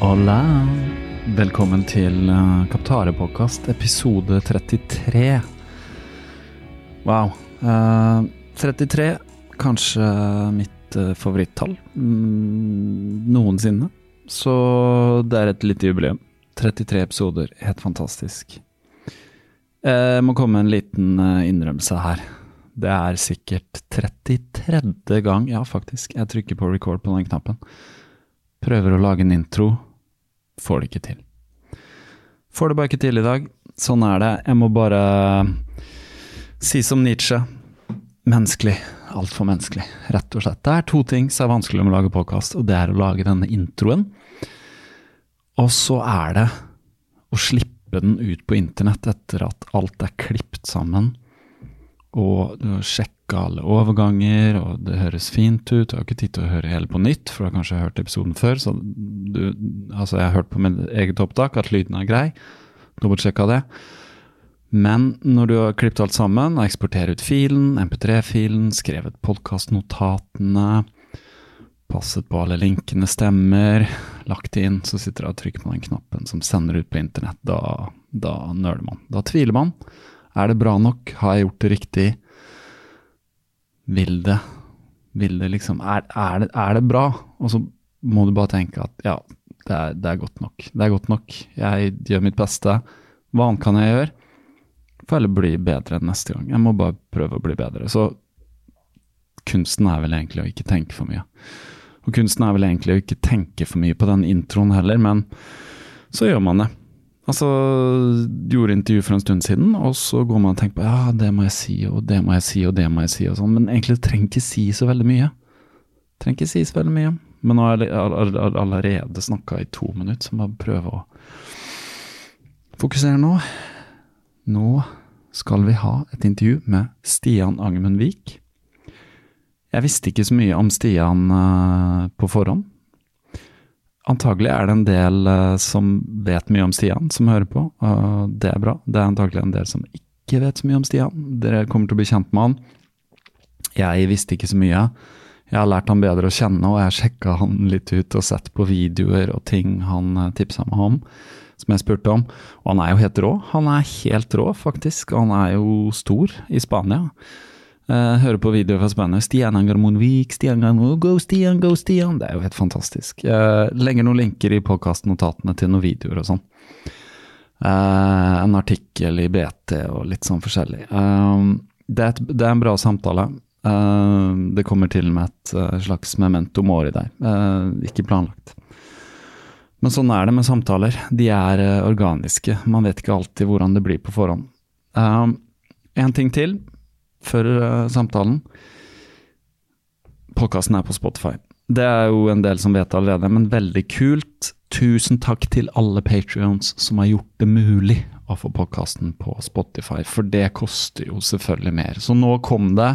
Hola! Velkommen til uh, Kaptare-podkast, episode 33. Wow. Uh, 33, kanskje mitt uh, favorittall mm, noensinne. Så det er et lite jubileum. 33 episoder, helt fantastisk. Jeg må komme med en liten uh, innrømmelse her. Det er sikkert 33. gang, ja faktisk, jeg trykker på record på den knappen. Prøver å lage en intro får det ikke til. Får det bare ikke til i dag. Sånn er det. Jeg må bare si som Nietzsche menneskelig. Altfor menneskelig, rett og slett. Det er to ting som er vanskelig med å lage påkast, og det er å lage denne introen. Og så er det å slippe den ut på internett etter at alt er klippet sammen, og du har sjekka alle overganger, og det høres fint ut. Du har ikke tid til å høre hele på nytt, for du har kanskje hørt episoden før. Så du, altså jeg har hørt på mitt eget opptak at lyden er grei. Dobbeltsjekka det. Men når du har klippet alt sammen, og eksporterer ut filen, MP3-filen, skrevet podkastnotatene, passet på alle linkene stemmer, lagt inn, så sitter du og trykker på den knappen som sender ut på internett. Da, da nøler man. Da tviler man. Er det bra nok? Har jeg gjort det riktig? Vil det Vil det liksom er, er, det, er det bra? Og så må du bare tenke at ja, det er, det er, godt nok. Det er godt nok. Jeg gjør mitt beste. Hva annet kan jeg gjøre? Får heller bli bedre neste gang. Jeg må bare prøve å bli bedre. Så kunsten er vel egentlig å ikke tenke for mye. Og kunsten er vel egentlig å ikke tenke for mye på den introen heller, men så gjør man det. Altså, gjorde intervju for en stund siden, og så går man og tenker på ja, det må jeg si, og det må jeg si, og det må jeg si, og sånn, men egentlig trenger ikke si så veldig mye. Trenger ikke si så veldig mye. Men nå har jeg allerede snakka i to minutter, så bare prøve å fokusere nå. Nå skal vi ha et intervju med Stian Agmundvik. Jeg visste ikke så mye om Stian uh, på forhånd. Antagelig er det en del uh, som vet mye om Stian, som hører på. Uh, det er bra. Det er antagelig en del som ikke vet så mye om Stian. Dere kommer til å bli kjent med han. Jeg visste ikke så mye. Jeg har lært han bedre å kjenne, og jeg har sjekka han litt ut og sett på videoer og ting han uh, tipsa meg om, som jeg spurte om. Og han er jo helt rå. Han er helt rå, faktisk. Han er jo stor i Spania. Uh, hører på videoer fra Spania. Stian Angermonvik, Stian Angermon, go Stian, go Stian. Det er jo helt fantastisk. Uh, legger noen linker i podkastnotatene til noen videoer og sånn. Uh, en artikkel i BT og litt sånn forskjellig. Det er, et, det, er en bra samtale. det kommer til med et slags memento mori der. ikke planlagt. Men sånn er det med samtaler. De er organiske. Man vet ikke alltid hvordan det blir på forhånd. en ting til før uh, samtalen. Podkasten er på Spotify. Det er jo en del som vet allerede, men veldig kult. tusen takk til alle patrions som har gjort det mulig å få podkasten på Spotify, for det koster jo selvfølgelig mer. Så nå kom det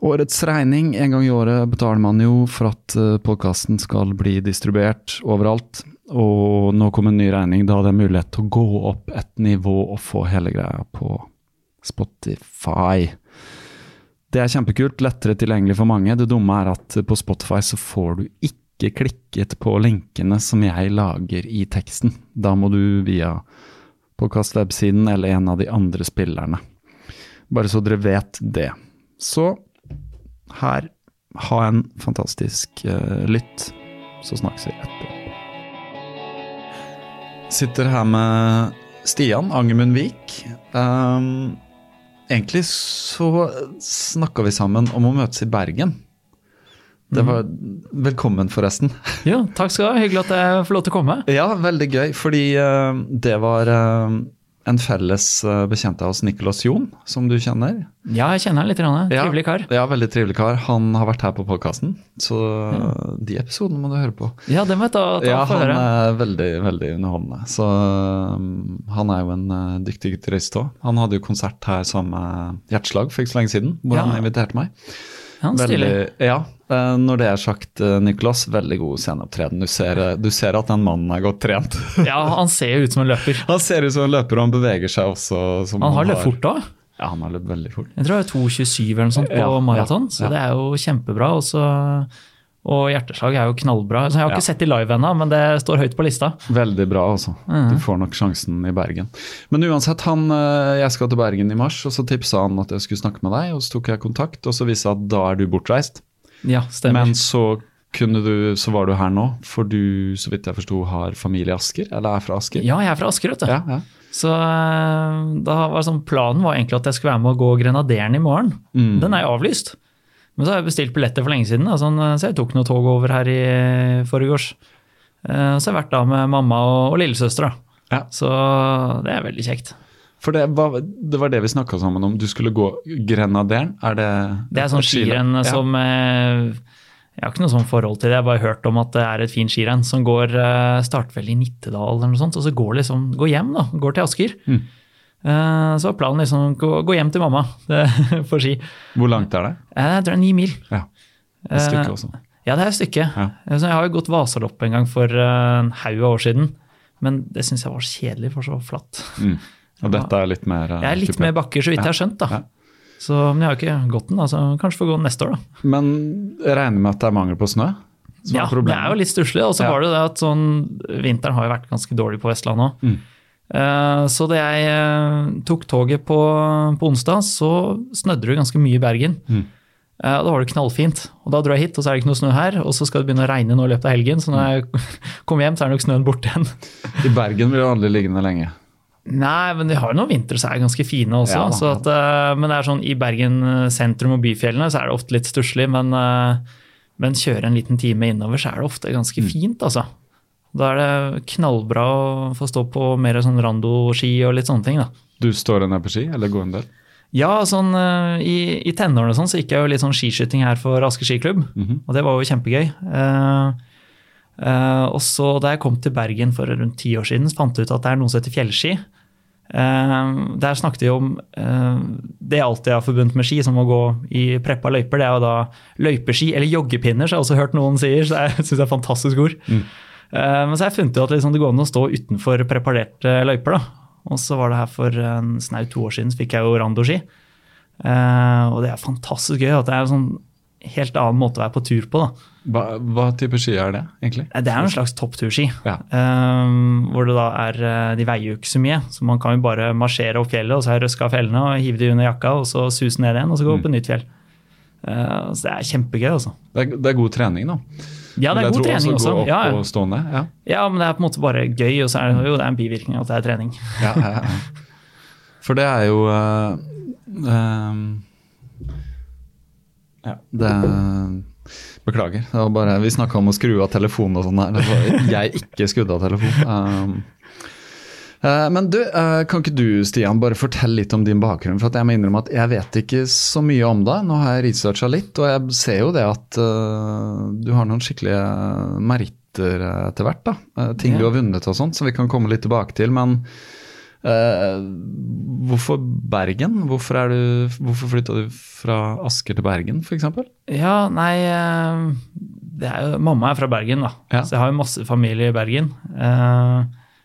årets regning. En gang i året betaler man jo for at podkasten skal bli distribuert overalt. Og nå kom en ny regning. Da hadde jeg mulighet til å gå opp et nivå og få hele greia på Spotify. Det er kjempekult, lettere tilgjengelig for mange. Det dumme er at på Spotify så får du ikke klikket på linkene som jeg lager i teksten. Da må du via podkast-websiden eller en av de andre spillerne. Bare så dere vet det. Så her, ha en fantastisk uh, lytt, så snakkes vi etterpå. Sitter her med Stian Angermund Vik. Um, egentlig så snakka vi sammen om å møtes i Bergen. Det var Velkommen, forresten. Ja, takk skal du ha. Hyggelig at jeg får lov til å komme. Ja, veldig gøy. Fordi uh, det var uh, en felles uh, bekjent av oss, Nicolas Jon, som du kjenner. Ja, jeg kjenner han litt. Trivelig kar. Ja, veldig trivelig kar. Han har vært her på podkasten, så ja. de episodene må du høre på. Ja, det må jeg ta, ta ja, for høre. Han er veldig, veldig underholdende. Så um, han er jo en uh, dyktig gitarist òg. Han hadde jo konsert her sammen med Hjerteslag for ikke så lenge siden, hvor ja. han inviterte meg. Han stilig. Ja, når det er sagt, Nicolas, veldig god sceneopptreden. Du, du, ser at den mannen er godt trent. ja, han ser ut som en løper. Han ser ut som en løper, og han beveger seg også som Han har løpt fort òg? Ja, han har løpt veldig fort. Jeg tror det er 2,27 eller noe sånt på ja, maraton, ja, så det er jo kjempebra. Også, og hjerteslag er jo knallbra. Så jeg har ikke sett de live ennå, men det står høyt på lista. Veldig bra, altså. Mm. Du får nok sjansen i Bergen. Men uansett, han, eh, jeg skal til Bergen i mars, og så tipsa han at jeg skulle snakke med deg. og Så tok jeg kontakt, og så viste det at da er du bortreist. Ja, stemmer. Men så, du, så var du her nå, for du, så vidt jeg forsto, har familie i Asker? Eller er fra Asker? Ja, jeg er fra Asker, vet du. Ja, ja. Så eh, var sånn, planen var egentlig at jeg skulle være med og gå Grenaderen i morgen. Mm. Den er jo avlyst. Men så har jeg bestilt billetter for lenge siden, da, sånn, så jeg tok noe tog over her i forgårs. Eh, så jeg har vært da med mamma og, og lillesøster. Ja. Så det er veldig kjekt. For det var det, var det vi snakka sammen om. Du skulle gå Grenaderen? Er det Det er sånn skirenn ja. som eh, Jeg har ikke noe sånn forhold til det, jeg har bare hørt om at det er et fint skirenn som går eh, starter vel i Nittedal eller noe sånt, og så går liksom går hjem, da. Går til Asker. Mm. Eh, så var planen liksom å gå hjem til mamma for ski. Hvor langt er det? Jeg tror det er ni mil. Ja, Et stykke også. Ja, det er et stykke. Ja. Jeg har jo gått Vasalopp en gang for en haug av år siden. Men det syns jeg var kjedelig, for så flatt. Mm. Og dette er litt mer Jeg er litt type. mer bakker, så vidt jeg har skjønt. da. Så, men jeg har ikke gått den, da, så kanskje får gå neste år, da. Men jeg regner med at det er mangel på snø? ja, er det er jo litt stusslig. Og så ja. var det det at sånn, vinteren har jo vært ganske dårlig på Vestlandet òg. Mm. Uh, så da jeg uh, tok toget på, på onsdag, så snødde det ganske mye i Bergen. Mm. Eh, da var det knallfint. Og da dro jeg hit, og så er det ikke noe snø her. Og så skal det begynne å regne nå i løpet av helgen, så når jeg kommer hjem, så er nok snøen borte igjen. I Bergen blir det aldri liggende lenge? Nei, men de har jo noen vintre som er ganske fine også. Ja, at, men det er sånn i Bergen sentrum og byfjellene så er det ofte litt stusslig. Men, men kjøre en liten time innover, så er det ofte ganske mm. fint, altså. Da er det knallbra å få stå på mer sånn rando-ski og litt sånne ting. da. Du står en del på ski, eller går en del? Ja, sånn i, i tenårene sånn, så gikk jeg jo litt sånn skiskyting her for Asker skiklubb. Mm -hmm. Og det var jo kjempegøy. Uh, uh, og så da jeg kom til Bergen for rundt ti år siden, så fant jeg ut at det er noe som heter fjellski. Der snakket vi om det jeg alltid har forbundet med ski, som å gå i preppa løyper. Det er jo da løypeski, eller joggepinner, som jeg har også hørt noen sier. Så jeg syns det er fantastisk ord. Mm. Eh, men så har jeg funnet ut at liksom det går an å stå utenfor preparerte løyper. da. Og så var det her for en snau to år siden, så fikk jeg jo randoski. Og det er fantastisk gøy. at Det er en sånn helt annen måte å være på tur på. da. Hva, hva type ski er det, egentlig? Det er en slags toppturski. Ja. Um, hvor det da er De veier jo ikke så mye, så man kan jo bare marsjere opp fjellet, og så er røska av fjellene, og hive de under jakka, og så suse ned igjen, og så gå opp mm. på nytt fjell. Uh, så det er kjempegøy, altså. Det er, det er god trening, da. Ja, det er god trening også. Opp ja, ja. og stående, ja. ja, men det er på en måte bare gøy, og så er det jo det er en bivirkning at det er trening. ja, For det er jo uh, um, Ja, det Beklager. Det var bare, vi snakka om å skru av telefonen og sånn her. Jeg ikke skrudde av telefonen. Um, uh, men du, uh, kan ikke du Stian, bare fortelle litt om din bakgrunn? For jeg må innrømme at jeg vet ikke så mye om deg. Nå har jeg researcha litt, og jeg ser jo det at uh, du har noen skikkelige meritter etter hvert. da. Ting du har vunnet og sånt, som vi kan komme litt tilbake til. Men hvorfor Bergen? Hvorfor, er du, hvorfor flytta du fra Asker til Bergen, f.eks.? Ja, nei eh, det er jo, Mamma er fra Bergen, da. Ja. Så jeg har jo masse familie i Bergen. Eh,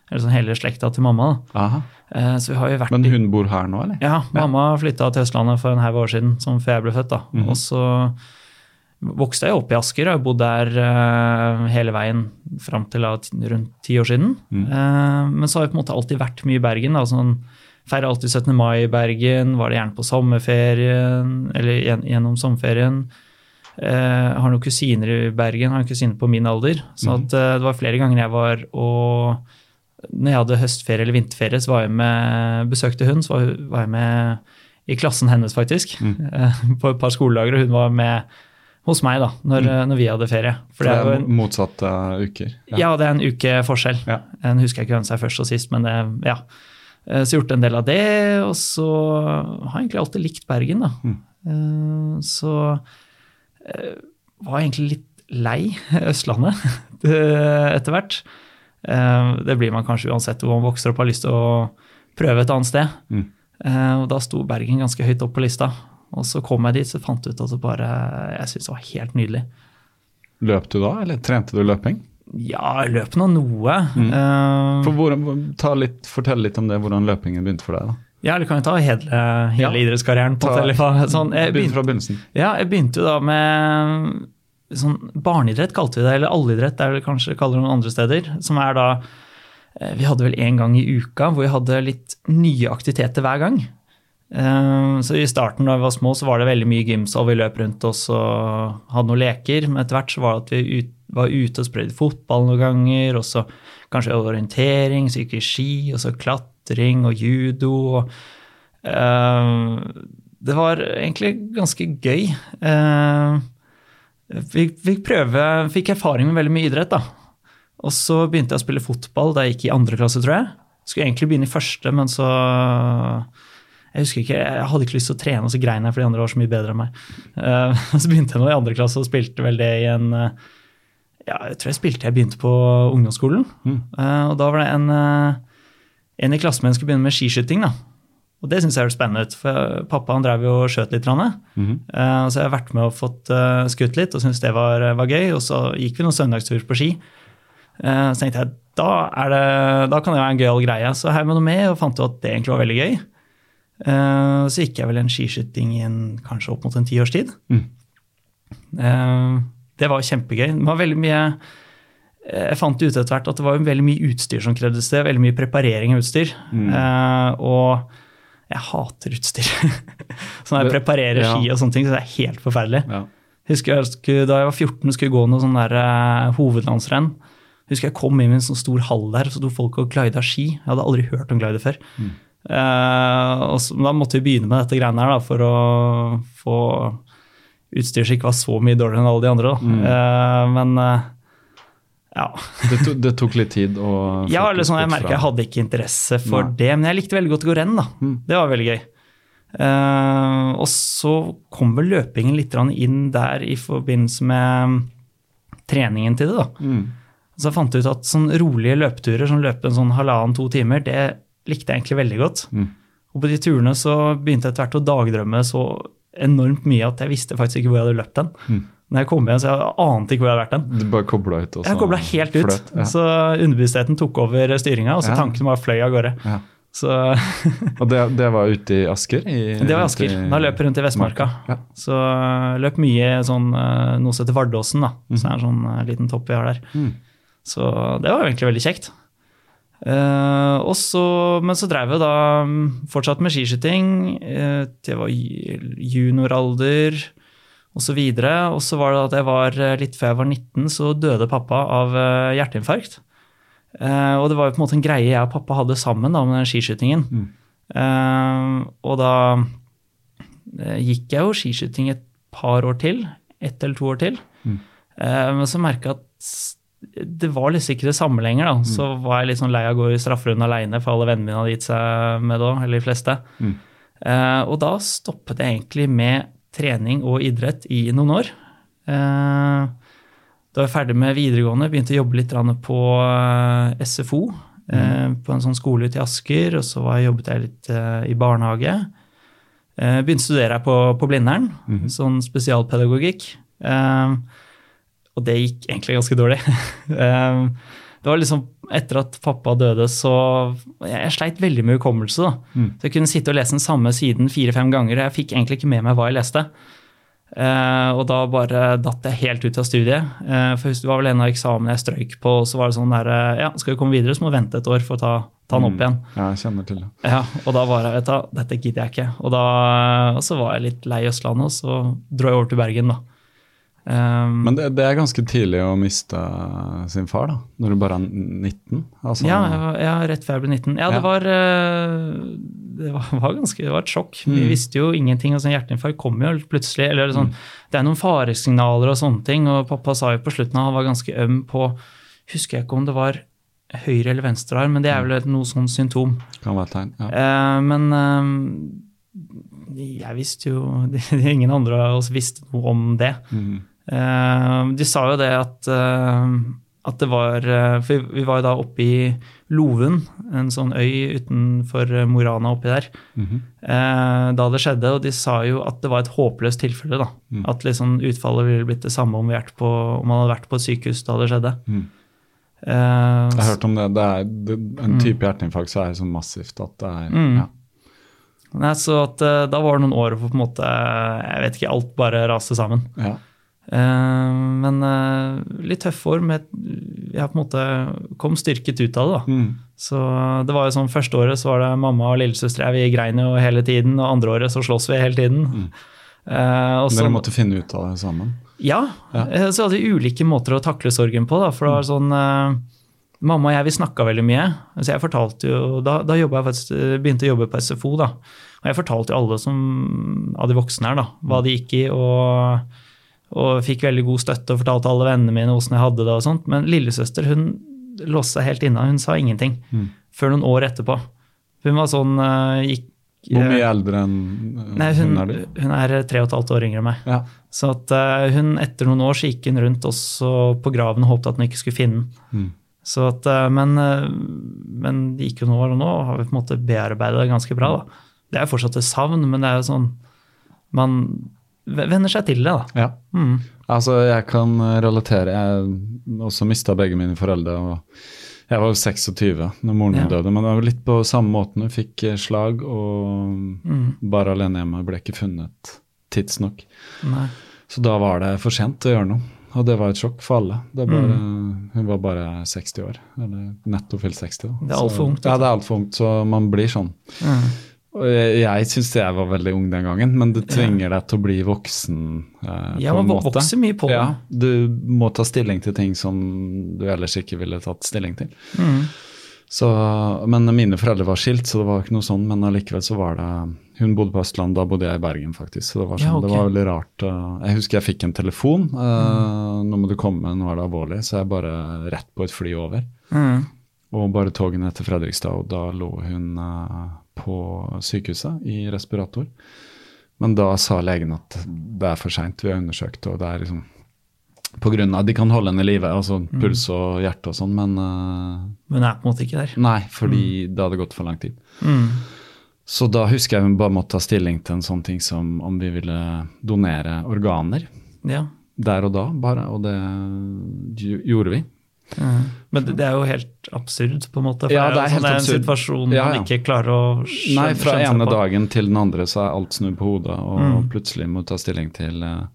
eller sånn hele slekta til mamma. da. Aha. Eh, så vi har jo vært Men hun bor her nå, eller? Ja, mamma flytta til Østlandet for en haug år siden, som før jeg ble født. da. Mhm. Og så vokste jeg opp i Asker og har bodd der eh, hele veien fram til rundt ti år siden. Mm. Eh, men så har jeg på en måte alltid vært mye i Bergen. da, sånn Feirer alltid 17. mai i Bergen, var det gjerne på sommerferien, eller gjen- gjennom sommerferien. Jeg har noen kusiner i Bergen, har en kusine på min alder. Så Mhm. at, eh, det var flere ganger jeg var og Når jeg hadde høstferie eller vinterferie, så var jeg med, besøkte hun. Så var, var jeg med i klassen hennes, faktisk. Eh, På et par skoledager. Og hun var med hos meg da, når, mm. når vi hadde ferie. For For det er en, motsatte uker. ja, det er en uke forskjell. Ja. En husker jeg ikke hvem som er først og sist, men det, ja. Eh, Så gjort en del av det, og så har jeg egentlig alltid likt Bergen, da. Mm. Eh, Så eh, var jeg egentlig litt lei Østlandet det- etter hvert. Eh, Det blir man kanskje uansett hvor man vokser opp og har lyst til å prøve et annet sted. Mm. Eh, Og da sto Bergen ganske høyt opp på lista. Og så kom jeg dit, så fant jeg ut at det bare Jeg syntes det var helt nydelig. Løp du da, eller trente du løping? Ja, jeg løp nå noe. Mm. Uh, For hvordan, ta litt, fortell litt om det, hvordan løpingen begynte for deg. da. Ja, eller kan vi ta hele, hele Ja. idrettskarrieren? på hva? sånn, begynte, fra begynnelsen. ja, jeg begynte jo da med sånn barneidrett, kalte vi det, eller allidrett, det er vel kanskje det kaller det noen andre steder. Som er da eh, Vi hadde vel en gang i uka hvor vi hadde litt nye aktiviteter hver gang. Eh, Så i starten da vi var små, så var det veldig mye gymsal. Vi løp rundt oss og hadde noen leker. Men etter hvert så var det at vi ut, var ute og sprøytet fotball noen ganger. Og så kanskje orientering, så gikk vi ski, og så klatring og judo. og uh, det var egentlig ganske gøy. Uh, fikk, fikk prøve, fikk erfaring med veldig mye idrett, da. Og så begynte jeg å spille fotball da jeg gikk i andre klasse, tror jeg. Skulle egentlig begynne i første, men så Jeg husker ikke, jeg hadde ikke lyst til å trene, og så grein jeg fordi de andre var så mye bedre enn meg. Uh, så begynte jeg nå i andre klasse og spilte vel det i en uh, Ja, jeg tror jeg spilte jeg begynte på ungdomsskolen. Mm. Eh, og da var det en, en i klassen min skulle begynne med skiskyting. da. Og det syns jeg hørtes spennende ut, for pappa han drev jo og skjøt litt. Mm. Så jeg har vært med og fått uh, skutt litt og syntes det var, var gøy. Og så gikk vi noen søndagsturer på ski. Så tenkte jeg da, er det, da kan det være en gøyal greie. Så heiv jeg noe med og fant ut at det egentlig var veldig gøy. Eh, Så gikk jeg vel en skiskyting i en, kanskje opp mot en tiårs tid. Mm. Uh, Det var kjempegøy. Det var veldig mye eh, jeg fant ut etter hvert at det var veldig mye utstyr som krevdes det. Veldig mye preparering av utstyr. Mm. Uh, og jeg hater utstyr. så når jeg preparerer ja. ski og sånne ting, så det er helt forferdelig. Ja. Husker jeg skulle, Da jeg var 14 skulle gå noe sånn der uh, hovedlandsrenn. Husker jeg kom inn i en sånn stor hall der, så sto folk og glida ski. Jeg hadde aldri hørt om glide før. Mm. Eh, og så, da måtte vi begynne med dette greiene her da, for å få utstyr som ikke var så mye dårligere enn alle de andre. Da. Mm. Eh, men eh, ja. Det, to, det tok litt tid å ja, sånn, jeg merka jeg hadde ikke interesse for Nei. det, men jeg likte veldig godt å gå renn. da. Mm. Det var veldig gøy. Eh, og så kom vel løpingen litt inn der i forbindelse med treningen til det. da. Mm. Så jeg fant ut at sånn rolige løpeturer som løpe en sånn halvannen-to timer, det likte jeg egentlig veldig godt. Mm. Og på de turene så begynte jeg etter hvert å dagdrømme så enormt mye at jeg visste faktisk ikke hvor jeg hadde løpt den. Mm. Når jeg kom hjem, så jeg ante ikke hvor jeg hadde vært den. Du bare kobla ut? også? Jeg så kobla helt ut, fløt, ja. så underbevisstheten tok over styringa, og så Ja. tanken bare fløy av gårde. Ja. Så Og det, det var ute i Asker? I, det var i Asker. Da løp jeg rundt i Vestmarka. Ja. Så jeg løp mye sånn eh, noe som heter Vardåsen, da. Så det er en sånn eh, liten topp vi har der. Mm. Så det var egentlig veldig kjekt. Og så- men så drev jeg da mm, fortsatt med skiskyting. Uh, det var junioralder osv. og. Og så var det at jeg var eh, litt før jeg var 19, så døde pappa av uh, hjerteinfarkt. Uh, og det var jo på en måte en greie jeg og pappa hadde sammen da, med den skiskytingen. Mm. Og da gikk jeg jo skiskyting et par år til. Ett eller to år til. Mm. Men så merka jeg at det var liksom ikke det samme lenger. da. Så var jeg litt sånn lei av å gå i strafferunden aleine, for alle vennene mine hadde gitt seg med da, eller de fleste. Mm. Eh, og da stoppet jeg egentlig med trening og idrett i noen år. Eh, da var jeg ferdig med videregående, begynte å jobbe litt på eh, SFO. Mm. På en sånn skole ute i Asker, og så var jeg, jobbet jeg litt i barnehage. Begynte å studere på, på Blindern, mm. sånn spesialpedagogikk. Og det gikk egentlig ganske dårlig. det var liksom etter at pappa døde, så Jeg sleit veldig med hukommelse. Mm. Så Jeg kunne sitte og lese den samme siden fire-fem ganger. Jeg fikk egentlig ikke med meg hva jeg leste. Uh, og da bare datt jeg helt ut av studiet. Uh, for det var vel en av eksamene jeg strøyk på, og så var det sånn der uh, Ja, skal vi komme videre, så må du vente et år for å ta, ta den opp mm. igjen. Ja, jeg kjenner til det. Ja, Og da bare vet du, dette gidder jeg ikke. Og, da, og så var jeg litt lei Østlandet, og så dro jeg over til Bergen, da. Um, Men det, det, er ganske tidlig å miste sin far, da, når du bare er 19? Altså, ja, ja, rett før jeg ble 19. Ja, det, Var, eh, det var, var, ganske, det var et sjokk. Mm. Vi visste jo ingenting. Altså, hjerteinfarkt kom jo plutselig. eller sånn, mm. Det er noen faresignaler og sånne ting. og Pappa sa jo på slutten at han var ganske øm på Husker jeg ikke om det var høyre eller venstre arm, men det er vel et noe sånn symptom. Kan være tegn, ja. Uh, men uh, jeg visste jo Ingen andre av oss visste noe om det. Mm. Eh, de sa jo det at, eh, at det var eh, For vi var jo da oppe i Loven, en sånn øy utenfor Mo Rana oppi der, mm -hmm. da det skjedde. Og de sa jo at det var et håpløst tilfelle. da, mm. At liksom utfallet ville blitt det samme om, på, om, man hadde vært på et sykehus da det skjedde. Mm. Uh, jeg har hørt om det. det er En mm. type hjerteinfarkt så er det så massivt at det er mm. ja. Nei, så at, Da var det noen år hvor på en måte, jeg vet ikke, alt bare raste sammen. Ja. Eh, men eh, litt tøff år. Med, jeg på en måte kom styrket ut av det. da. Mm. Så det var jo sånn, Første året så var det mamma og lillesøster vi grein jo hele tiden. Og andre året så slåss vi hele tiden. Mm. Uh, Dere måtte finne ut av det sammen? Ja. ja. Så hadde vi ulike måter å takle sorgen på. da, for det var mm. sånn... Uh, Mamma og jeg vi snakka veldig mye. så jeg fortalte jo, Da, da jeg faktisk, begynte jeg å jobbe på SFO. da, og Jeg fortalte jo alle som, av de voksne her da, hva de gikk i. og og fikk veldig god støtte og fortalte alle vennene mine hvordan jeg hadde det. og sånt, Men lillesøster hun låste seg helt inna. Hun sa ingenting mm. før noen år etterpå. Hun var sånn uh, gikk, Hvor mye eldre enn uh, nei, hun, hun, er det? Hun er tre og et halvt år yngre enn meg. Ja. Så at hun, etter noen år så gikk hun rundt også på graven og håpte at hun ikke skulle finne den. Mm. Så at, men, men det gikk jo noen år, og nå har vi på en måte bearbeidet det ganske bra. da. Det er fortsatt et savn, men det er jo sånn man venner seg til det. da. Ja. Mm. Altså, jeg kan relatere. Jeg også mista begge mine foreldre. og Jeg var jo 26 når moren min ja. døde, men det var litt på samme måten. Hun fikk eh, slag og mm. bare alene hjemme. Ble ikke funnet tidsnok. Nei. Så da var det for sent å gjøre noe. Og det var et sjokk for alle. Bare, mm. Hun var bare 60 år. Eller nettopp fylt 60. Da. Det er altfor ungt. Ja, det er altfor ungt, så man blir sånn. Mm. Jeg, jeg syns jeg var veldig ung den gangen, men det tvinger deg til å bli voksen. Eh, ja, man vokser mye på det. Ja, du må ta stilling til ting som du ellers ikke ville tatt stilling til. Mm. Så, men mine foreldre var skilt, så det var ikke noe sånn. Men allikevel så var det Hun bodde på Østlandet, da bodde jeg i Bergen, faktisk. Så det var, sånn, ja, okay. det var veldig rart. Jeg husker jeg fikk en telefon. Eh, mm. 'Nå må du komme, nå er det alvorlig.' Så jeg bare rett på et fly over. Mm. Og bare togene til Fredrikstad, og da lå hun uh, på sykehuset i respirator. Men da sa legen at det er for seint, vi har undersøkt, og det er liksom på grunn av, De kan holde henne i live, altså mm. puls og hjerte og sånn, men uh, Men er på en måte ikke der? Nei, fordi mm. det hadde gått for lang tid. Mm. Så da husker jeg vi bare måtte ta stilling til en sånn ting som om vi ville donere organer. Ja. Der og da, bare. Og det gjorde vi. Mm. Men det, det, er jo helt absurd, på en måte. For ja, det er, jo sånn, en situasjon ja, ja. man ikke klarer å skjønne Nei, fra ene dagen til den andre så er alt snudd på hodet, og mm. plutselig må du ta stilling til uh,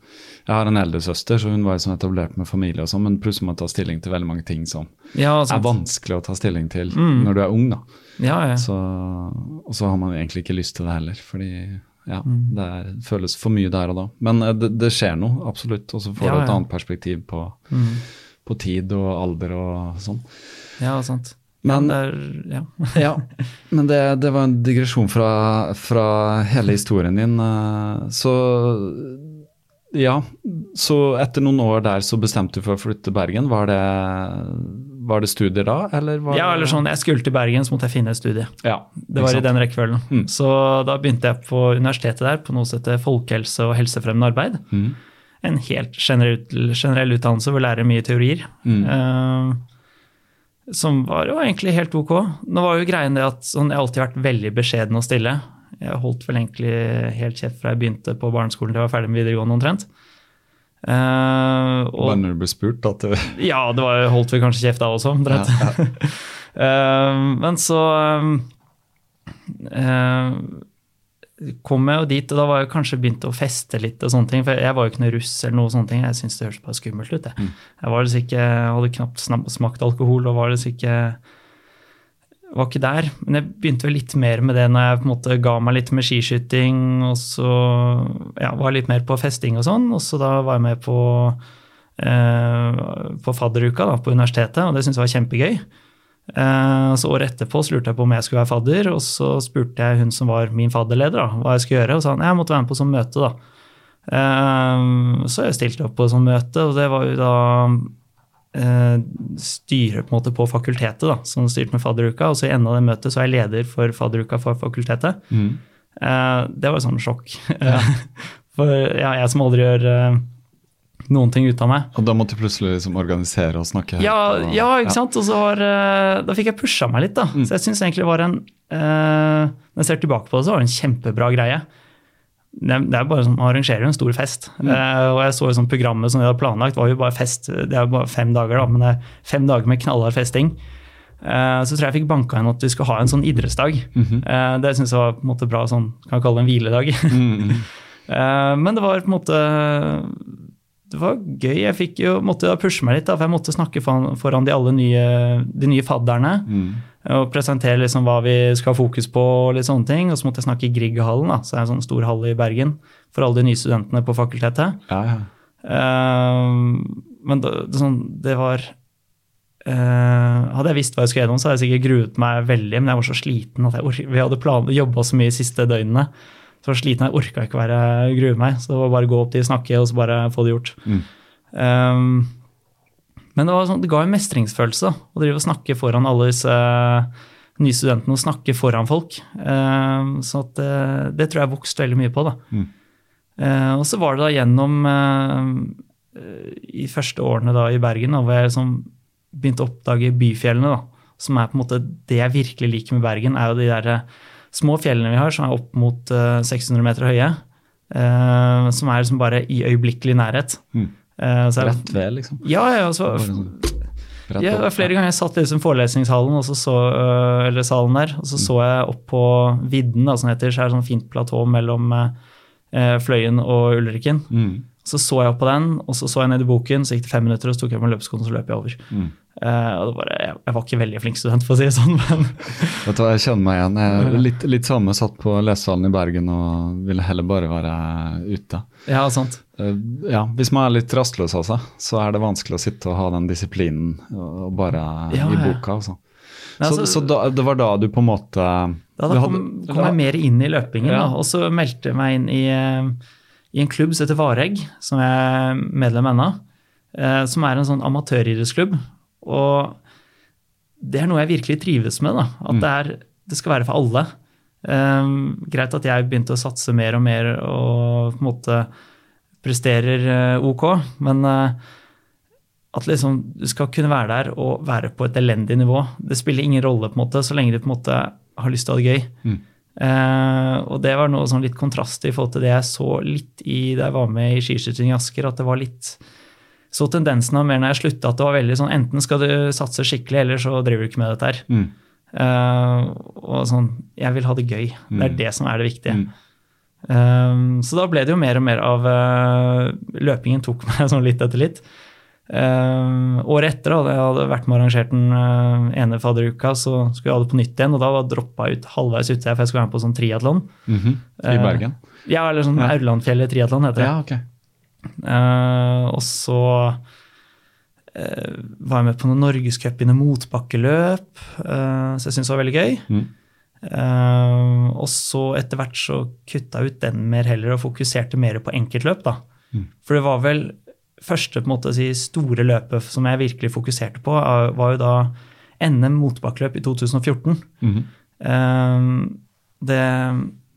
Jeg har en eldre søster, så hun var sånn etablert med familie og sånn, men plutselig må du ta stilling til veldig mange ting som ja, er vanskelig å ta stilling til mm. når du er ung, da. Så, og så har man egentlig ikke lyst til det heller, fordi ja, mm. det er, føles for mye der og da. Men uh, det, det, skjer noe, absolutt, og så får du et annet perspektiv på mm på tid og alder og sånn. Ja, sant. Men, ja, ja. ja, men det, det, var en digresjon fra, fra, hele historien din. Eh, så ja, så etter noen år der så bestemte du for å flytte til Bergen. Var det, var det studier da, eller? ja, eller sånn, jeg skulle til Bergen, så måtte jeg finne et studie. Ja, det var i den rekkefølgen. Mm. Så da begynte jeg på universitetet der, på noe som heter folkehelse og helsefremmende arbeid. Mm. En helt generell, generell utdannelse hvor jeg lærer mye teorier. Eh, som var jo egentlig helt ok. Nå var jo greien det at sånn, jeg har alltid vært veldig beskjeden og stille. Jeg holdt vel egentlig helt kjeft fra jeg begynte på barneskolen til jeg var ferdig med videregående omtrent. Uh, og, Bare når du ble spurt at du ja, det var, holdt vi kanskje kjeft da også, omtrent. Eh, men så eh, kom jeg jo dit, og da var jeg kanskje begynt å feste litt og sånne ting. For jeg var jo ikke noe russ eller noe sånne ting. Jeg syntes det hørtes bare skummelt ut. Jeg, jeg var liksom ikke, hadde knapt smakt alkohol og var liksom ikke var ikke der. Men jeg begynte vel litt mer med det når jeg på en måte ga meg litt med skiskyting. Og så ja, var litt mer på festing og sånn. Og så da var jeg med på, eh, på fadderuka da, på universitetet, og det syntes jeg var kjempegøy. Eh, så Året etterpå så lurte jeg på om jeg skulle være fadder, og så spurte jeg hun som var min fadderleder, da, hva jeg skulle gjøre. Og sa han jeg måtte være med på sånn møte. da. Eh, så jeg stilte opp på sånn møte, og det var jo da eh, styret på på fakultetet da, som styrte med fadderuka. Og så i enden av det møtet så er jeg leder for fadderuka for fakultetet. Mm. det var jo sånn sjokk. for ja, jeg som aldri gjør noen ting ut av meg. Og da måtte du plutselig liksom organisere og snakke? Ja, og- ja ikke sant. Og så var, eh, da fikk jeg pusha meg litt, da. Så jeg syns egentlig var en eh, Når jeg ser tilbake på det, så var det en kjempebra greie. Det det er bare sånn, Man arrangerer jo en stor fest. Eh, og jeg så jo sånn programmet som de hadde planlagt, var jo bare fest. Det er jo bare fem dager, da, men det er fem dager med knallhard festing. Eh, så tror jeg jeg fikk banka inn at vi skulle ha en sånn idrettsdag. Eh, det syns jeg var på en måte bra, sånn, kan vi kalle det en hviledag. -hmm. men det var på en måte det var gøy. Jeg fikk jo, måtte pushe meg litt, da, for jeg måtte snakke foran, de alle nye, de nye fadderne. Og presentere liksom hva vi skal ha fokus på, og litt sånne ting. Og så måtte jeg snakke i Grieghallen, så det er en sånn stor hall i Bergen, for alle de nye studentene på fakultetet. Ja, ja. Uh, men det, det, sånn, det var Uh, Hadde jeg visst hva jeg skulle gjennom, så hadde jeg sikkert gruet meg veldig, men jeg var så sliten at jeg vi hadde jobba så mye de siste døgnene. Så sliten, jeg orka ikke være grue meg, så det var bare å gå opp til snakke og så bare få det gjort. Eh, men det, var sånn, det ga en mestringsfølelse å drive og snakke foran alle disse nye studentene og snakke foran folk. Um, så at, eh, det tror jeg vokste veldig mye på. da. Eh, og så var det da gjennom uh, i første årene da i Bergen, da, hvor jeg liksom begynte å oppdage byfjellene. da, Som er på en måte det jeg virkelig liker med Bergen, er jo de der eh, små fjellene vi har, som er opp mot eh, 600 meter høye. eh, som er liksom bare i øyeblikkelig nærhet. Eh, så Rett ved, liksom. Ja, ja, Så, Bare sånn ja, flere ganger jeg satt i liksom forelesningshallen og så så, eller salen der, og så så jeg opp på vidden, da, som det heter, så er det sånn fint platå mellom eh, Fløyen og Ulriken. Mm. Så så jeg opp på den, og så så jeg ned i boken, så gikk det fem minutter, og så tok jeg på en løpeskoene og så løp jeg over. Mm. Det var, jeg, jeg var ikke veldig flink student, for å si det sånn, men Vet du hva, Jeg kjenner meg igjen. Jeg, litt, litt samme satt på lesesalen i Bergen og ville heller bare være ute. ja, sant. Uh, Ja, Hvis man er litt rastløs altså, så er det vanskelig å sitte og ha den disiplinen og bare Ja, i boka. Altså. Nei, Så, altså- så da, det var da du på en måte Da, da kom, kom jeg mer inn i løpingen, Ja. da, og så meldte jeg meg inn i, eh, i en klubb som heter Varegg, som jeg er medlem ennå. Uh, Som er en sånn amatøridrettsklubb. Og det er noe jeg virkelig trives med. da, At det, er, det skal være for alle. Um, greit at jeg begynte å satse mer og mer og på en måte presterer eh, ok, men uh, at liksom du skal kunne være der og være på et elendig nivå. Det spiller ingen rolle på en måte, så lenge du på en måte har lyst til å ha det gøy. Eh, og det var noe sånn litt kontrast i forhold til det jeg så litt i da jeg var med i skiskyting i Asker. at det var litt Så tendensen av mer når jeg slutta, at det var veldig sånn enten skal du satse skikkelig, eller så driver du ikke med dette her. Mm. Uh, og sånn Jeg vil ha det gøy. Det Mm. er det som er det viktige. Um, så da ble det jo mer og mer av uh, Løpingen tok meg sånn litt etter litt. Um, året etter, da jeg hadde vært med og arrangert den uh, ene fadderuka, så skulle jeg ha det på nytt igjen, og da var droppa ut halvveis ute, for jeg skulle være med på sånn triatlon. Mhm. I Bergen? Bergen? Ja, eller sånn. Aurlandfjellet triatlon heter det. Ja, ok. Eh, og så eh, var jeg med på noen norgescup innen motbakkeløp, eh, så jeg syntes det var veldig gøy. Mm. Uh, og så etter hvert så kutta jeg ut den mer heller og fokuserte mer på enkeltløp. da. Mm. For det var vel første på en måte si, store løpet som jeg virkelig fokuserte på, var jo da NM motbakkeløp i 2014. Mm. Uh, det,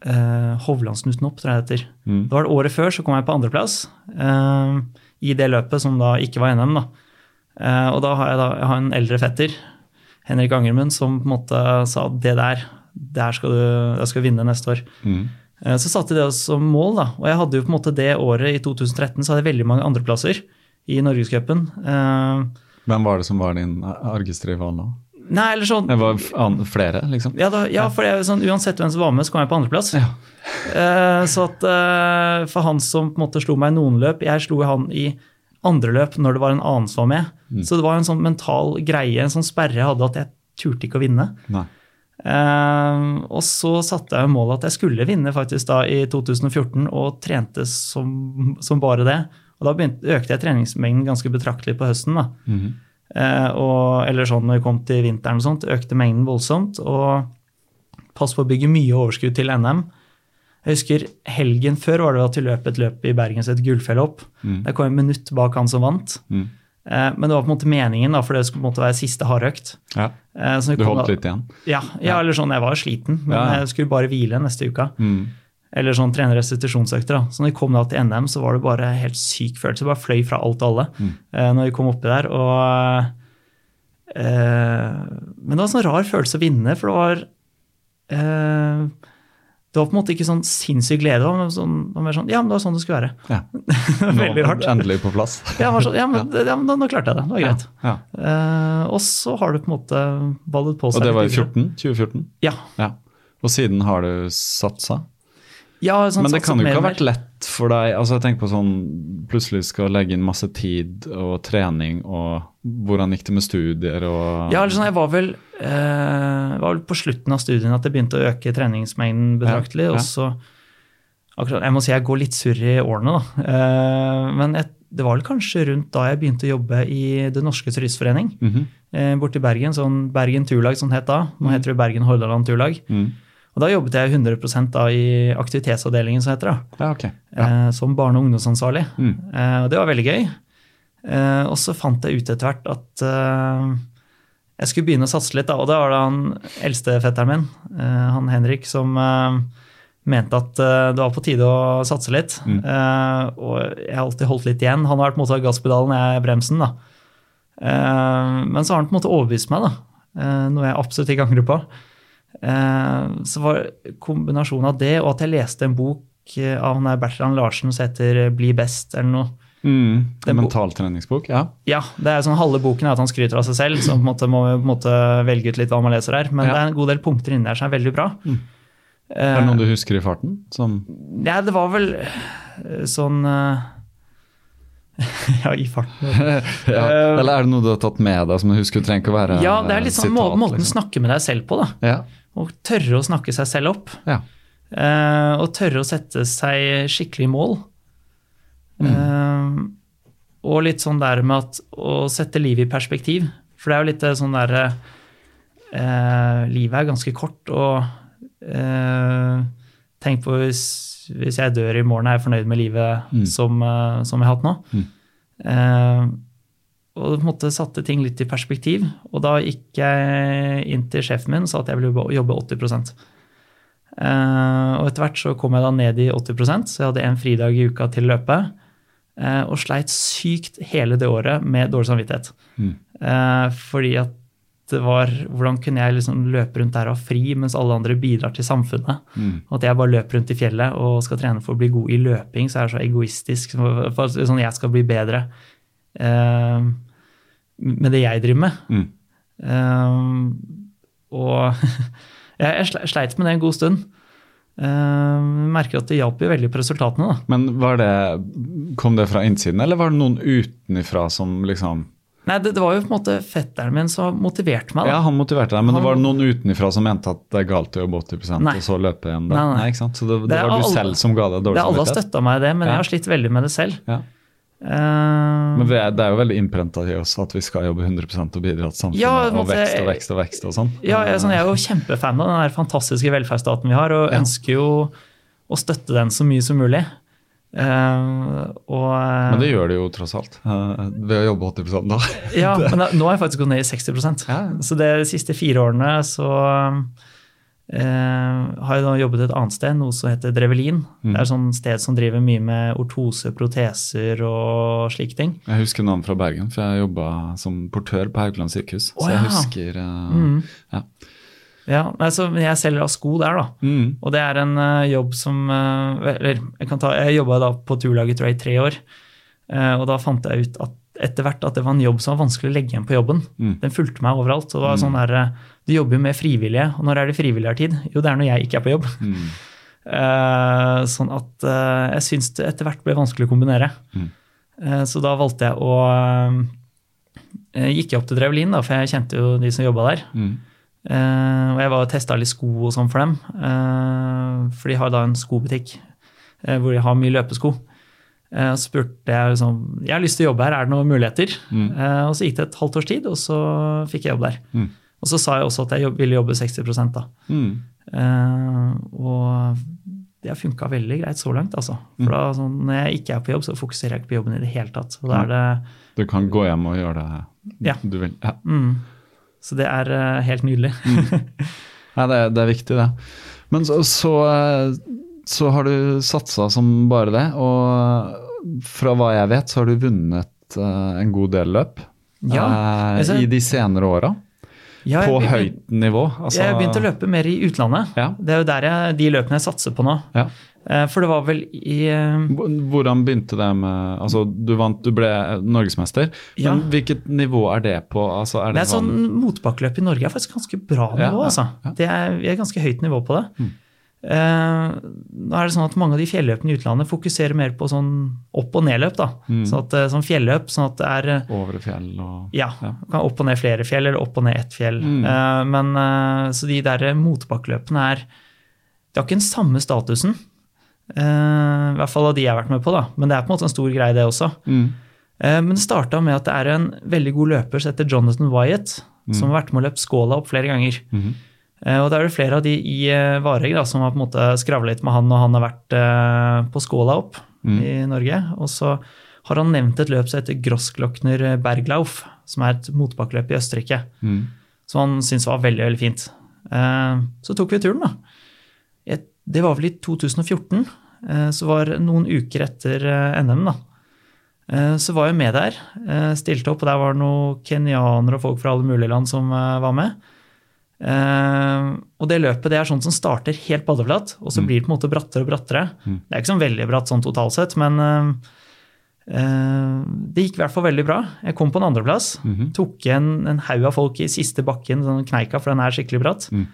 uh, Hovlandsnutten opp, tror jeg det heter. Mm. Det var det Året før så kom jeg på andreplass uh, i det løpet, som da ikke var NM. da. Uh, og da har jeg, da, jeg har en eldre fetter, Henrik Angermund, som på en måte sa det der, der skal du der skal vinne neste år. Mm. Uh, så satte det som mål, da. Og jeg hadde jo på en måte det året, i 2013, så hadde jeg veldig mange andreplasser i Norgescupen. Uh, Hvem var det som var din argeste rival nå? Nei, eller sånn Det var flere, liksom? Ja, da, ja for det sånn, uansett hvem som var med, så kom jeg på andreplass. Ja. uh, så at uh, for han som på en måte slo meg i noen løp Jeg slo han i andre løp når det var en annen som var med. Så det var en sånn mental greie, en sånn sperre jeg hadde, at jeg turte ikke å vinne. Nei. Uh, og så satte jeg mål at jeg skulle vinne faktisk da i 2014, og trente som, som bare det. Og da begynte, økte jeg treningsmengden ganske betraktelig på høsten. da. Eh, og, eller sånn når vi kom til vinteren og sånt, økte mengden voldsomt. Og pass på å bygge mye overskudd til NM. Jeg husker helgen før var det at vi løp et løp i Bergen som het Gullfjellopp. Mm. Der kom jeg et minutt bak han som vant. Mm. Eh, men det var på en måte meningen, da, for det skulle på en måte være siste hardøkt. Ja. Eh, så Du holdt litt igjen? Ja, ja, eller sånn, jeg var sliten, men ja. jeg skulle bare hvile neste uka. Mm. Eller sånn trene restitusjonsøkter. da. Så når vi kom da til NM, så var det bare helt syk følelse. Jeg bare fløy fra alt og alle Mm. eh, når vi kom oppi der. Og, uh, men det var en sånn rar følelse å vinne, for det var uh, Det var på en måte ikke sånn sinnssyk glede. men sånn, mer sånn Ja, men det var sånn det skulle være. Ja. Veldig rart. Endelig på plass. Ja, var sånn, ja, men, ja, men da, nå klarte jeg det. Det var greit. Ja. uh, og så har det på en måte ballet på seg. Og det var i litt videre. 14? 2014? Ja. Ja. Og siden har du satsa? Ja sånn, Men det kan jo ikke ha vært lett for deg altså jeg tenker på sånn, Plutselig skal legge inn masse tid og trening, og hvordan gikk det med studier og Ja, eller sånn, jeg var vel, eh, var vel på slutten av studiene at det begynte å øke treningsmengden betraktelig. Ja, ja. og så, akkurat, Jeg må si jeg går litt surr i årene, da. Eh, men jeg, det var vel kanskje rundt da jeg begynte å jobbe i Det Norske Turistforening Mhm. eh, borte i Bergen. sånn Bergen Turlag, som det het da. Nå heter det Bergen Hordaland Turlag. Mm. Og da jobbet jeg 100 da i aktivitetsavdelingen, som heter det. Ja, okay. Ja. eh, som barne- og ungdomsansvarlig. Mm. Eh, og det var veldig gøy. Eh, og så fant jeg ut etter hvert at eh, jeg skulle begynne å satse litt. Da, og da var det han eldstefetteren min, eh, han Henrik, som mente at det var på tide å satse litt. Mm. Og jeg har alltid holdt litt igjen. Han har vært mottatt gasspedalen, jeg er bremsen. da. Men så har han på en måte overbevist meg, da. Noe jeg absolutt ikke angrer på. Eh, så var kombinasjonen av det og at jeg leste en bok eh, av Bertrand Larsen som heter 'Bli best', eller noe. Mm. en bo- Mentaltreningsbok? Ja. Ja, det er sånn Halve boken er at han skryter av seg selv, så på en måte må vi på en måte velge ut litt hva man leser her. Men Ja. det er en god del punkter inni der som er veldig bra. Er det noen du husker i farten? Som Ja, det var vel eh, sånn eh, Ja, i farten. ja. Eller er det noe du har tatt med deg som du husker? Du trenger ikke å være Ja, det er litt sånn må, måten liksom. snakke med deg selv på, da. Ja. Og tørre å snakke seg selv opp. ja. Uh, og tørre å sette seg skikkelig i mål. Eh, og litt sånn der med at å sette livet i perspektiv. For det er jo litt sånn derre uh, Livet er ganske kort, og eh, tenk på hvis, hvis jeg dør i morgen, er jeg fornøyd med livet Mm. som, som jeg har hatt nå. Mm. Eh, og på en måte satte ting litt i perspektiv. Og da gikk jeg inn til sjefen min og sa at jeg ville jobbe, jobbe 80 Uh, og etter hvert så kom jeg da ned i 80% så jeg hadde en fridag i uka til løpet. Uh, og sleit sykt hele det året med dårlig samvittighet. Mm. Uh, fordi at det var Hvordan kunne jeg liksom løpe rundt der og ha fri, mens alle andre bidrar til samfunnet? Mm. Og at jeg bare løper rundt i fjellet og skal trene for å bli god i løping, så er det så egoistisk. For, for sånn jeg skal bli bedre eh, med det jeg driver med. Mm. Um, og jeg, jeg sleit med det en god stund. Um, merker at det hjalp jo veldig på resultatene. da. Men var det, kom det fra innsiden, eller var det noen utenifra som liksom Nei, det, det var jo på en måte fetteren min som motiverte meg. Ja, han motiverte deg, men det var noen utenifra som mente at det er galt å jobbe 80 Nei. og så løpe igjen? Da? Nei, nei. ikke sant? Så det, det, Det var du alle- selv som ga deg det dårlig er Alle har støtta meg i det, men Ja. jeg har slitt veldig med det selv. Ja. Um, Men det er, det er jo veldig innprenta i oss at vi skal jobbe 100% og bidra til samfunnet. Ja, og vekst og vekst og vekst og sånn. Ja, jeg, sånn, jeg er jo kjempefan av den der fantastiske velferdsstaten vi har, og Ja. ønsker jo å støtte den så mye som mulig. Uh, og, Men det gjør det jo tross alt, uh, ved å jobbe 80 da. Ja, men da, nå har jeg faktisk gått ned i 60 Ja. Så det de siste fire årene så Eh, har jo da jobbet et annet sted, noe som heter Drevelin. Det er et sted som driver mye med ortose, proteser og slike ting. Jeg husker navn fra Bergen, for jeg jobba som portør på Haukeland sykehus. Oh, så jeg ja. husker uh, Mm. ja. Ja, altså, Jeg selger da sko der, da. Mm. Og det er en uh, jobb som uh, Eller jeg kan ta, jeg jobba da på turlaget tror jeg, i tre år. Eh, og da fant jeg ut at etter hvert at det var en jobb som var vanskelig å legge igjen på jobben. Mm. Den fulgte meg overalt. og det var sånn der, eh, Du jobber jo med frivillige, og når er det frivilligartid? Jo, det er når jeg ikke er på jobb. Mm. Uh, sånn at uh, jeg syns det etter hvert ble vanskelig å kombinere. Mm. Eh, så da valgte jeg å Gikk jeg opp til Drevlin, da, for jeg kjente jo de som jobba der. Mm. Og jeg var testa litt sko og sånn for dem. for de har da en skobutikk hvor de har mye løpesko. Eh, og så spurte jeg liksom Jeg har lyst til å jobbe her, er det noen muligheter? Mm. Eh, og så gikk det et halvt års tid, og så fikk jeg jobb der. Mm. Og så sa jeg også at jeg ville jobbe 60 da. Mm. Uh, og det har funka veldig greit så langt, altså. For da, så, når jeg ikke er på jobb, så fokuserer jeg ikke på jobben i det hele tatt. Og da er det Du kan gå hjem og gjøre det Ja. du vil. Ja. mm, Så det er uh, helt nydelig. Nei, det, er- det er viktig, det. Men så, så, så har du satsa som bare det, og fra hva jeg vet, så har du vunnet eh, en god del løp Ja, altså- i de senere åra. Ja, På høyt nivå. Altså, Jeg har begynt å løpe mer i utlandet. Ja. Det er jo der jeg, de løpene jeg satser på nå. Ja. Eh, For det var vel i Hvordan begynte det med Altså, du vant, du ble norgesmester, men hvilket nivå er det på? Altså, er Det det er sånn Motbakkeløp i Norge er faktisk ganske bra nivå. altså. Det er, vi er ganske høyt nivå på det. Mm. Eh, nå er det sånn at Mange av de fjelløpene i utlandet fokuserer mer på sånn opp- og nedløp. da. Mm. Sånn, at, eh, sånn fjelløp, sånn at det er eh, Over fjell og Ja, Ja. kan opp og ned flere fjell, eller opp og ned ett fjell. Mm. Men Så de der motbakkeløpene er De har ikke den samme statusen. I hvert fall av de jeg har vært med på, da. Men det er på en måte en stor greie, det også. mm. Men det starta med at det er en veldig god løper som heter Jonathan Wyatt, som har vært med å løpe skåla opp flere ganger. Mhm. Eh, Og da er det flere av de i eh, Vareg da, som har på en måte skravla litt med han når han har vært eh, på skåla opp Mm. i Norge. Og så har han nevnt et løp som heter Grossglockner Berglauf, som er et motbakkeløp i Østerrike. Mm. Som han syntes var veldig veldig fint. Så tok vi turen, da. Det var vel i 2014, eh, så var noen uker etter NM, da. Så var jeg med der, stilte opp, og der var det noen kenyanere og folk fra alle mulige land som var med. Eh, Og det løpet det er sånn som starter helt badeflat, og så blir det på en måte brattere og brattere. Det er ikke sånn veldig bratt sånn totalt sett, men uh, uh, det gikk i hvert fall veldig bra. Jeg kom på en andreplass. Tok igjen en haug av folk i siste bakken, sånn kneika, for den er skikkelig bratt. Mm.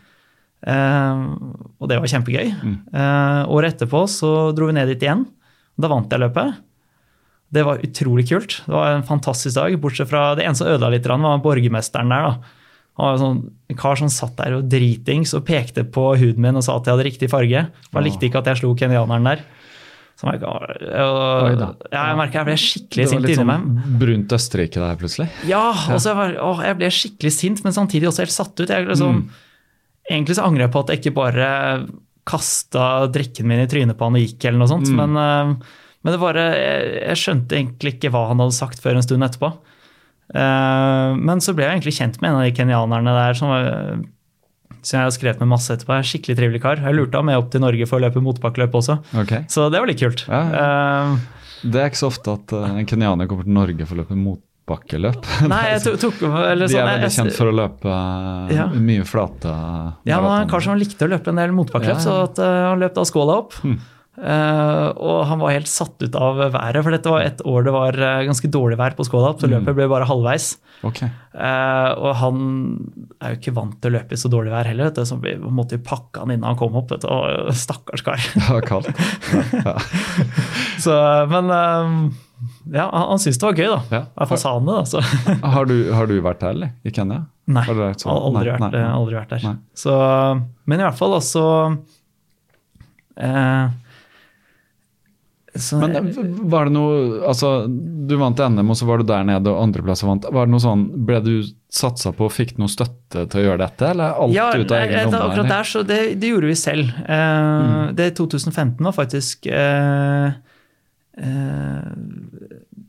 Og det var kjempegøy. Eh, året etterpå så dro vi ned dit igjen. Da vant jeg løpet. Det var utrolig kult. Det var en fantastisk dag. Bortsett fra det eneste som ødela litt, var borgermesteren der. da. Han var sånn, en kar som satt der og dritings og pekte på huden min og sa at jeg hadde riktig farge. Han likte ikke at jeg slo kenyaneren der. Så jeg, og, ja, jeg merka jeg ble skikkelig sint Det var litt sånn meg. brunt Østerrike der plutselig. Ja, og så jeg, var, å, jeg ble skikkelig sint, men samtidig også helt satt ut. Jeg, liksom, Egentlig så angrer jeg på at jeg ikke bare kasta drikken min i trynet på han og gikk, eller noe sånt. Men, eh, men det bare, jeg, jeg skjønte egentlig ikke hva han hadde sagt før en stund etterpå. Eh, men så ble jeg egentlig kjent med en av de kenyanerne der som, var, som jeg har skrevet med masse etterpå. En skikkelig trivelig kar. Jeg lurte ham med opp til Norge for å løpe motbakkeløp også. Okay. Så det var litt kult. Ja, ja. Det er ikke så ofte at eh, en kenyaner kommer til Norge for å løpe motbakkeløp. nei, jeg tok, tok eller De sånn, er veldig kjent for å løpe eh, Ja. mye flate Ja, han var en kar som likte å løpe en del motbakkeløp, Ja, ja. så at, eh, han løp da skåla opp. Eh, og han var helt satt ut av været, for dette var et år det var eh, ganske dårlig vær på skåla så løpet ble bare halvveis. Okay. Uh, og han er jo ikke vant til å løpe i så dårlig vær heller, vet du, så vi måtte jo pakke han innan han kom opp. Vet du, og stakkars kar. Det var kaldt. Ja. så, men uh, ja, han, han syntes det var gøy, da. Ja. Hvert fall sa han det. da. Så. Har, du, har du vært der, eller? I Kenya? Nei, Har du vært så- aldri, Nei, vært, nei. aldri vært der. Så, men i hvert fall altså eh, så, Men eh, var det noe Altså, du vant NM, og så var du der nede, og andreplass vant. Var det noe sånn, Ble du satsa på, og fikk noe støtte til å gjøre dette, eller alt ja, ut av egen det- lomme? akkurat der, så det, det gjorde vi selv. Eh, Det 2015 var faktisk uh, uh,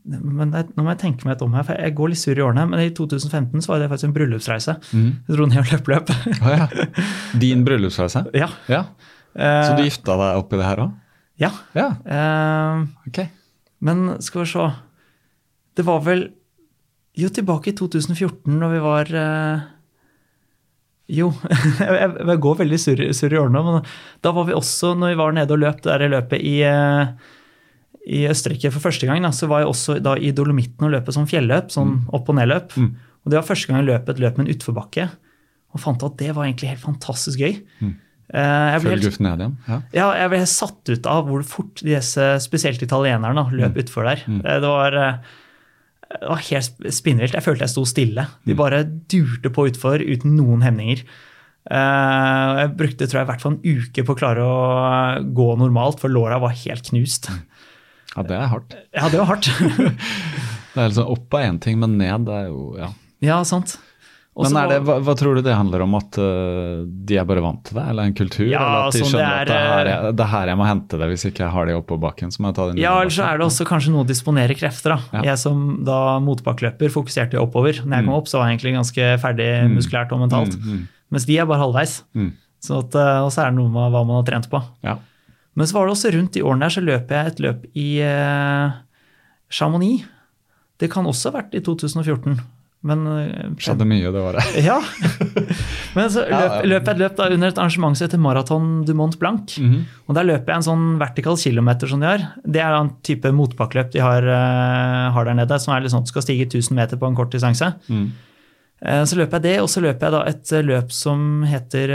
men det, Nå må jeg tenke meg et om her, for jeg går litt sur i årene. Men i 2015 så var det faktisk en bryllupsreise. Mm. Jeg dro ned og løp løp. Oh, ja. Din bryllupsreise? ja. Ja. Så du gifta deg oppi det her òg? Ja. Ja. Uh, okay. men skal vi se Det var vel Jo, tilbake i 2014, når vi var uh, Jo, jeg, jeg, går veldig surr sur i årene, men da var vi også, når vi var nede og løp det der løpet i, uh, i Østerrike for første gang, da, så var jeg også da i Dolomitten og løpet som fjelløp, sånn opp- og nedløp. Mm. Og det var første gang jeg løp et løp med en utforbakke, og fant at det var egentlig helt fantastisk gøy. Mm. Eh, Følg helt ned igjen? Ja. ja, jeg ble satt ut av hvor fort disse, spesielt italienerne, løp løp utfor der. Mm. Det var, eh, det var helt spinnvilt. Jeg følte jeg sto stille. De bare durte på utfor uten noen hemninger. Eh, Jeg brukte tror jeg, i hvert fall en uke på å klare å eh, gå normalt, for låra var helt knust. ja, det er hardt. Ja, det var hardt. Det er liksom Opp er én ting, men ned er jo Ja. Ja, sant. Og Men er det, hva, hva tror du det handler om? At uh, de er bare vant til det, eller en kultur? Ja, eller at de sånn, det skjønner at det her, er, her det er her jeg må hente det hvis ikke jeg har det i oppoverbakken? Jeg Ja, eller så er det også kanskje noe å disponere krefter. da. Ja. Jeg som da motbakkeløper fokuserte jo oppover. Når jeg kom opp, så var jeg egentlig ganske ferdig muskulært og mentalt. Mm, mm, Mens de er bare halvveis. mm. Så at, eh, og så er det noe med hva man har trent på. Ja. Men så var det også rundt de årene der så løp jeg et løp i uh, Chamonix. Det kan også ha vært i 2014. Men eh, Skjedde mye det året. Ja. Men så løp, løp jeg et løp da under et arrangement som heter Marathon du Mont Blanc. Mhm. Og der løper jeg en sånn vertikal kilometer som de har. Det er en type motbakkeløp de har, eh, har der nede, som er sånn at du skal stige 1000 meter på en kort distanse. Mm. Så løper jeg det, og så løper jeg da et løp som heter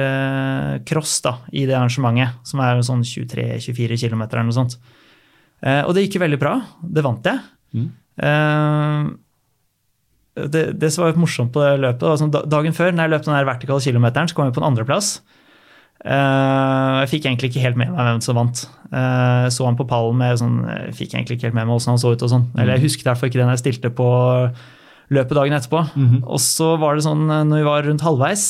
cross da, i det arrangementet. Som er sånn 23-24 km eller noe sånt. Og det gikk jo veldig bra. Det vant jeg. Mm. Eh, Det, det som var morsomt på det løpet, sånn, dagen før når jeg løp den der vertikale kilometeren, så kom jeg på en andreplass. Uh, jeg fikk egentlig ikke helt med meg hvem som vant. Uh, så han på pallen med sånn Jeg fikk egentlig ikke helt med meg hvordan han så ut. og sånn. Eller jeg husket derfor ikke den jeg stilte på løpet dagen etterpå. Og så var det sånn, eh, når vi var rundt halvveis,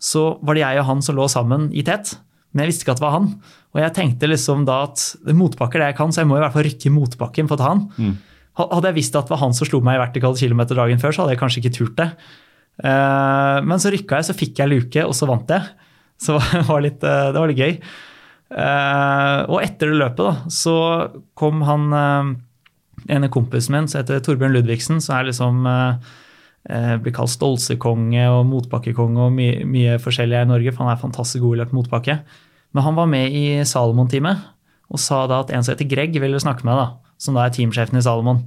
så var det jeg og han som lå sammen i tett. Men jeg visste ikke at det var han. Og jeg tenkte liksom da at motbakker det jeg kan, så jeg må i hvert fall rykke motbakken for å ta han. Ha- Hadde jeg visst at det var han som slo meg i vertikal kilometer dagen før, så hadde jeg kanskje ikke turt det. Eh, Men så rykka jeg, så fikk jeg luke, og så vant jeg. Så det var litt, eh, det var litt gøy. Eh, Og etter det løpet da, så kom han ene kompisen min som heter Torbjørn Ludvigsen, som er liksom blir kalt stolsekonge og motbakkekonge og mye, mye forskjellig i Norge, for han er fantastisk god i løp motbakke. Men han var med i Salomon-teamet og sa da at en som heter Greg ville snakke med deg, som da er teamsjefen i Salomon.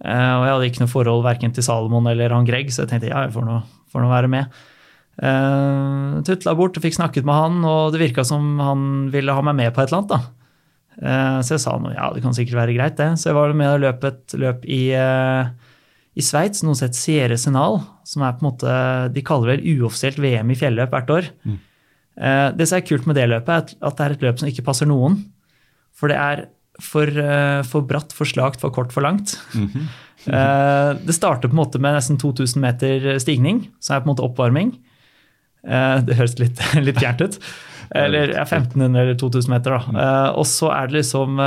Uh, og jeg hadde ikke noe forhold verken til Salomon eller han Greg, så jeg tenkte ja, jeg får nå får nå være med. Uh, Tutla bort og fikk snakket med han, og det virka som han ville ha meg med på et eller annet. da. Uh, så jeg sa noe, ja, det kan sikkert være greit, det. Så jeg var med og løp et løp i, uh, i Sveits, noe som heter Sierre Senal, som er på en måte, de kaller vel uoffisielt VM i fjelløp hvert år. Eh, det som er kult med det løpet, er at det er et løp som ikke passer noen. For det er for, eh, for bratt, for slakt, for kort, for langt. Eh, det starter på en måte med nesten 2000 meter stigning, som er på en måte oppvarming. Eh, det høres litt, litt fjernt ut. Eller ja, 1500 eller 2000 meter, da. Eh, og så er det liksom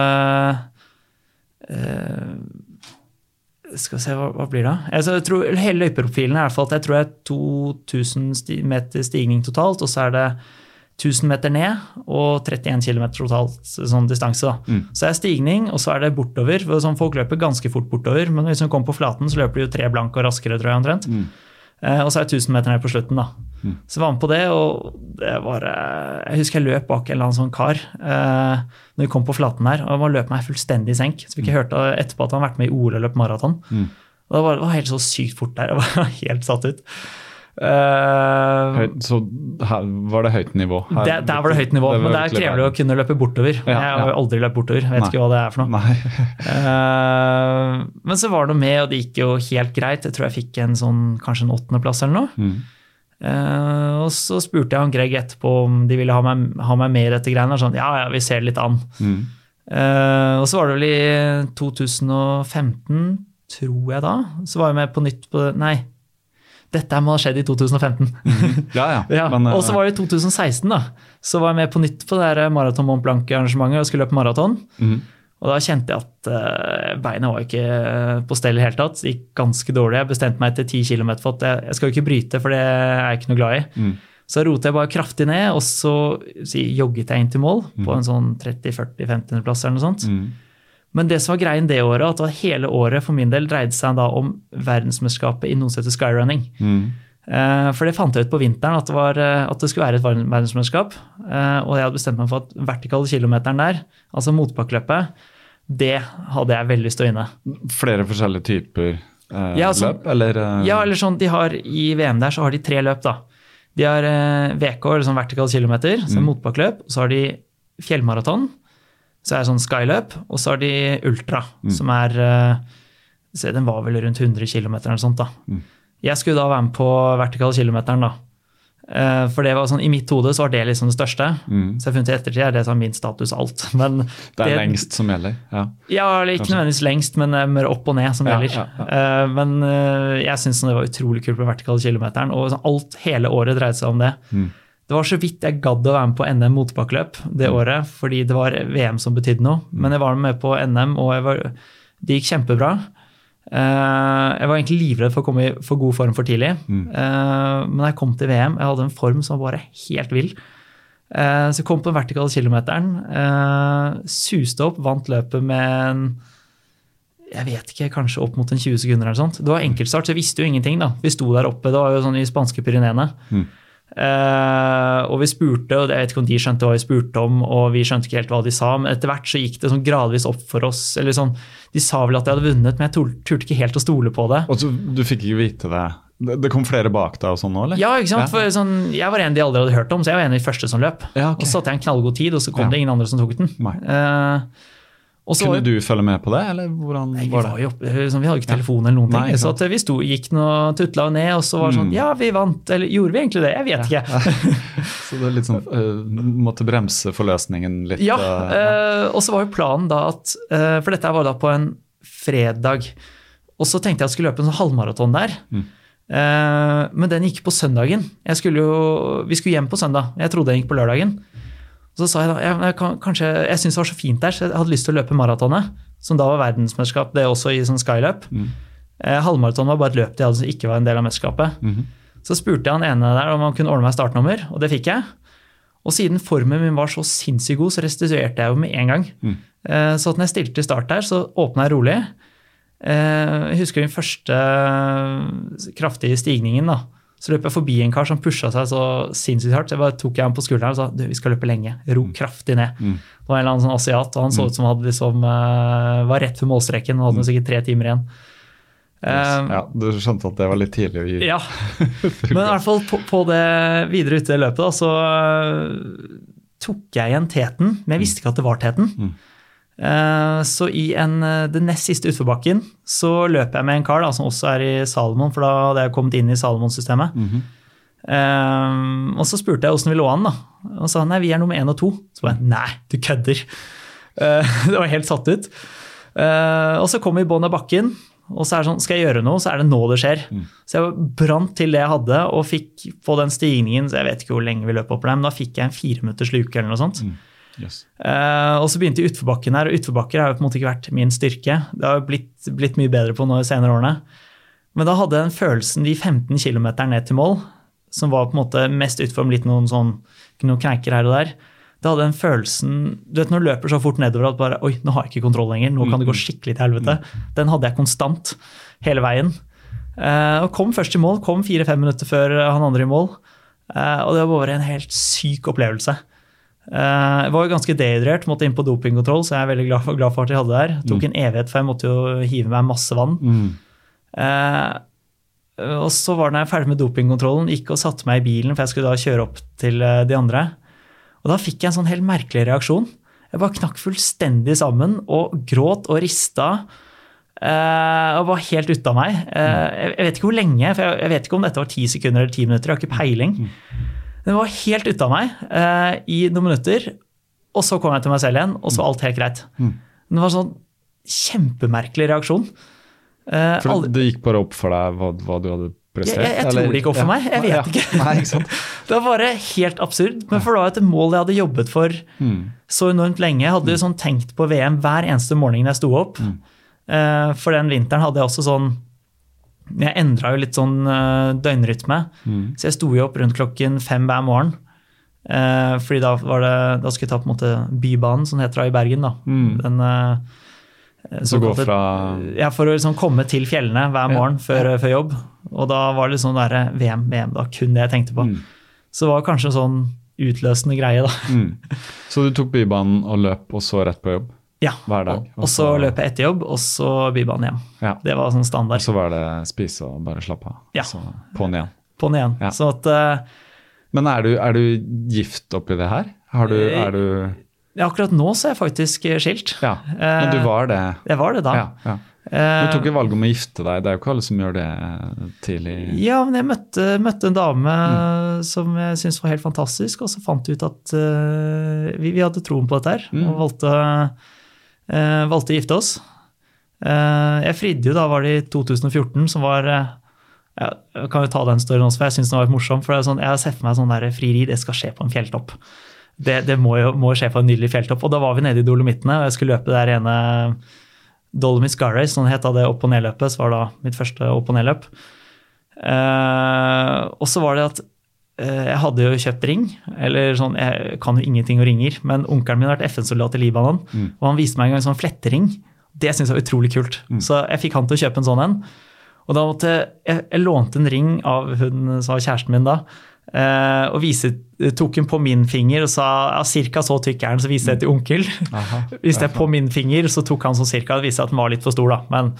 Skal vi se, hva, hva blir det? Altså, jeg tror, hele løypeprofilen er i hvert fall at jeg tror det er 2000 meter stigning totalt, og så er det 1000 meter ned og 31 km totalt sånn distanse. Da. Så er det stigning, og så er det bortover. for Sånn, folk løper ganske fort bortover, men hvis de kommer på flaten, så løper de jo tre blank og raskere, tror jeg omtrent. Eh, og så er det 1000 meter ned på slutten, da. Så jeg var med på det, og det var eh, Jeg husker jeg løp bak en eller annen sånn kar eh, når vi kom på flaten her, og han løp meg fullstendig i senk. Så fikk jeg hørt etterpå at han har vært med i OL og løpt maraton. Og det var, det var helt så sykt fort der. Jeg var helt satt ut. Eh, Høyt, så her var det høyt nivå? Her- der, der var det høyt nivå, det men der krever det å kunne løpe bortover. Ja, jeg har ja. aldri løpt bortover, jeg vet Nei. ikke hva det er for noe. Eh, men så var det noe med, og det gikk jo helt greit. Jeg tror jeg fikk en sånn, kanskje en åttendeplass eller noe. Mm. Uh, og så spurte jeg han Greg etterpå om de ville ha meg, ha meg med i dette greiene. Sånn, ja, ja, vi ser det litt an. Mm. Og så var det vel i 2015, tror jeg da, så var jeg med på nytt på Nei, dette må ha skjedd i 2015. Ja, ja. Ja, eh, og så var det i 2016, da. Så var jeg med på nytt på det der Maraton Mont Blanc-arrangementet og skulle løpe maraton. Mm. Og da kjente jeg at uh, beina var ikke på stell i det hele tatt. Det gikk ganske dårlig. Jeg bestemte meg etter 10 km for at jeg, jeg skal jo ikke bryte, for det er jeg ikke noe glad i. Mm. Så rotet jeg bare kraftig ned, og så si, jogget jeg inn til mål Mm. på en sånn 30-40-50-plass eller noe sånt. Mm. Men det som var greien det året, at det hele året for min del dreide seg da om verdensmesterskapet i noe som heter skyrunning. Mm. Eh, For det fant jeg ut på vinteren at det, var, eh, at det skulle være et verden- verdensmesterskap. Eh, Og jeg hadde bestemt meg for at vertikale kilometeren der, altså motbakkeløpet, det hadde jeg veldig lyst til å vinne. Flere forskjellige typer eh, Ja, altså- løp, eller eh, Ja, eller sånn, de har I VM der så har de tre løp, da. De har eh, VK, eller sånn vertikale kilometer, så det motbakkeløp. og Så har de fjellmaraton, så er det sånn skyløp, og så har de ultra, som er eh, se, Den var vel rundt 100 km eller sånt, da. Jeg skulle da være med på vertikale kilometeren, da. Eh, For det var sånn, I mitt hode så var det liksom det største. Mm. Så jeg har funnet i ettertid er det sånn min status alt. Men Det er lengst som gjelder. Ja. ja, eller ikke nødvendigvis lengst, men eh, mer opp og ned som Ja, gjelder. ja, Men jeg syns det var utrolig kult på vertikale kilometeren, og sånn alt hele året dreide seg om det. Mm. Det var så vidt jeg gadd å være med på NM motbakkeløp det Mm. året, fordi det var VM som betydde noe. Men jeg var med på NM, og var, det gikk kjempebra. Eh, jeg var egentlig livredd for å komme i for god form for tidlig. Mm. Eh, men jeg kom til VM, jeg hadde en form som var bare helt vill. Eh, Så jeg kom på den vertikale kilometeren, suste opp, vant løpet med en jeg vet ikke, kanskje opp mot en 20 sekunder eller sånt. Det var enkeltstart, så jeg visste jo ingenting. da. Vi sto der oppe, det var jo sånn i spanske Pyreneene. Mm. Eh, og vi spurte, og jeg vet ikke om de skjønte hva vi spurte om, og vi skjønte ikke helt hva de sa, men etter hvert så gikk det sånn gradvis opp for oss. eller sånn, De sa vel at jeg hadde vunnet, men jeg turte ikke helt å stole på det. Og så, du fikk ikke vite det? Det kom flere bak deg og sånn nå, eller? Ja, ikke sant? For sånn, Jeg var en de aldri hadde hørt om, så jeg var en av de første som løp. Ja, okay. Og så satte jeg en knallgod tid, og så kom Ja. det ingen andre som tok den. Nei. Eh, og så Kunne du følge med på det, eller hvordan Nei, vi, var det? jo sånn, vi hadde ikke telefon eller noen ting. Nei, Så at vi sto, gikk og tutla ned, og så var det sånn Mm. Ja, vi vant. Eller gjorde vi egentlig det? Jeg vet ikke. Så det litt sånn øh, Måtte bremse forløsningen litt? Ja, Uh, eh, og så var jo planen da at eh, For dette var da på en fredag. Og så tenkte jeg at jeg skulle løpe en sånn halvmaraton der. Mm. Eh, men den gikk på søndagen. Skulle jo, vi skulle hjem på søndag. Jeg trodde den gikk på lørdagen. Så sa jeg da jeg kan, kanskje, jeg syntes det var så fint der, så jeg hadde lyst til å løpe maratonet. Som da var verdensmesterskap, det også i sånn skyløp. Mm. Eh, halvmaraton var bare et løp de hadde som ikke var en del av mesterskapet. Mm. Så spurte jeg han ene der om han kunne ordne meg startnummer, og det fikk jeg. Og siden formen min var så sinnssykt god, så restituerte jeg jo med en gang. Mm. Eh, Så når jeg stilte til start der, så åpna jeg rolig. Eh, Jeg husker den første kraftige stigningen. da. Så løp jeg forbi en kar som pusha seg så sinnssykt hardt. Så jeg bare tok jeg ham på skulderen og sa du, vi skal løpe lenge. Ro kraftig ned. Mm. Det var en eller annen sånn asiat, og han så ut som han liksom, uh, var rett ved målstreken og hadde sikkert tre timer igjen. Um, ja, du skjønte at det var litt tidlig å gi ja, men i hvert fall på, på det videre ute i løpet da, så uh, tok jeg igjen teten, men jeg visste ikke at det var teten. Mm. Eh, så i en, øh, den nest siste utforbakken så løper jeg med en kar da, som også er i Salomon, for da hadde jeg kommet inn i Salomon-systemet. Mm -hmm. um, og så spurte jeg åssen vi lå an, da. Og sa nei, vi er nummer én og to. Så bare nei, du kødder. Uh, det var helt satt ut. Uh, og så kom vi i bånn av bakken, og så er det sånn, skal jeg gjøre noe, så er det nå det skjer. Så jeg brant til det jeg hadde, og fikk på den stigningen, så jeg vet ikke hvor lenge vi løp opp der, men da fikk jeg en fireminutters luke eller noe sånt. Yes. Uh, og så begynte utforbakken her, og utforbakker har jo på en måte ikke vært min styrke. Det har jo blitt, blitt mye bedre på nå i senere årene. Men da hadde jeg den følelsen de 15 km ned til mål, som var på en måte mest utfor litt noen sånn, noen kneiker her og der. Da hadde jeg den følelsen Du vet når du løper så fort nedover at bare Oi, nå har jeg ikke kontroll lenger. Nå kan det gå skikkelig til helvete. Den hadde jeg konstant hele veien. Uh, og kom først i mål. Kom fire-fem minutter før han andre i mål. Uh, og det var bare en helt syk opplevelse. Eh, Jeg var jo ganske dehydrert, måtte inn på dopingkontroll, så jeg er veldig glad for, glad for at jeg hadde det der. Tok en evighet, for jeg måtte jo hive meg masse vann. Mm. Eh, og så var det når jeg ferdig med dopingkontrollen, gikk og satte meg i bilen, for jeg skulle da kjøre opp til eh, de andre. Og da fikk jeg en sånn helt merkelig reaksjon. Jeg bare knakk fullstendig sammen og gråt og rista. eh, og var helt ute av meg. Eh, jeg, jeg vet ikke hvor lenge, for jeg, jeg vet ikke om dette var ti sekunder eller ti minutter. Jeg har ikke peiling. Den var helt ute av meg eh, i noen minutter. Og så kom jeg til meg selv igjen, og så var alt helt greit. Mm. det var en sånn kjempemerkelig reaksjon. Eh, For aldri- det gikk bare opp for deg hva, hva du hadde prestert? Jeg- jeg tror eller? det gikk opp for meg, jeg vet Ja. ikke. Nei, ikke? Det var bare helt absurd. Men for det var et mål jeg hadde jobbet for så enormt lenge. Jeg hadde sånn tenkt på VM hver eneste morgen jeg sto opp. Eh, For den vinteren hadde jeg også sånn Jeg endra jo litt sånn eh, døgnrytme. Så jeg sto jo opp rundt klokken fem hver morgen. Eh, fordi da, var det, da skulle jeg ta på en måte Bybanen, som det heter det i Bergen. da. Den, eh, Så gå fra ja, For å liksom komme til fjellene hver morgen før, før jobb. Og da var det sånn der VM, VM, da kun det jeg tenkte på. Så det var kanskje en sånn utløsende greie, da. mm. Så du tok Bybanen og løp, og så rett på jobb? Ja. Hver dag. Og, og så løpe etter jobb, og så Bybanen hjem. Ja. Det var sånn standard. Og så var det spise og bare slappe av. Ja. Så på'n igjen. På'n igjen. Ja. Sånn at uh, Men er du, er du gift oppi det her? Har du, Eh, er du ja, akkurat nå så er jeg faktisk eh, skilt. Ja. Men du var det? Jeg var det da. Ja. ja. Du tok jo valget om å gifte deg. Det er jo ikke alle som gjør det tidlig. Ja, men jeg møtte, møtte en dame Mm. som jeg syntes var helt fantastisk, og så fant vi ut at uh, vi, vi hadde troen på dette her, Mm. og valgte, eh, valgte å gifte oss. Eh, jeg fridde jo da, var det i 2014, som var eh, Jeg kan jo ta den storyen også, for jeg syns den var litt morsom. for sånn, Jeg har sett for meg sånn der frieri, det skal skje på en fjelltopp. Det, det må jo må skje på en nydelig fjelltopp. Og da var vi nede i Dolomittene, og jeg skulle løpe der ene Dolomit Race, sånn het det opp- og nedløpet, så var da mitt første opp- og nedløp. Eh, og så var det at jeg hadde jo kjøpt ring, eller sånn, jeg kan jo ingenting om ringer, men onkelen min har vært FN-soldat i Libanon, og han viste meg en gang en sånn flettering. Det syntes jeg var utrolig kult. Så jeg fikk han til å kjøpe en sånn en. Og da måtte jeg, jeg lånte en ring av hun som var kjæresten min da, eh, og viste, tok den på min finger og sa ja, cirka så tykk er den, så viste jeg til onkel. Viste jeg på min finger, så tok han sånn cirka, det viste at den var litt for stor da, men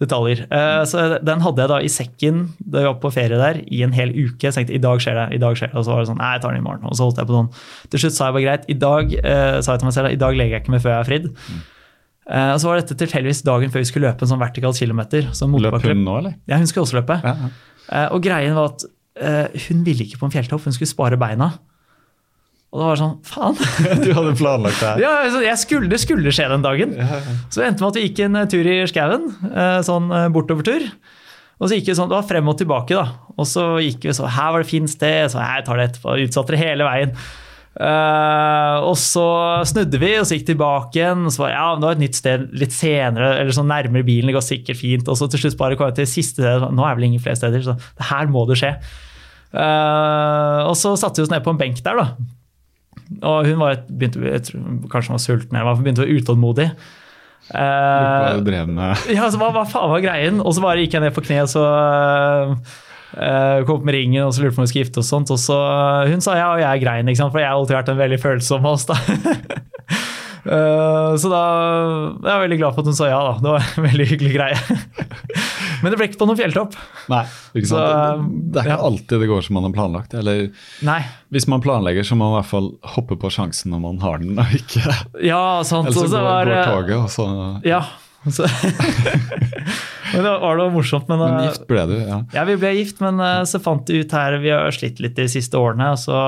detaljer. Eh, Så den hadde jeg da i sekken da jeg var på ferie der i en hel uke. Jeg tenkte i dag skjer det, i dag skjer det. Og så var det sånn, nei, jeg tar den i morgen. Og så holdt jeg på sånn. Til slutt sa jeg bare greit, i dag eh, sa jeg til meg selv, i dag legger jeg ikke meg før jeg er fridd. Eh, Og så var dette tilfeldigvis dagen før vi skulle løpe en sånn vertikal kilometer. Så Løp hun nå, eller? Ja, hun skulle også løpe. Ja, ja. Eh, Og greien var at eh, hun ville ikke på en fjelltopp, hun skulle spare beina. Og da var det sånn, faen. Du hadde planlagt det her? Ja, altså, jeg skulle, det skulle skje den dagen. Så det endte med at vi gikk en eh, tur i skauen, eh, sånn eh, bortovertur. Og så gikk vi sånn, det var frem og tilbake da. Og så gikk vi så, her var det fint sted, så jeg tar det etterpå, utsatte det hele veien. Uh, og så snudde vi og så gikk tilbake igjen, og så var det, ja, det var et nytt sted litt senere, eller sånn nærmere bilen, det går sikkert fint. Og så til slutt bare kom jeg til siste sted, nå er vel ingen flere steder, så det her må det skje. Uh, og så satte vi oss ned på en benk der da. Og hun var, begynte, jeg tror, kanskje hun var sulten eller begynte å være utålmodig. Eh, med? ja, så hva, hva faen var greien? Og så bare gikk jeg ned på kne, så uh, kom opp med ringen og så lurte på om vi skulle gifte oss. og sånt, og så Hun sa ja, og jeg grein, ikke sant? for jeg har alltid vært en veldig følsom av oss. da. Eh, så da jeg er veldig glad for at hun sa ja. da. Det var en veldig hyggelig greie. Men det ble ikke på noen fjelltopp. Nei, ikke sant? Så, det er ikke ja. alltid det går som man har planlagt. Eller Nei. hvis man planlegger, så må man i hvert fall hoppe på sjansen når man har den, og ikke Ja, sant. Ellers så går, var, går eh, toget, og så Ja. Så, men det var noe morsomt. Men, Men eh, gift ble du, ja. Ja, vi ble gift, men eh, så fant vi ut her Vi har slitt litt de siste årene, og så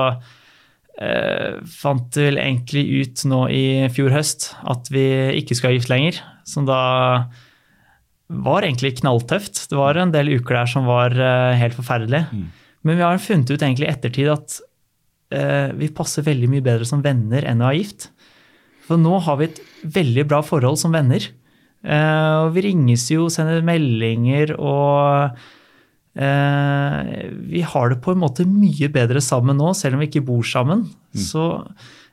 eh, fant vel egentlig ut nå i fjor høst at vi ikke skal ha gift lenger. Som da var egentlig knalltøft. Det var en del uker der som var eh, helt forferdelig. Men vi har funnet ut egentlig i ettertid at eh, vi passer veldig mye bedre som venner enn å være gift. For nå har vi et veldig bra forhold som venner. Eh, og vi ringes jo, sender meldinger og eh, Vi har det på en måte mye bedre sammen nå, selv om vi ikke bor sammen. Så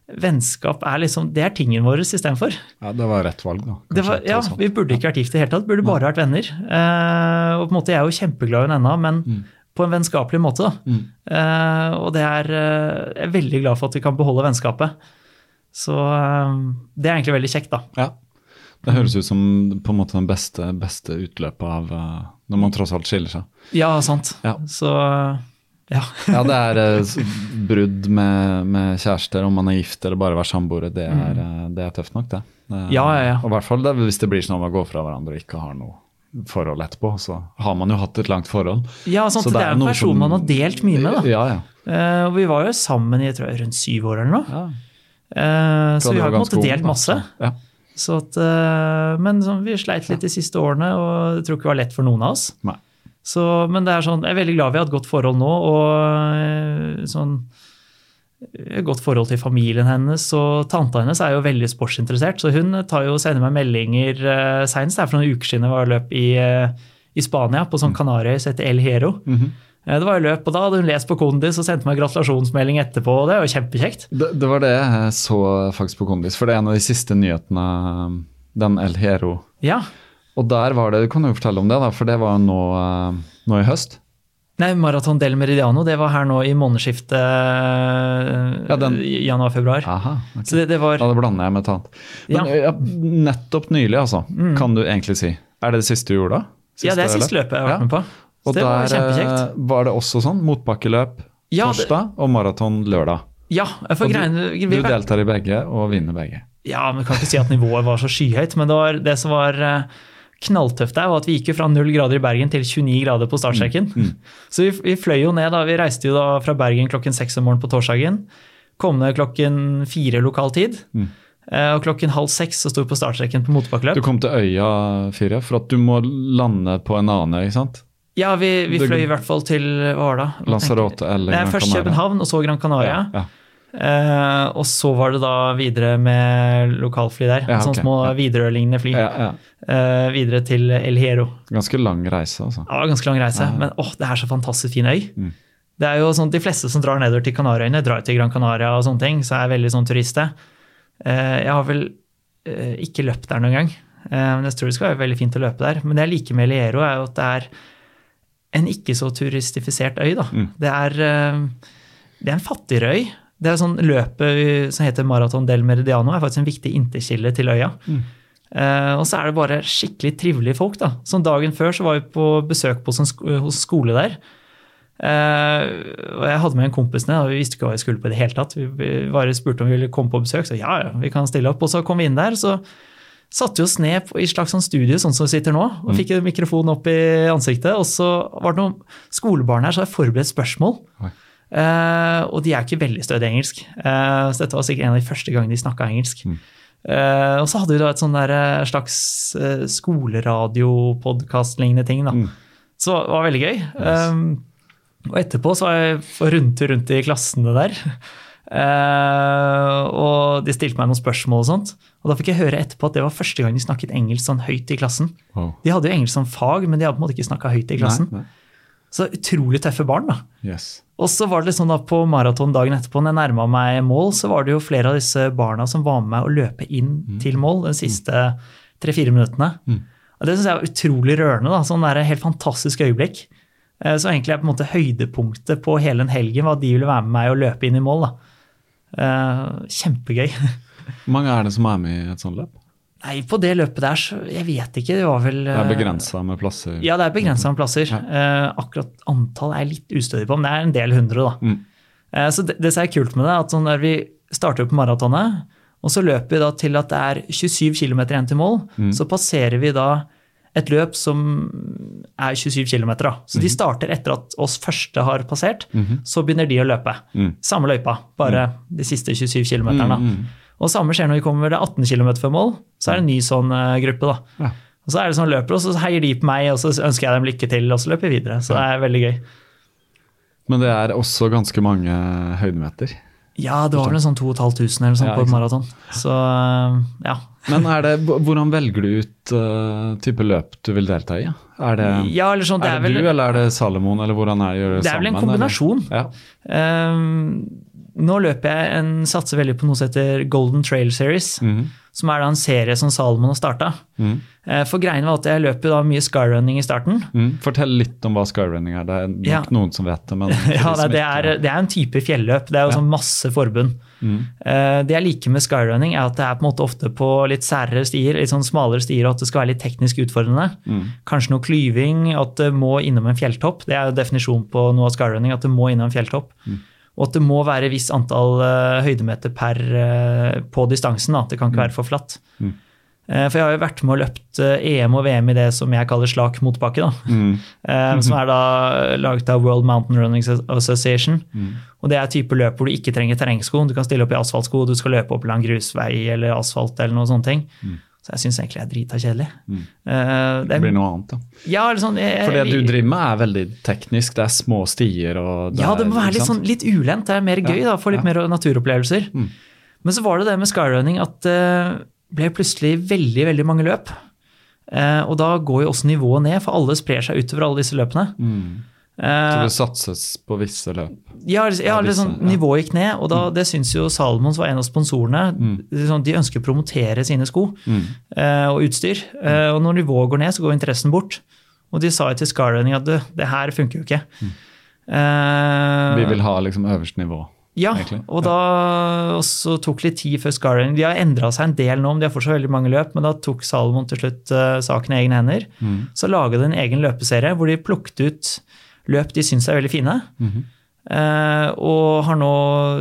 vennskap er liksom Det er tingen vår istedenfor. ja. Det var rett valg, da. Det var, ja, vi burde ikke vært gift i det hele tatt, burde bare vært venner. Uh, og på en måte, Jeg er jo kjempeglad i henne ennå, men på en vennskapelig måte. da. Uh, og det er, uh, jeg er veldig glad for at vi kan beholde vennskapet. Så det er egentlig veldig kjekt, da. Ja. Det høres ut som på en måte den beste, beste utløpet av når man tross alt skiller seg. Ja, sant. Ja. Så ja. Ja, det er uh, brudd med, med kjærester, om man er gift eller bare være samboere, det, er, eh, det er tøft nok, det. det Ja, ja, ja. Og i hvert fall det, hvis det blir sånn at man går fra hverandre og ikke har noe forhold etterpå, så har man jo hatt et langt forhold. Ja, sant. Så det, er en person som- man har delt mye med. da. Ja, ja. Uh, og vi var jo sammen i jeg tror, rundt syv år eller noe. ja. Eh, så vi har på en måte delt masse. Ja. Så at, eh, men så, vi sleit litt de siste årene, og jeg tror ikke det var lett for noen av oss. Nei. Så, men det er sånn, jeg er veldig glad vi har et godt forhold nå. og eh, sånn et godt forhold til familien hennes. og Tanta hennes er jo veldig sportsinteressert, så hun tar jo, sender meg meldinger uh, er for noen uker siden jeg var løp i, uh, i Spania, på sånn Kanariøy som heter El Hero. Mm -hmm. Det var jo løp, og Da hadde hun lest på Kondis og sendte meg gratulasjonsmelding etterpå. og Det var kjempekjekt. Det, det, var det jeg så faktisk på Kondis, for det er en av de siste nyhetene, den El Hero. Ja. Og der var det, du kan jo fortelle om det, da, for det var nå, nå i høst. Nei, Maraton del Meridiano det var her nå i månedsskiftet ja, januar-februar. Okay. Så det, det var... Ja, det blander jeg med et annet. Men ja. nettopp nylig, altså, mm. kan du egentlig si. Er det det siste du gjorde da? Siste, ja, det er siste løpet jeg har vært med på. Så og det var kjempekjekt. Eh, var det også sånn motbakkeløp torsdag og maraton lørdag? Ja, for greiene... Du, du deltar i begge og vinner begge. Ja, men kan ikke si at nivået var så skyhøyt, men det var det som var knalltøft er, var at vi gikk jo fra 0 grader i Bergen til 29 grader på startstreken. Mm. Mm. Så vi, vi, fløy jo ned da. Vi reiste jo da fra Bergen klokken seks om morgenen på torsdagen. Kom ned klokken fire lokal tid. Mm. Eh, og klokken halv seks så sto vi på startstreken på motbakkeløp. Du kom til øya fire, for at du må lande på en annen øy, ikke sant? Ja, vi, vi fløy i hvert fall til hva var det? Lanzarote eller Canaria? Først København, og så Gran Canaria. Ja, ja. Eh, og så var det da videre med lokalfly der. Ja, okay. Sånne små ja. Widerøe-lignende fly. Ja, eh, videre til El Hero. Ganske lang reise, altså. Ja, ganske lang reise. Men åh, det er så fantastisk fin øy. Mm. Det er jo sånn, De fleste som drar nedover til Kanariøyene, drar til Gran Canaria og sånne ting, så er jeg veldig sånn turiste. Eh, jeg har vel ikke løpt der noen gang, eh, men jeg tror det skal være veldig fint å løpe der. Men det jeg liker med El Hero, er jo at det er en ikke så turistifisert øy. da. Mm. Det, er, det er en fattigere øy. Det er sånn Løpet som heter Maraton del Meridiano, er faktisk en viktig inntektskilde til øya. Mm. Uh, og så er det bare skikkelig trivelige folk. da. Som Dagen før så var vi på besøk på sånn, hos skole der. Uh, og Jeg hadde med en kompis ned, og vi visste ikke hva vi skulle på i det hele tatt. Vi bare spurte om vi ville komme på besøk, så ja, ja, vi kan stille opp. Og så kom vi inn der, så satte vi oss ned i et slags sånn studio, sånn som vi sitter nå, og mm. fikk en mikrofon opp i ansiktet. Og så var det noen skolebarn her, så hadde jeg forberedt spørsmål. Oi. Uh, og de er ikke veldig stødige engelsk. Uh, så dette var sikkert en av de første gangene de snakka engelsk. Mm. Uh, og så hadde vi da et sånn der slags uh, skoleradiopodkast-lignende ting. da. Mm. Så det var veldig gøy. Yes. Um, og etterpå så var jeg rundt rundt i klassene der. og de stilte meg noen spørsmål og sånt. Og da fikk jeg høre etterpå at det var første gang de snakket engelsk sånn høyt i klassen. Oh. De hadde jo engelsk som fag, men de hadde på en måte ikke snakka høyt i klassen. Nei, nei. Så utrolig tøffe barn, da. Yes. Og så var det sånn da på maraton dagen etterpå, når jeg nærma meg mål, så var det jo flere av disse barna som var med å løpe inn mm. til mål de siste tre-fire minuttene. Mm. Og Det syns jeg var utrolig rørende. da, Sånn der helt fantastisk øyeblikk. Eh, så egentlig er på en måte høydepunktet på hele den helgen var at de ville være med meg og løpe inn i mål. da. Eh, kjempegøy. Hvor mange er det som er med i et sånt løp? Nei, på det løpet der, så jeg vet ikke. Det var vel Det er begrensa med plasser? Ja, det er begrensa med plasser. Ja. Uh, akkurat antall er jeg litt ustødig på, men det er en del hundre, da. Mm. Uh, så det, det, som er kult med det, at sånn når vi starter på maratonet, og så løper vi da til at det er 27 km igjen til mål, mm. så passerer vi da et løp som er 27 km. Da. Så mm. de starter etter at oss første har passert, -hmm. så begynner de å løpe. Mm. Samme løypa, bare mm. de siste 27 km. Og samme skjer når vi kommer til 18 km før mål. Så er det en ny sånn uh, gruppe. da. Ja. Og Så er det sånn løper, og så heier de på meg, og så ønsker jeg dem lykke til, og så løper vi videre. Så det er veldig gøy. Men det er også ganske mange høydemeter? Ja, det var vel en sånn 2500 eller sånn ja, på et maraton. Så uh, ja. Men det, hvordan velger du ut uh, type løp du vil delta i? Er det, ja, eller sånn, det er, er det vel, du, eller er det Salomon, eller hvordan er det, gjør det, det er vel en kombinasjon. Ja. Um, nå løper jeg en, satser veldig på noe som heter Golden Trail Series. Mm. Som er da en serie som Salomon har starta. Mm. For greiene var at jeg løper da mye skyrunning i starten. Mm. Fortell litt om hva skyrunning er. Det er nok ja. noen som vet det. Men ja, det, det, er, det, er, en type fjelløp. Det er jo ja. sånn masse forbund. Mm. Det jeg liker med skyrunning, er at det er på en måte ofte på litt særere stier, litt sånn smalere stier, og at det skal være litt teknisk utfordrende. Mm. Kanskje noe klyving, at det må innom en fjelltopp. Det er jo definisjonen på noe av skyrunning, at det må innom en fjelltopp. Mm. Og at det må være et visst antall uh, høydemeter per, uh, på distansen. Da. Det kan ikke mm. være for flatt. Mm. Uh, for jeg har jo vært med og løpt EM og VM i det som jeg kaller slak motbakke. Mm. som er da laget av World Mountain Running Association. Mm. Og det er type løp hvor du ikke trenger terrengsko. Du kan stille opp i asfaltsko, du skal løpe opp lang grusvei eller asfalt eller noen sånne ting. Mm. Så jeg syns egentlig jeg er drita kjedelig. Mm. Uh, Det blir noe annet, da. Ja, eller sånn, jeg, For det du driver med, er veldig teknisk. Det er små stier og Ja, det må være litt, sånn, litt ulendt. Det er mer gøy, Ja, da, få litt ja. mer naturopplevelser. Mm. Men så var det det med skyrunning at det ble plutselig veldig, veldig mange løp. Uh, og da går jo også nivået ned, for alle sprer seg utover alle disse løpene. Mm. Så Eh, det satses på visse løp. ja, ja, visse, sånn. Mm. Nivået gikk ned, og da, det syns jo Salomons var en av sponsorene. Sånn, de ønsker å promotere sine sko Mm. eh, og utstyr. Eh, og når nivået går ned, så går interessen bort. Og de sa jo til skyrunning at det her funker jo ikke. Eh, Vi vil ha liksom øverste nivå. Ja, egentlig. og da også tok litt tid før Scarring. De har endra seg en del nå, men de har fortsatt veldig mange løp. Men da tok Salomon til slutt uh, saken i egne hender. Mm. Så laga de en egen løpeserie hvor de plukket ut løp de syns er veldig fine. Mm -hmm. Uh, og har nå,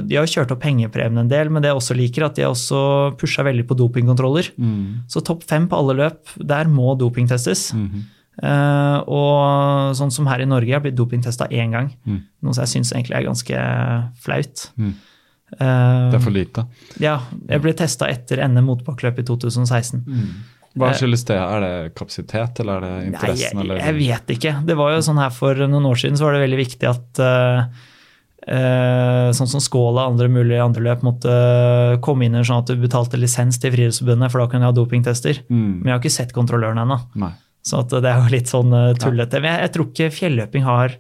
De har kjørt opp pengepremien en del, men det jeg også liker, at de har også pusha veldig på dopingkontroller. Mm. Så topp fem på alle løp, der må dopingtestes. Mm -hmm. uh, og sånn som her i Norge, jeg har blitt dopingtesta én gang. Mm. Noe som jeg syns egentlig er ganske flaut. Mm. Eh, Det er for lite. ja, jeg ble testa etter NM motbakkeløp i 2016. Hva Eh, skyldes det? Er det kapasitet, eller er det Nei, jeg, eller? jeg vet ikke. Det var jo sånn her For noen år siden så var det veldig viktig at uh, sånn som Skåla og andre mulige andre løp måtte komme inn sånn at du betalte lisens til Friidrettsforbundet, for da kunne de ha dopingtester. Mm. Men jeg har ikke sett kontrolløren ennå. Så det er jo litt sånn tullete. Men jeg, jeg tror ikke fjelløping har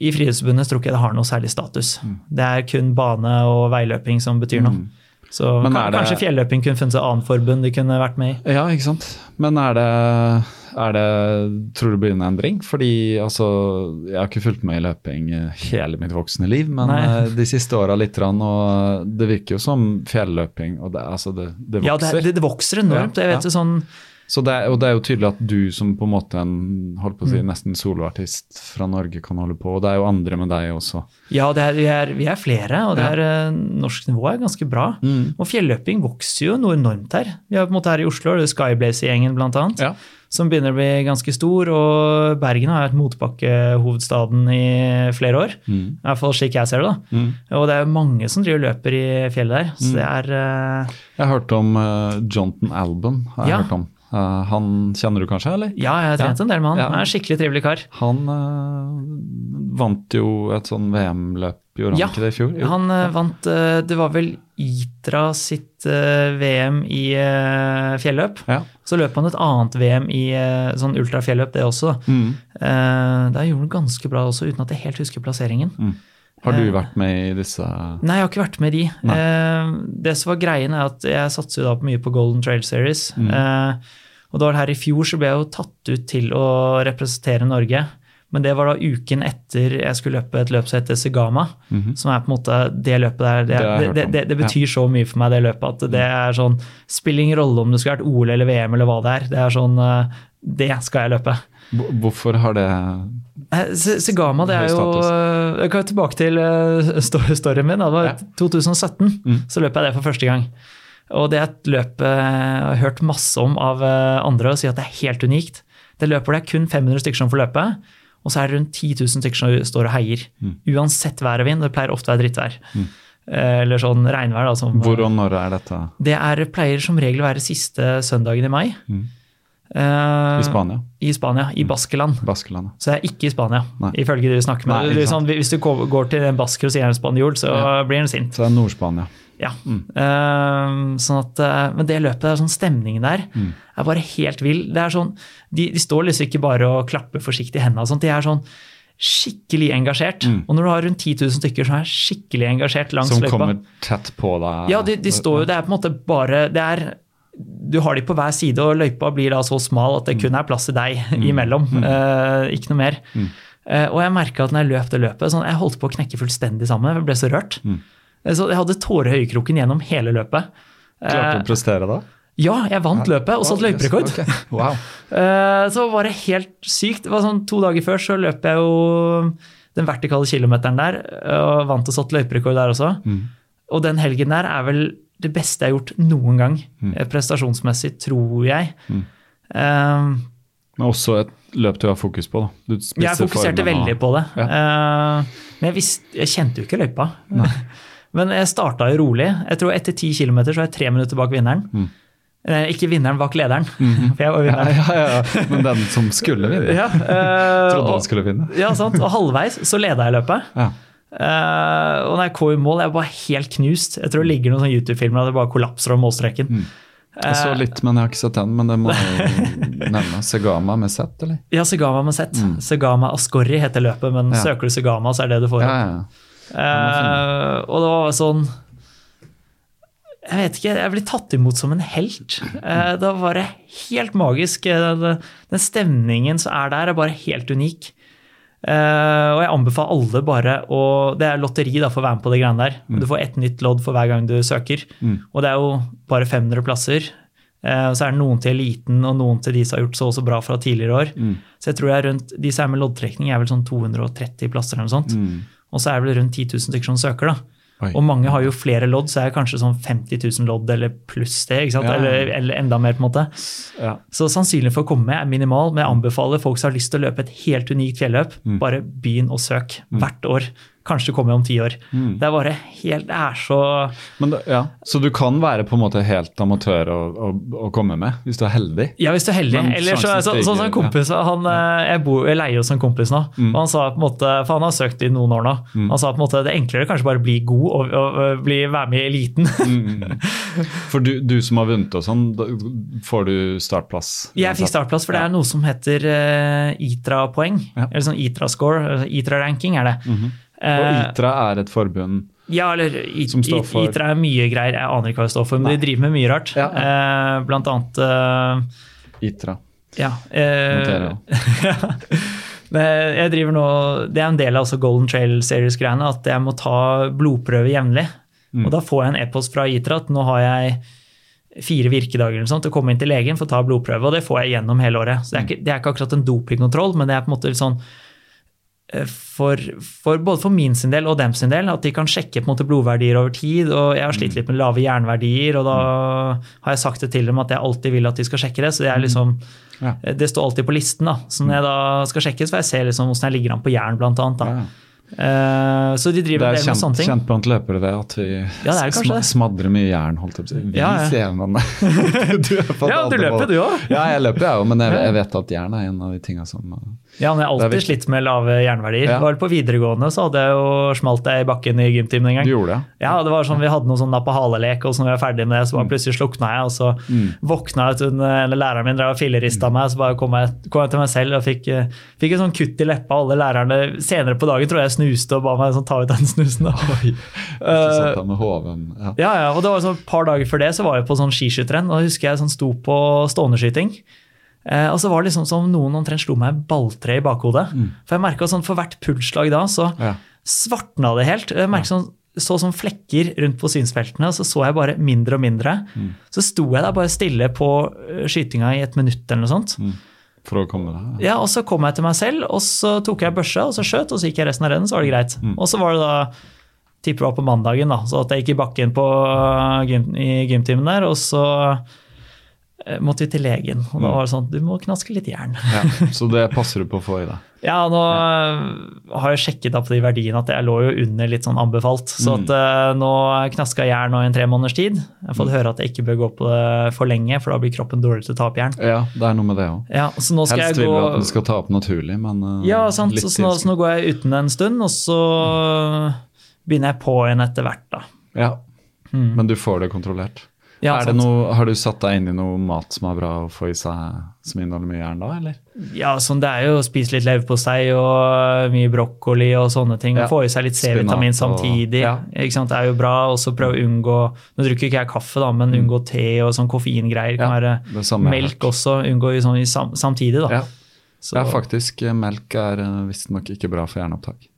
I Friidrettsforbundet tror ikke det har noe særlig status. Det er kun bane og veiløping som betyr noe. Mm. Så Men kan, kanskje det- fjelløping kunne funnet et annet forbund de kunne vært med i. Ja, ikke sant. Men er det, er det Tror du det blir en endring? Fordi altså, jeg har ikke fulgt med i løping eh, hele mitt voksne liv, men Nei. eh, de siste åra litt, grann, og det virker jo som fjelløping, og det, altså, det, det Ja, vokser. det, det vokser enormt. Ja, Jeg vet ja. sånn Så det, og det er jo tydelig at du som på en måte en holdt på å si, Mm. nesten soloartist fra Norge kan holde på, og det er jo andre med deg også. Ja, det er, vi, er, vi er flere, og det Ja. er, eh, norsk nivå er ganske bra. Og fjelløping vokser jo noe enormt her. Vi har på en måte her i Oslo det er Skyblaze-gjengen blant annet, Ja. som begynner å bli ganske stor. Og Bergen har vært motbakkehovedstaden i flere år. Mm. I hvert fall slik jeg ser det. da. Og det er jo mange som driver løper i fjellet der. Så det er Uh... Jeg har hørt om uh, Jonathan Albon. Har jeg Ja. hørt om. Eh, han kjenner du kanskje, eller? Ja, jeg har trent Ja. en del med han. Ja. Han er en skikkelig trivelig kar. Han uh, vant jo et sånn VM-løp, gjorde han Ja, ikke det i fjor? Jo. Han uh, vant Det var vel Itra sitt VM i fjelløp. Ja. Så løp han et annet VM i sånn ultrafjelløp, det også. Mm. Der gjorde han ganske bra også, uten at jeg helt husker plasseringen. Har du vært med i disse Nei, jeg har ikke vært med i de. Nei. Det som var greien, er at jeg satser jo da mye på Golden Trail Series. Mm. Og da var det her i fjor så ble jeg jo tatt ut til å representere Norge. Men det var da uken etter jeg skulle løpe et løp som heter Segama. Som er på en måte det løpet der. Det, Mhm. Det det, det, det, det betyr så mye for meg, det løpet, at det er sånn Spiller ingen rolle om det skulle vært OL eller VM eller hva det er. Det er sånn eh, Det skal jeg løpe. Hvorfor har det Eh, Segama, det er jo Jeg kan jo tilbake til eh, storyen min. Det var Ja. 2017. Mm. Så løp jeg det for første gang. Og det er et løp eh, jeg har hørt masse om av eh, andre og sier at det er helt unikt. Det løpet det er kun 500 stykker som får løpe, og så er det rundt 10 000 stykker som står og heier. Mm. Uansett vær og vind. Det pleier ofte å være drittvær. Mm. Eller sånn regnvær. Da, som, Hvor og når er dette? Det er, pleier som regel å være siste søndagen i mai. Mm. Uh, I Spania? I Spania, i Baskeland. Baskeland. Så jeg er ikke i Spania, Nei. ifølge de du snakker med. Nei, Det er sånn, hvis du går til en basker og sier en spanjol, så Ja. blir han sint. Så det er Nord-Spania. Ja. Eh, sånn at, uh, men det løpet der, sånn stemningen der, Mm. er bare helt vill. Det er sånn, de, de står liksom ikke bare og klapper forsiktig i hendene, og sånt, de er sånn skikkelig engasjert. Mm. Og når du har rundt 10 000 stykker som er skikkelig engasjert langs Som løypa kommer tett på deg? Ja, de, de står jo, det er på en måte bare det er, Du har de på hver side, og løypa blir da så smal at det kun er plass til deg imellom. Uh, ikke noe mer. Eh, og jeg merka at når jeg løp det løpet, sånn, jeg holdt på å knekke fullstendig sammen. Jeg ble så rørt. Eh, Så jeg hadde tårer i øyekroken gjennom hele løpet. Klarte du Eh, å prestere da? ja, jeg vant løpet og satt løyperekord. Okay. Wow. Eh, Så var det helt sykt. Det var sånn To dager før så løp jeg jo den vertikale kilometeren der, og vant og satt løyperekord der også. Og den helgen der er vel det beste jeg har gjort noen gang, mm. prestasjonsmessig, tror jeg. Eh, Men også et løp du har fokus på, da. Du jeg fokuserte veldig på det. Ja. Uh, men jeg, visste, jeg kjente jo ikke løypa. Men jeg starta jo rolig. Jeg tror etter ti kilometer så var jeg tre minutter bak vinneren. Mm. Eh, Ikke vinneren bak lederen, for jeg var vinneren. ja, ja, ja. Men den som skulle vinne. Ja, eh, Trodde han skulle vinne. ja, sant. og halvveis så leda jeg løpet. Ja. Eh, og når jeg kom i mål, jeg var helt knust. Jeg tror det ligger noen YouTube-filmer at det bare kollapser over målstreken. Mm. Jeg så litt, men jeg har ikke sett den. Men det må nevne. Segama med Z, eller? Ja, Segama med Z. Segama Ascori heter løpet, men Mm. Søker du Segama, så er det det du får. Ja, ja, ja, Eh, og det var sånn Jeg vet ikke, jeg ble tatt imot som en helt. Uh, det var det helt magisk. Den, den stemningen som er der, er bare helt unik. Uh, og jeg anbefaler alle bare å Det er lotteri da, for å være med på det greiene der. Du får ett nytt lodd for hver gang du søker. Og det er jo bare 500 plasser. Uh, så er det noen til eliten og noen til de som har gjort så og så bra fra tidligere år. Så jeg tror jeg rundt, de som er med loddtrekning, er vel sånn 230 plasser eller noe sånt. Og så er det vel rundt 10 000 stykker som søker, da. Oi. Og mange har jo flere lodd, så er det kanskje sånn 50 000 lodd eller pluss det. ikke sant? Ja. Eller, eller enda mer, på en måte. Ja. Så sannsynligheten for å komme med er minimal, men jeg anbefaler folk som har lyst til å løpe et helt unikt fjelløp, Mm. bare begynn å søke hvert år. Kanskje kommer om ti år. Mm. Det er bare helt Det er så Men det, ja. Så du kan være på en måte helt amatør å, å, å komme med, hvis du er heldig? Ja, hvis du er heldig. Men Eller så, så, så, sånn kompis, han, eh, Jeg, bor, jeg leier hos en kompis nå, Mm. og han sa på en måte, for han har søkt i noen år nå, han sa på en måte det er enklere kanskje bare å bli god og, og, og bli, være med i eliten. Mm. For du, du som har vunnet og sånn, får du startplass? Jeg fikk startplass, for det er noe som heter uh, ITRA-poeng. Ja. Eller sånn ITRA-score. ITRA-ranking er det. Og Eh, ITRA er et forbund ja, eller I- for- ITRA er mye greier, jeg aner ikke hva det står for, men Nei. de driver med mye rart. Ja. Eh, blant annet eh, ITRA. Ja. eh, jeg driver nå, Det er en del av altså Golden Trail Series-greiene at jeg må ta blodprøve jevnlig. Mm. Og da får jeg en e-post fra ITRA at nå har jeg fire virkedager eller sånt til å komme inn til legen for å ta blodprøve, og det får jeg gjennom hele året. Så det er ikke, det er ikke akkurat en dopingkontroll, men det er på en måte sånn eh, for, for både for min sin del og dem sin del, at de kan sjekke på en måte blodverdier over tid. og Jeg har slitt litt med lave jernverdier, og da har jeg sagt det til dem at jeg alltid vil at de skal sjekke det. så det er liksom Ja. det står alltid på listen. da, Så når jeg da skal sjekke, så får jeg se liksom hvordan jeg ligger an på jern, blant annet. Da. Eh, så de driver en er med sånne kjent, ting. kjent blant løpere det at vi Ja, det sm det. smadrer mye jern, holdt jeg på å si. Vi Ja, ja. men du er Ja, du løper du òg. Ja, jeg løper jeg òg, men jeg, jeg vet at jern er en av de tinga som uh, Ja, men jeg har er alltid slitt med lave jernverdier. Ja. Var det på videregående så hadde jeg jo smalt deg i bakken i gymtimen en gang. Du gjorde det? Ja, det var sånn, Vi hadde noe sånn napp-og-hale-lek, og så når vi var ferdig med det, Mm. så bare plutselig slukna jeg. Og så våkna jeg til en læreren min drev og fillerista meg, så bare kom jeg, kom jeg til meg selv og fikk, eh, fikk en sånn kutt i leppa. Alle lærerne senere på dagen tror jeg snuste og ba meg sånn, ta ut den snusen. Oi, da med hoven. Ja. Ja, ja, og det var sånn Et par dager før det så var jeg på sånn skiskytterrenn, og husker jeg sånn sto på ståendeskyting. Eh, og så var det liksom som noen omtrent slo meg et balltre i bakhodet. For jeg merket sånn, for hvert pulsslag da, så Mm. Ja. svartna det helt. Jeg merket sånn, så som flekker rundt på synsfeltene, og så så jeg bare mindre og mindre. Mm. Så sto jeg der bare stille på eh, skytinga i et minutt eller noe sånt. Mm. For å komme deg Ja, og så kom jeg til meg selv, og så tok jeg børsa, og så skjøt, og så gikk jeg resten av rennet, så var det greit. Mm. Og så var det da tipper det var på mandagen, da, så at jeg gikk i bakken på gym, i gymtimen der, og så eh, måtte vi til legen. Og da var det sånn, du må knaske litt jern. ja. Så det passer du på å få i deg? Ja, nå ja. har jeg sjekket opp de verdiene at jeg lå jo under litt sånn anbefalt. Så at eh, nå knaska jeg jern nå i en tre måneders tid. Jeg har fått høre at jeg ikke bør gå på det for lenge, for da blir kroppen dårlig til å ta opp jern. Ja, det er noe med det òg. Ja, så nå skal Helst vil gå... vi at du skal ta opp naturlig, men Ja, sant. Så, så, nå, så nå går jeg uten en stund, og så begynner jeg på igjen etter hvert, da. Ja. Men du får det kontrollert? Mm. Ja, det noe, har du satt deg inn i noe mat som er bra å få i seg, som inneholder mye jern da, eller? Ja, sånn, det er jo å spise litt leverpostei og mye brokkoli og sånne ting. Ja. og Få i seg litt C-vitamin samtidig. og- ja. Ikke sant? Det er jo bra. Og så prøve å unngå Nå drikker ikke jeg kaffe, da, men unngå te og sånn koffeingreier. Kan Mm. Være melk også. Unngå sånn samtidig, da. Ja. Faktisk. eh, Melk er uh, visstnok ikke bra for jernopptak.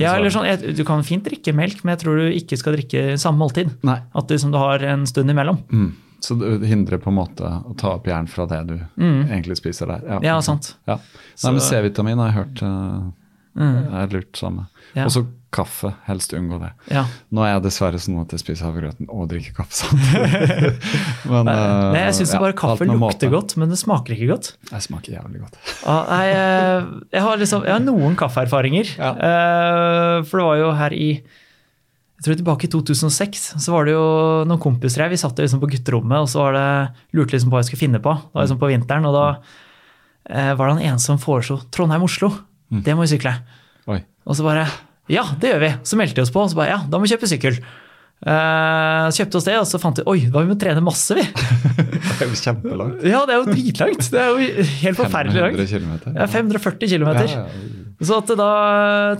Ja, eller sånn, Du kan fint drikke melk, men jeg tror du ikke skal drikke samme måltid. Nei. At liksom, du har en stund imellom. Mm. Så det hindrer på en måte å ta opp jern fra det du egentlig spiser der. Ja, Ja, sant. Ja. Nei, men C-vitamin har jeg hørt uh, er lurt samme. Mm. Ja. Og så kaffe, helst unngå det. Ja. Nå er jeg dessverre sånn at jeg spiser havregrøten og drikker kaffe samtidig. men, uh, Nei, jeg syns ja, bare kaffe lukter godt, men det smaker ikke godt. Det smaker jævlig godt. Nei, eh, jeg har, liksom, jeg har noen kaffeerfaringer. Ja. Eh, For det var jo her i jeg tror tilbake i 2006 så var det jo noen kompiser her. Vi satt liksom på gutterommet og så var det, lurte liksom på hva jeg skulle finne på. Det var liksom på vinteren, og da eh, var det han ene som foreslo Trondheim-Oslo. Det må vi sykle. Oi. Og så bare Ja, det gjør vi. Så meldte vi oss på, og så bare ja, da må vi kjøpe sykkel. Uh, så kjøpte oss det, og så fant vi oi, da må vi trene masse, vi. Det er jo kjempelangt. Ja, det er jo dritlangt. Det er jo helt forferdelig langt. 500 kilometer. Ja, 540 km. Ja, ja. Så at da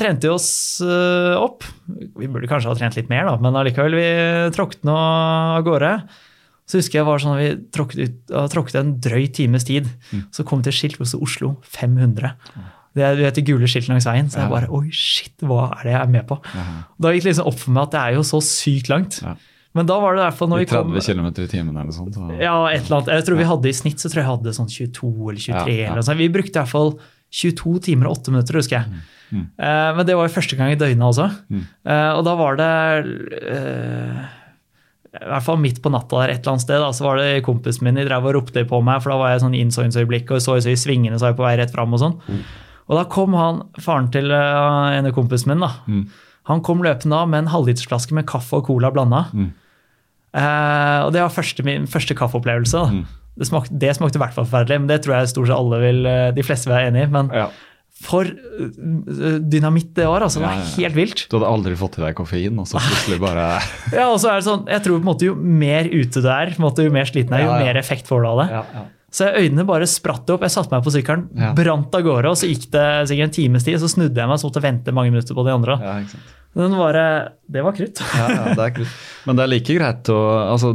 trente vi oss uh, opp. Vi burde kanskje ha trent litt mer, da, men allikevel, vi tråkket nå av gårde. Så husker jeg var sånn at vi tråkket, ut, tråkket en drøy times tid. Så kom vi til et skilt hvor det sto Oslo 500. Det du vet, de gule skiltene langs veien. Så jeg bare oi, shit, hva er det jeg er med på? Da gikk det liksom opp for meg at det er jo så sykt langt. Men da var det derfor når I vi kom 30 km i timen eller noe sånt. Og... ja, et eller annet. Jeg tror vi hadde i snitt så tror jeg hadde sånn 22 eller 23. Ja, ja. eller noe sånt. Vi brukte i hvert fall 22 timer og 8 minutter, husker jeg. Mm. Eh, men det var jo første gang i døgnet også. Eh, og da var det uh, i hvert fall midt på natta der et eller annet sted, da, så var det kompisen min de drev og ropte på meg, for da var jeg sånn innsåingsøyeblikk og så, så i svingene så jeg på vei rett fram og sånn. Og da kom han, faren til uh, ene kompisen min, da. Han kom løpende av med en halvlitersflaske med kaffe og cola blanda. Eh, og det var første, min første kaffeopplevelse. Da. Det, smakte, det smakte i hvert fall forferdelig, men det tror jeg stort sett alle vil, eh, de fleste vil være enig i. Men Ja. for eh, dynamitt det var, altså. Det var ja, ja. helt vilt. Du hadde aldri fått i deg koffein, og så plutselig bare Ja, og så er det sånn, jeg tror på en måte Jo mer ute du er, på en måte, jo mer sliten er, jo Ja, ja. mer effekt får du av det. Så øynene bare spratt opp. Jeg satte meg på sykkelen, Ja. brant av gårde, og så gikk det sikkert en times tid, så snudde jeg meg så måtte jeg vente mange minutter på de andre. Ja, ikke sant. Bare, det var krutt. Ja, ja, det er krutt. Men det er like greit å altså,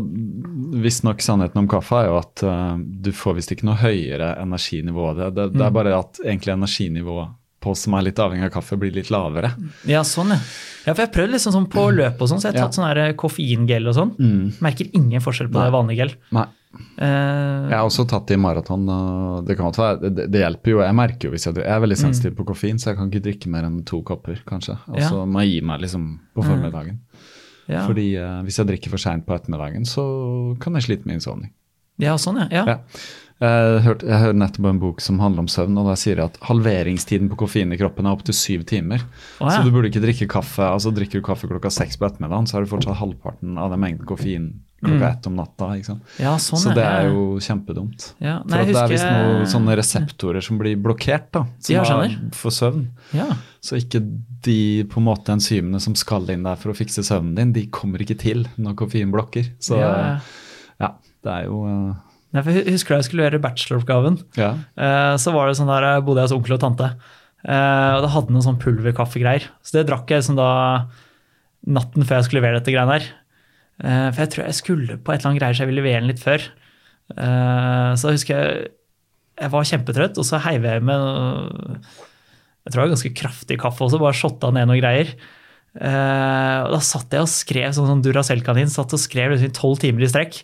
Visstnok sannheten om kaffe er jo at uh, du får visst ikke noe høyere energinivå. Det, det, det er bare at egentlig energinivået på som er litt avhengig av kaffe, blir litt lavere. Ja, sånn, ja. Ja, for jeg har prøvd liksom sånn på løpet og sånn, så jeg har Ja. tatt sånn her koffeingel og sånn. Merker ingen forskjell på Nei. det vanlige gel. Nei. Eh, Jeg har også tatt det i maraton. Det, kan være- det, det hjelper jo. Jeg merker jo hvis jeg, jeg er veldig sensitiv på koffein, så jeg kan ikke drikke mer enn to kopper, kanskje. Og Ja. så må jeg gi meg liksom på formiddagen. ja. Fordi eh, hvis jeg drikker for seint på ettermiddagen, så kan jeg slite med innsovning. ja, sånn, ja. ja. Ja. Jeg hørte, jeg hørte nettopp en bok som handler om søvn, og der sier de at halveringstiden på koffein i kroppen er opptil syv timer. Oh, ja. Så du burde ikke drikke kaffe. altså Drikker du kaffe klokka seks på ettermiddagen, så har du fortsatt halvparten av den mengden koffein klokka ett om natta. Ja, sånn, så det er jo kjempedumt. Ja, For nei, jeg det er visst noen sånne reseptorer som blir blokkert da, som Ja, er for søvn. Ja. Så ikke de på en måte enzymene som skal inn der for å fikse søvnen din, de kommer ikke til når koffein blokker. Så Ja, det er jo eh, Nei, for husker da jeg skulle gjøre bacheloroppgaven, Ja. eh, så var det sånn der, jeg bodde jeg hos onkel og tante, eh, og det hadde noen sånn pulverkaffegreier. Så det drakk jeg liksom da natten før jeg skulle levere dette greiene her. Eh, For jeg tror jeg skulle på et eller annet greier så jeg ville levere den litt før. Eh, Så jeg husker jeg jeg var kjempetrøtt, og så heiv jeg med jeg tror det var ganske kraftig kaffe også, bare shotta ned noen greier. Eh, og da satt jeg og skrev sånn som Duracell-kanin, satt og skrev liksom i tolv timer i strekk.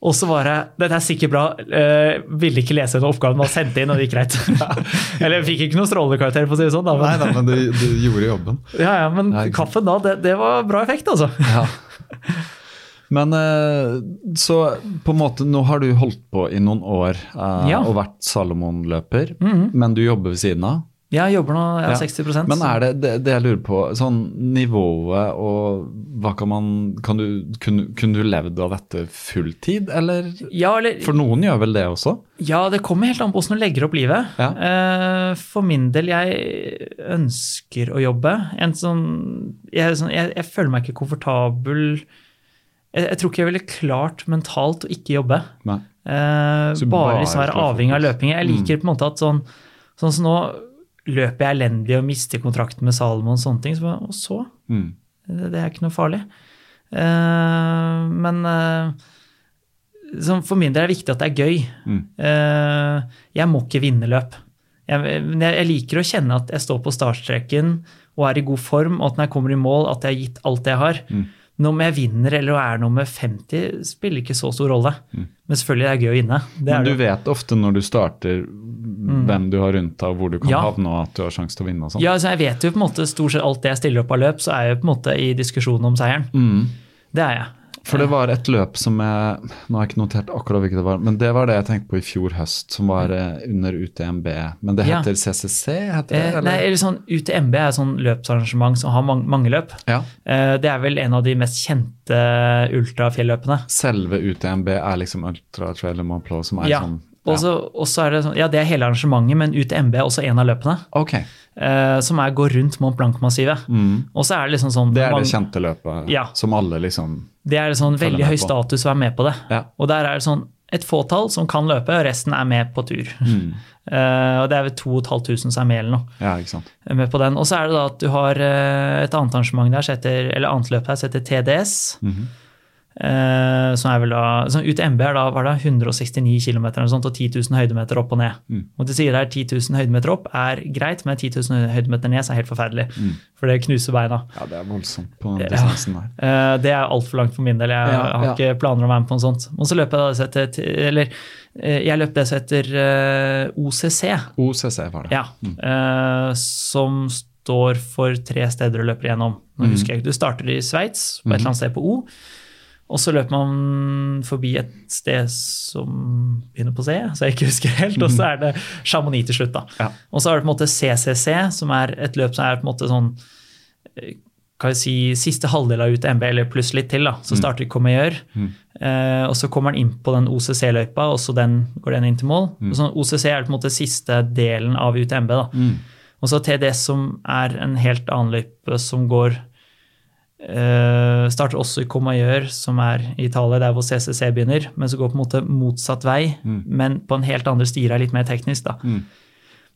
Og så var jeg Dette er sikkert bra. Uh, ville ikke lese gjennom oppgaven, bare sendte inn, og det gikk greit. Eller jeg fikk ikke noen strålekarakter, for å si det sånn. Da, Nei men, da, men du, du gjorde jobben. ja, ja, men Nei, kaffen da, det, det var bra effekt, altså. Ja. Men eh, så på en måte, nå har du holdt på i noen år eh, Ja. og vært Salomon-løper, men du jobber ved siden av. Jeg jobber nå jeg har Ja. 60% Men er det, det det jeg lurer på, sånn nivået og hva kan man kan du, kunne, kunne du levd av dette fulltid, eller? ja, eller, For noen gjør vel det også? ja, det kommer helt an på hvordan du legger opp livet. Ja. Eh, For min del, jeg ønsker å jobbe. En sånn, jeg, sånn, jeg, jeg føler meg ikke komfortabel jeg, jeg tror ikke jeg ville klart mentalt å ikke jobbe. Eh, bare bare liksom være avhengig av løping. Jeg liker på en måte at sånn Sånn som nå løper jeg elendig og mister kontrakten med Salomon og sånne ting. Så og så? Mm. Det, det er ikke noe farlig. Uh, men uh, for min del er det viktig at det er gøy. Mm. Uh, jeg må ikke vinne løp. Jeg, jeg, liker å kjenne at jeg står på startstreken og er i god form, og at når jeg kommer i mål, at jeg har gitt alt det jeg har. Mm. Når om jeg vinner eller er nummer 50, spiller ikke så stor rolle. Men selvfølgelig er det gøy å vinne. Det Mm. Men du det. vet ofte når du starter hvem du har rundt deg, og hvor du kan Ja. havne, og at du har sjanse til å vinne og sånn. Ja, altså jeg vet jo på en måte stort sett alt det jeg stiller opp av løp, så er jeg jo på en måte i diskusjon om seieren. Mm. Det er jeg. For det var et løp som jeg Nå har jeg ikke notert akkurat hvilket det var, men det var det jeg tenkte på i fjor høst, som var eh, under UTMB. Men det Ja. heter CCC, heter det? Eh, nei, eller sånn UTMB er et sånn løpsarrangement som har mange, mange løp. Ja. Eh, det er vel en av de mest kjente ultrafjelløpene. Selve UTMB er liksom Ultra Trail Mont Blanc, som er Ja. sånn Og så og er det sånn, ja, det er hele arrangementet, men UTMB er også en av løpene. Ok. eh, som er går rundt Mont Blanc-massivet. Og så er det liksom sånn Mm. Det er man, det kjente løpet Ja. som alle liksom Det er sånn veldig høy status å være med på det. Ja. Og der er det sånn et fåtall som kan løpe, og resten er med på tur. Mm. Uh, og det er vel 2500 som er med eller noe. Ja, ikke sant. er Med på den. Og så er det da at du har eh, et annet arrangement der, eller annet løp der, som heter TDS. Mhm. Eh, som er vel da, sånn UTMB er da var det 169 km og 10 000 høydemeter opp og ned. Mm. Og de sier der 10 000 høydemeter opp er greit, men 10 000 høydemeter ned så er helt forferdelig. Mm. For det knuser beina. Ja, det er voldsomt på den distansen der. Uh, Det er altfor langt for min del. Jeg Ja, har ja. ikke planer om å være med på noe sånt. Og så løper jeg det etter, Eller eh, jeg løp det som heter uh, OCC. OCC var det. Ja. eh, Som står for tre steder du løper igjennom. Nå Mm. husker jeg ikke, Du starter i Sveits, på et eller annet sted på O. Og så løper man forbi et sted som begynner på C, så jeg ikke husker helt. Og så er det Chamonix til slutt, da. Ja. Og så er det på en måte CCC, som er et løp som er på en måte sånn eh, kan jeg si, siste halvdel av UTMB, eller pluss litt til. da, Så starter Comayeur, eh, og så kommer den inn på den OCC-løypa, og så den, går den inn til mål. Og så OCC er på en måte siste delen av UTMB. da. Og så TDS, som er en helt annen løype, som går eh, Starter også i Comayeur, som er i Italia, der hvor CCC begynner, men så går på en måte motsatt vei, men på en helt andre stier, er litt mer teknisk. da.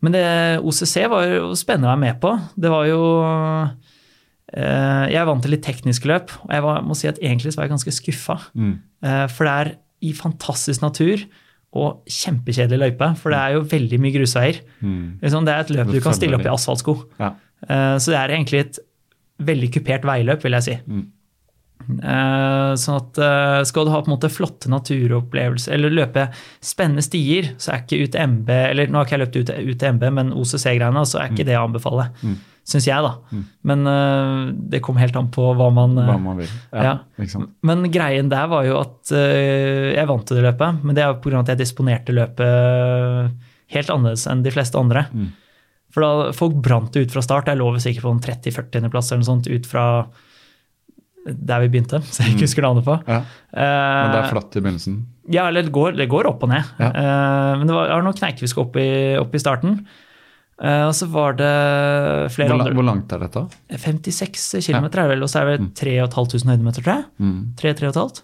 Men det, OCC var jo spennende å være med på. Det var jo uh, Jeg vant til litt tekniske løp, og jeg var, må si at egentlig så var jeg ganske skuffa. Eh, for det er i fantastisk natur og kjempekjedelig løype, for det er jo veldig mye grusveier. Liksom, det er et løp du kan stille opp i asfaltsko. Ja. Så det er egentlig et veldig kupert veiløp, vil jeg si. Mm. Sånn at eh, skal du ha på en måte flotte naturopplevelser, eller løpe spennende stier, så er ikke UTMB Eller nå har ikke jeg løpt ut UTMB, men OCC-greiene, så er ikke det å anbefale. Syns jeg, da. Men eh, det kom helt an på hva man eh, Hva man vil. Ja, Ja. Men greien der var jo at eh, jeg vant til det løpet, men det er pga. at jeg disponerte løpet helt annerledes enn de fleste andre. For da folk brant det ut fra start. Jeg lå sikkert på en 30-40.-plass eller noe sånt ut fra der vi begynte, så jeg ikke husker navnet på. Ja. Men det Eh, er flatt i begynnelsen. ja, eller det går, det går opp og ned. Ja. Eh, men det var, det var noen kneiker vi skulle opp i, opp i starten. Eh, og så var det flere Hvor, andre hvor langt er dette? 56 km er vel, og så er det 3500 høydemeter, tror jeg. Mm. 3-3,5.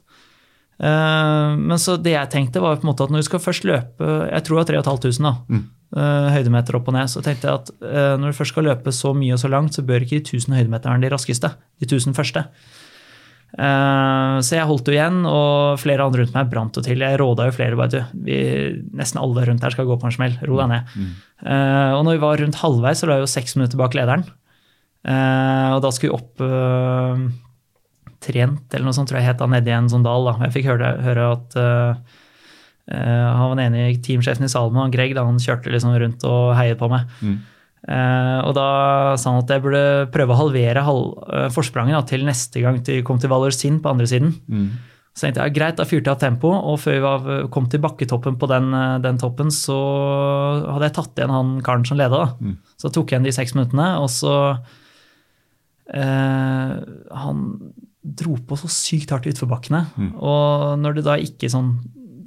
Uh, men så det jeg tenkte, var på en måte at når du skal først løpe Jeg tror det var 3500 da, Mm. Eh, høydemeter opp og ned. Så tenkte jeg at eh, når du først skal løpe så mye og så langt, så bør ikke de 1000 høydemeterne de raskeste. De 1000 første. Eh, så jeg holdt jo igjen, og flere andre rundt meg brant jo til. Jeg råda jo flere bare du, vi, nesten alle rundt her skal gå på en smell. Ro deg ned. Eh, og når vi var rundt halvveis, så lå jeg jo seks minutter bak lederen. Og da skulle vi opp trent, eller noe sånt, tror jeg het da, nedi en sånn dal. da. Jeg fikk høre, høre at han var enig i teamsjefen i salen med Greg, da han kjørte liksom rundt og heiet på meg. Eh, og da sa han at jeg burde prøve å halvere halv, uh, forspranget da, til neste gang vi kom til Valorsin på andre siden. Så tenkte jeg greit, da fyrte jeg av tempo, og før vi var, kom til bakketoppen på den, eh, den toppen, så hadde jeg tatt igjen han karen som leda. Mm. Så tok jeg igjen de seks minuttene, og så uh, Han dro på så sykt hardt utforbakkene. Mm. Og når det da ikke, sånn,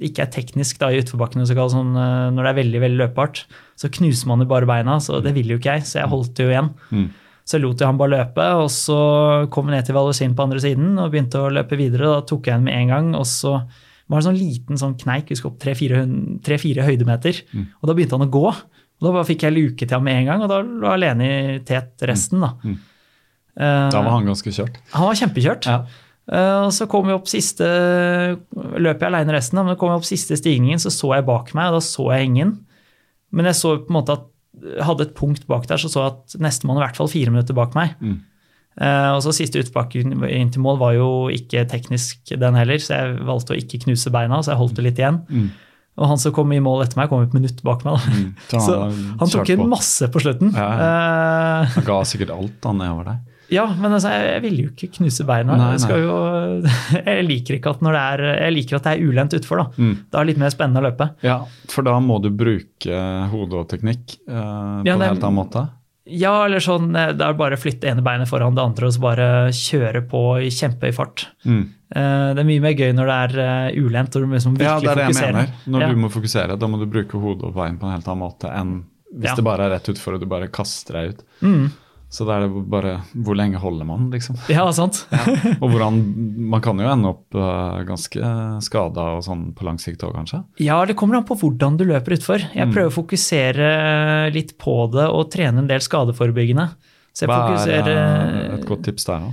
ikke er teknisk da, i utforbakkene, så kalt sånn, eh, når det er veldig veldig løpbart, så knuser man jo bare beina. Så det ville jo ikke jeg, så jeg holdt det jo igjen. Så jeg lot jo han bare løpe, og så kom vi ned til Valosin på andre siden og begynte å løpe videre. Da tok jeg han med en gang, og så var det en sånn liten sånn kneik, vi skulle opp tre-fire høydemeter, og da begynte han å gå. Og da bare fikk jeg luke til ham med en gang, og da lå jeg alene i tet resten. da. Mm. Da var han ganske kjørt. han var kjempekjørt. Ja. Eh, og så kom vi opp siste Løp jeg alene resten, da, men kom jeg opp siste stigningen, så så jeg bak meg, og da så jeg ingen. Men jeg så på en måte at jeg hadde et punkt bak der, så så jeg at nestemann i hvert fall fire minutter bak meg. Eh, og så siste utbakken inn til mål var jo ikke teknisk den heller, så jeg valgte å ikke knuse beina, så jeg holdt det litt igjen. Og han som kom i mål etter meg, kom et minutt bak meg. Da. Så han tok inn på. masse på slutten. Ja, Eh, Han ga sikkert alt han nedover der. Ja, men altså, jeg, jeg vil jo ikke knuse beina. Nei, Jeg, skal jo, jeg liker ikke at når det er Jeg liker at det er ulendt utfor, da. Mm. Da er det litt mer spennende å løpe. Ja, for da må du bruke hode og teknikk eh, på Ja, en helt annen måte. Ja, eller sånn eh, det er bare å flytte ene beinet foran det andre og så bare kjøre på i kjempehøy fart. Mm. Eh, Det er mye mer gøy når det er eh, ulendt og du liksom Ja, det er det jeg fokuserer. mener. Når Ja. du må fokusere, da må du bruke hode og bein på en helt annen måte enn hvis Ja. det bare er rett utfor og du bare kaster deg ut. Mm. Så da er det bare Hvor lenge holder man, liksom? Ja, sant? Og hvordan Man kan jo ende opp uh, ganske skada og sånn på lang sikt òg, kanskje? Ja, det kommer an på hvordan du løper utfor. Jeg Mm. prøver å fokusere litt på det og trene en del skadeforebyggende. Så jeg Hva er fokuserer eh, et godt tips der, da?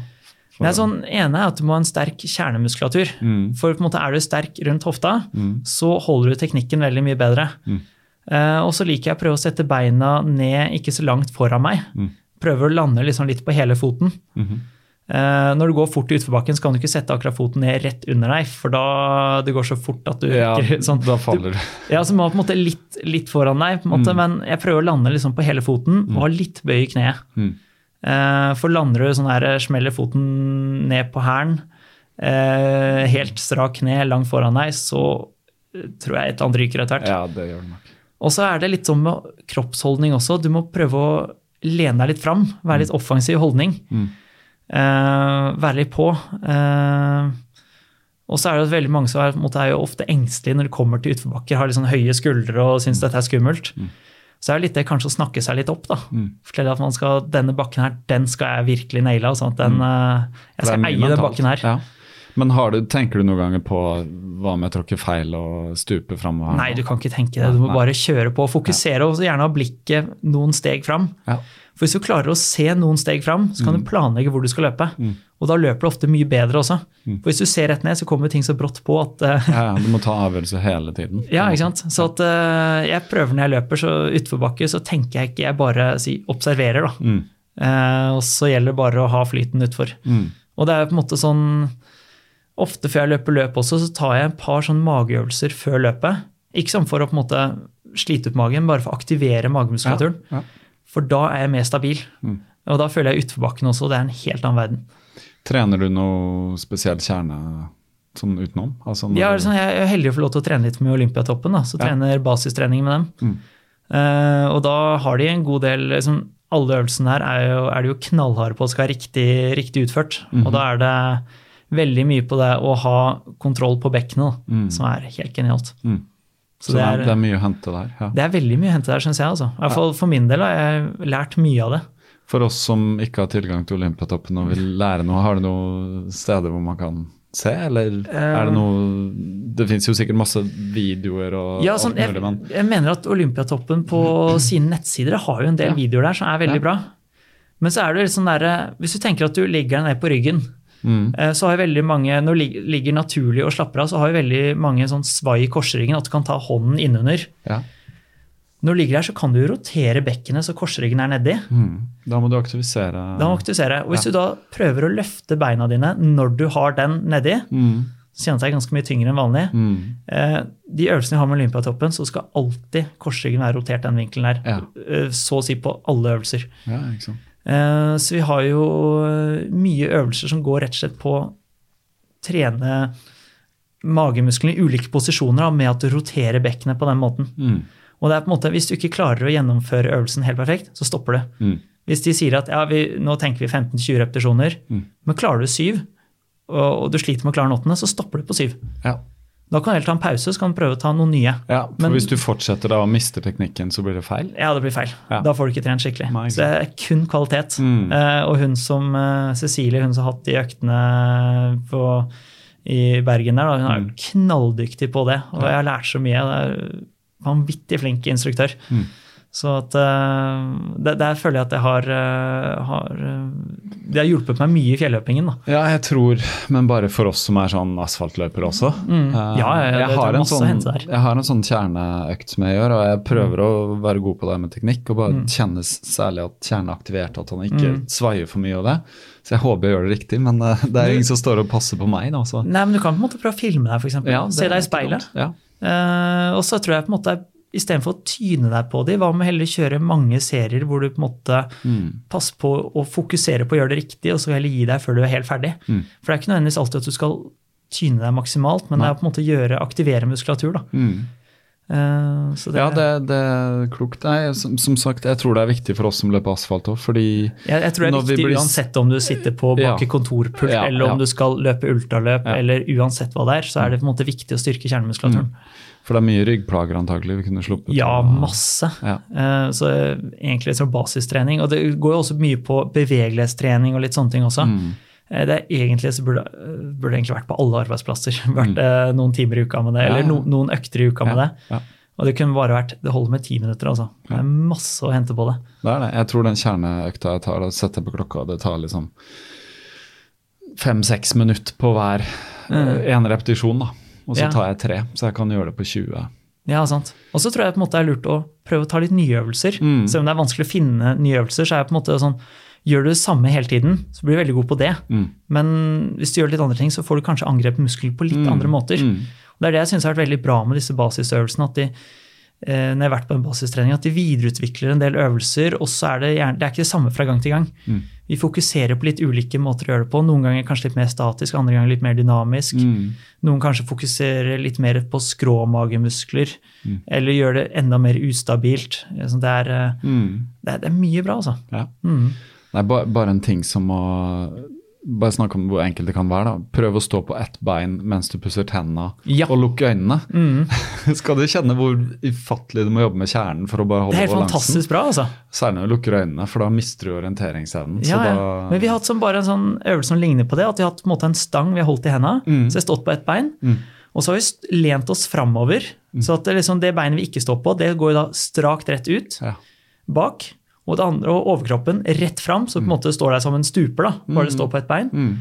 For- er sånn, ene er at du må ha en sterk kjernemuskulatur. Mm. For på en måte er du sterk rundt hofta, Mm. så holder du teknikken veldig mye bedre. Mm. Uh, og så liker jeg å prøve å sette beina ned ikke så langt foran meg. Mm. Prøver å lande liksom litt på hele foten. Mhm. Eh, når du går fort i utforbakken, så kan du ikke sette akkurat foten ned rett under deg, for da det går så fort at du Ja, ikke sånn, da faller du. Ja, så må du på en måte litt, litt foran deg, måte, Mm. men jeg prøver å lande liksom på hele foten og ha litt bøy i kneet. Mm. Eh, for lander du sånn her, smeller foten ned på hælen, eh, helt strak kne langt foran deg, så eh, tror jeg et eller annet ryker etter hvert. Ja, det gjør det nok. Og så er det litt sånn med kroppsholdning også. Du må prøve å lene deg litt fram, være litt offensiv holdning. Mm. Uh, være litt på. Uh, og så er det veldig mange som er, er jo ofte engstelige når de kommer til utforbakker, har sånn høye skuldre og syns dette er skummelt. Så er det litt det kanskje å snakke seg litt opp. da. Mm. Fortelle at man skal, denne bakken her, den skal jeg virkelig naile. Sånn at den, eh, jeg Mm. Det skal eie den bakken her. Ja. Men har du, tenker du noen ganger på hva med å tråkke feil og stupe framover? Nei, du kan ikke tenke det. Du må Nei. bare kjøre på. og Fokusere og gjerne ha blikket noen steg fram. Ja. For hvis du klarer å se noen steg fram, så kan du planlegge hvor du skal løpe. Og da løper du ofte mye bedre også. For hvis du ser rett ned, så kommer ting så brått på at uh, Ja, du må ta avgjørelser hele tiden. Ja, ikke sant. Så at uh, jeg prøver når jeg løper så utforbakke, så tenker jeg ikke, jeg bare si, observerer, da. Mm. Eh, og så gjelder det bare å ha flyten utfor. Mm. Og det er på en måte sånn Ofte før jeg løper løp også, så tar jeg et par sånn mageøvelser før løpet. Ikke sånn for å på en måte slite ut magen, bare for å aktivere magemuskulaturen. Ja, ja. For da er jeg mer stabil. Mm. Og da føler jeg utforbakken også, det er en helt annen verden. Trener du noe spesiell kjerne sånn utenom? Altså Ja, sånn, jeg er heldig å få lov til å trene litt med Olympiatoppen, da, så Ja. trener basistrening med dem. Mm. Uh, og da har de en god del liksom, Alle øvelsene her er, jo, er de jo knallharde på at skal være riktig, riktig utført. Mhm. Og da er det veldig mye på det å ha kontroll på bekkenet, Mm. som er helt genialt. Mm. Så, Så det er, det er mye å hente der. Ja. det er veldig mye å hente der, syns jeg. Altså. I hvert fall for min del har jeg lært mye av det. For oss som ikke har tilgang til Olympiatoppen og vil lære noe, har du noen steder hvor man kan se, eller er det noe Det fins jo sikkert masse videoer og Ja, sånn, alt jeg, mulig, men jeg mener at Olympiatoppen på sine nettsider har jo en del Ja. videoer der som er veldig Ja. bra. Men så er det litt sånn der, hvis du tenker at du ligger deg ned på ryggen, mm, eh, så har jo veldig mange, når du ligger naturlig og slapper av, så har jo veldig mange sånn svai i korsryggen, at du kan ta hånden innunder. ja. Når du ligger her, så kan du rotere bekkenet så korsryggen er nedi. Mm. Da må du aktivisere Da må du aktivisere. Og hvis du da prøver å løfte beina dine når du har den nedi, mm, så kjennes det ganske mye tyngre enn vanlig. mm, Eh, De øvelsene vi har med Olympiatoppen, så skal alltid korsryggen være rotert den vinkelen der. Ja. Eh, Så å si på alle øvelser. ja, ikke sant. Eh, Så vi har jo eh, mye øvelser som går rett og slett på å trene magemusklene i ulike posisjoner da, med at du roterer bekkenet på den måten. Mm, Og det er på en måte, Hvis du ikke klarer å gjennomføre øvelsen helt perfekt, så stopper det. mm, Hvis de sier at ja, vi, nå tenker vi 15-20 repetisjoner, Mm. men klarer du syv, og, og du sliter med å klare den åttende, så stopper du på syv. ja. Da kan du heller ta en pause, så kan du prøve å ta noen nye. ja, for Men- hvis du fortsetter da å miste teknikken, så blir det feil? Ja, det blir feil. Ja. Da får du ikke trent skikkelig. Nei, så det er kun kvalitet. Mm. Uh, og hun som uh, Cecilie, hun som har hatt de øktene på, i Bergen der, da, hun er Mm. knalldyktig på det. Og jeg har lært så mye. Det er vanvittig flink instruktør. Mm. Så at eh, der, der føler jeg at jeg har, eh, har eh, Det har hjulpet meg mye i fjelløpingen. da. Ja, jeg tror, men bare for oss som er sånn asfaltløpere også. Mm. Ja, ja, jeg, har er sånn, jeg har en sånn kjerneøkt som jeg gjør, og jeg prøver å være god på det med teknikk. Og bare Mm. kjenne særlig at kjernen er aktivert, at han ikke Mm. svaier for mye av det. Så jeg håper jeg gjør det riktig, men det er ingen som står og passer på meg. Da, så. Nei, men Du kan på en måte prøve å filme deg, f.eks. Ja, Se deg i er speilet. Ja. Uh, og så tror jeg på en måte istedenfor å tyne deg på de, hva med heller kjøre mange serier hvor du på en måte Mm. passer på å fokusere på å gjøre det riktig, og så heller gi deg før du er helt ferdig. Mm. For det er ikke nødvendigvis alltid at du skal tyne deg maksimalt, men det er på en måte gjøre, aktivere muskulatur. da. Mm. Uh, så det, Ja, det, det er klokt. Nei, som, som sagt, jeg tror det er viktig for oss som løper asfalt òg, fordi jeg, jeg tror det er vi viktig blir- uansett om du sitter på bak i Ja. kontorpult, Ja, eller om ja. du skal løpe ultraløp, Ja. eller uansett hva det er, så er det på en måte viktig å styrke kjernemuskulaturen. For det er mye ryggplager antagelig vi kunne sluppet. Ja, masse. Ja. Eh, Så egentlig som basistrening. Og det går jo også mye på bevegelighetstrening og litt sånne ting også. Mm. Eh, Det er egentlig så burde, burde egentlig vært på alle arbeidsplasser. Vært eh, noen timer i uka med det, Mm. Eller no, noen økter i uka med Ja, det. ja. Og det kunne bare vært Det holder med ti minutter, altså. Det er masse å hente på det. Det er det. Jeg tror den kjerneøkta jeg tar, og setter på klokka, det tar liksom fem-seks minutter på hver en repetisjon, da. Og så tar jeg tre, så jeg kan gjøre det på 20. Ja, sant. Og så tror jeg på en måte det er lurt å prøve å ta litt nye øvelser. Mm. Selv om det er vanskelig å finne nye øvelser, så er jeg på en måte sånn Gjør du det samme hele tiden, så blir du veldig god på det. Mm. Men hvis du gjør litt andre ting, så får du kanskje angrepet muskler på litt andre måter. Mm. Og Det er det jeg syns har vært veldig bra med disse basisøvelsene. at de når jeg har vært på en basistrening, at de videreutvikler en del øvelser, og så er det gjerne, det er ikke det samme fra gang til gang. Mm. Vi fokuserer på litt ulike måter å gjøre det på. Noen ganger kanskje litt mer statisk, andre ganger litt mer dynamisk. Mm. Noen kanskje fokuserer litt mer på skråmagemuskler, Mm. eller gjør det enda mer ustabilt. Så det, er, eh, Mm. det, er, det er mye bra, altså. Ja. Mm. Nei, ba, bare en ting som å Bare snakke om hvor enkelt det kan være. da. Prøv å stå på ett bein mens du pusser tennene Ja. og lukke øynene. Mm. Skal du kjenne hvor ufattelig du må jobbe med kjernen for å bare holde Det er helt balansen? fantastisk bra, altså. Særlig når du lukker øynene, for da mister du orienteringsevnen. Ja, ja. da, Men vi har hatt som bare en sånn øvelse som ligner på det. At vi har hatt på en, måte en stang vi har holdt i hendene, Mm. så jeg har stått på ett bein. Og så har vi lent oss framover, Mm. så at det, liksom, det beinet vi ikke står på, det går da strakt rett ut ja. bak. Og det andre, og overkroppen rett fram, så på en måte står der som en stuper, da, bare det står på ett bein. Mm.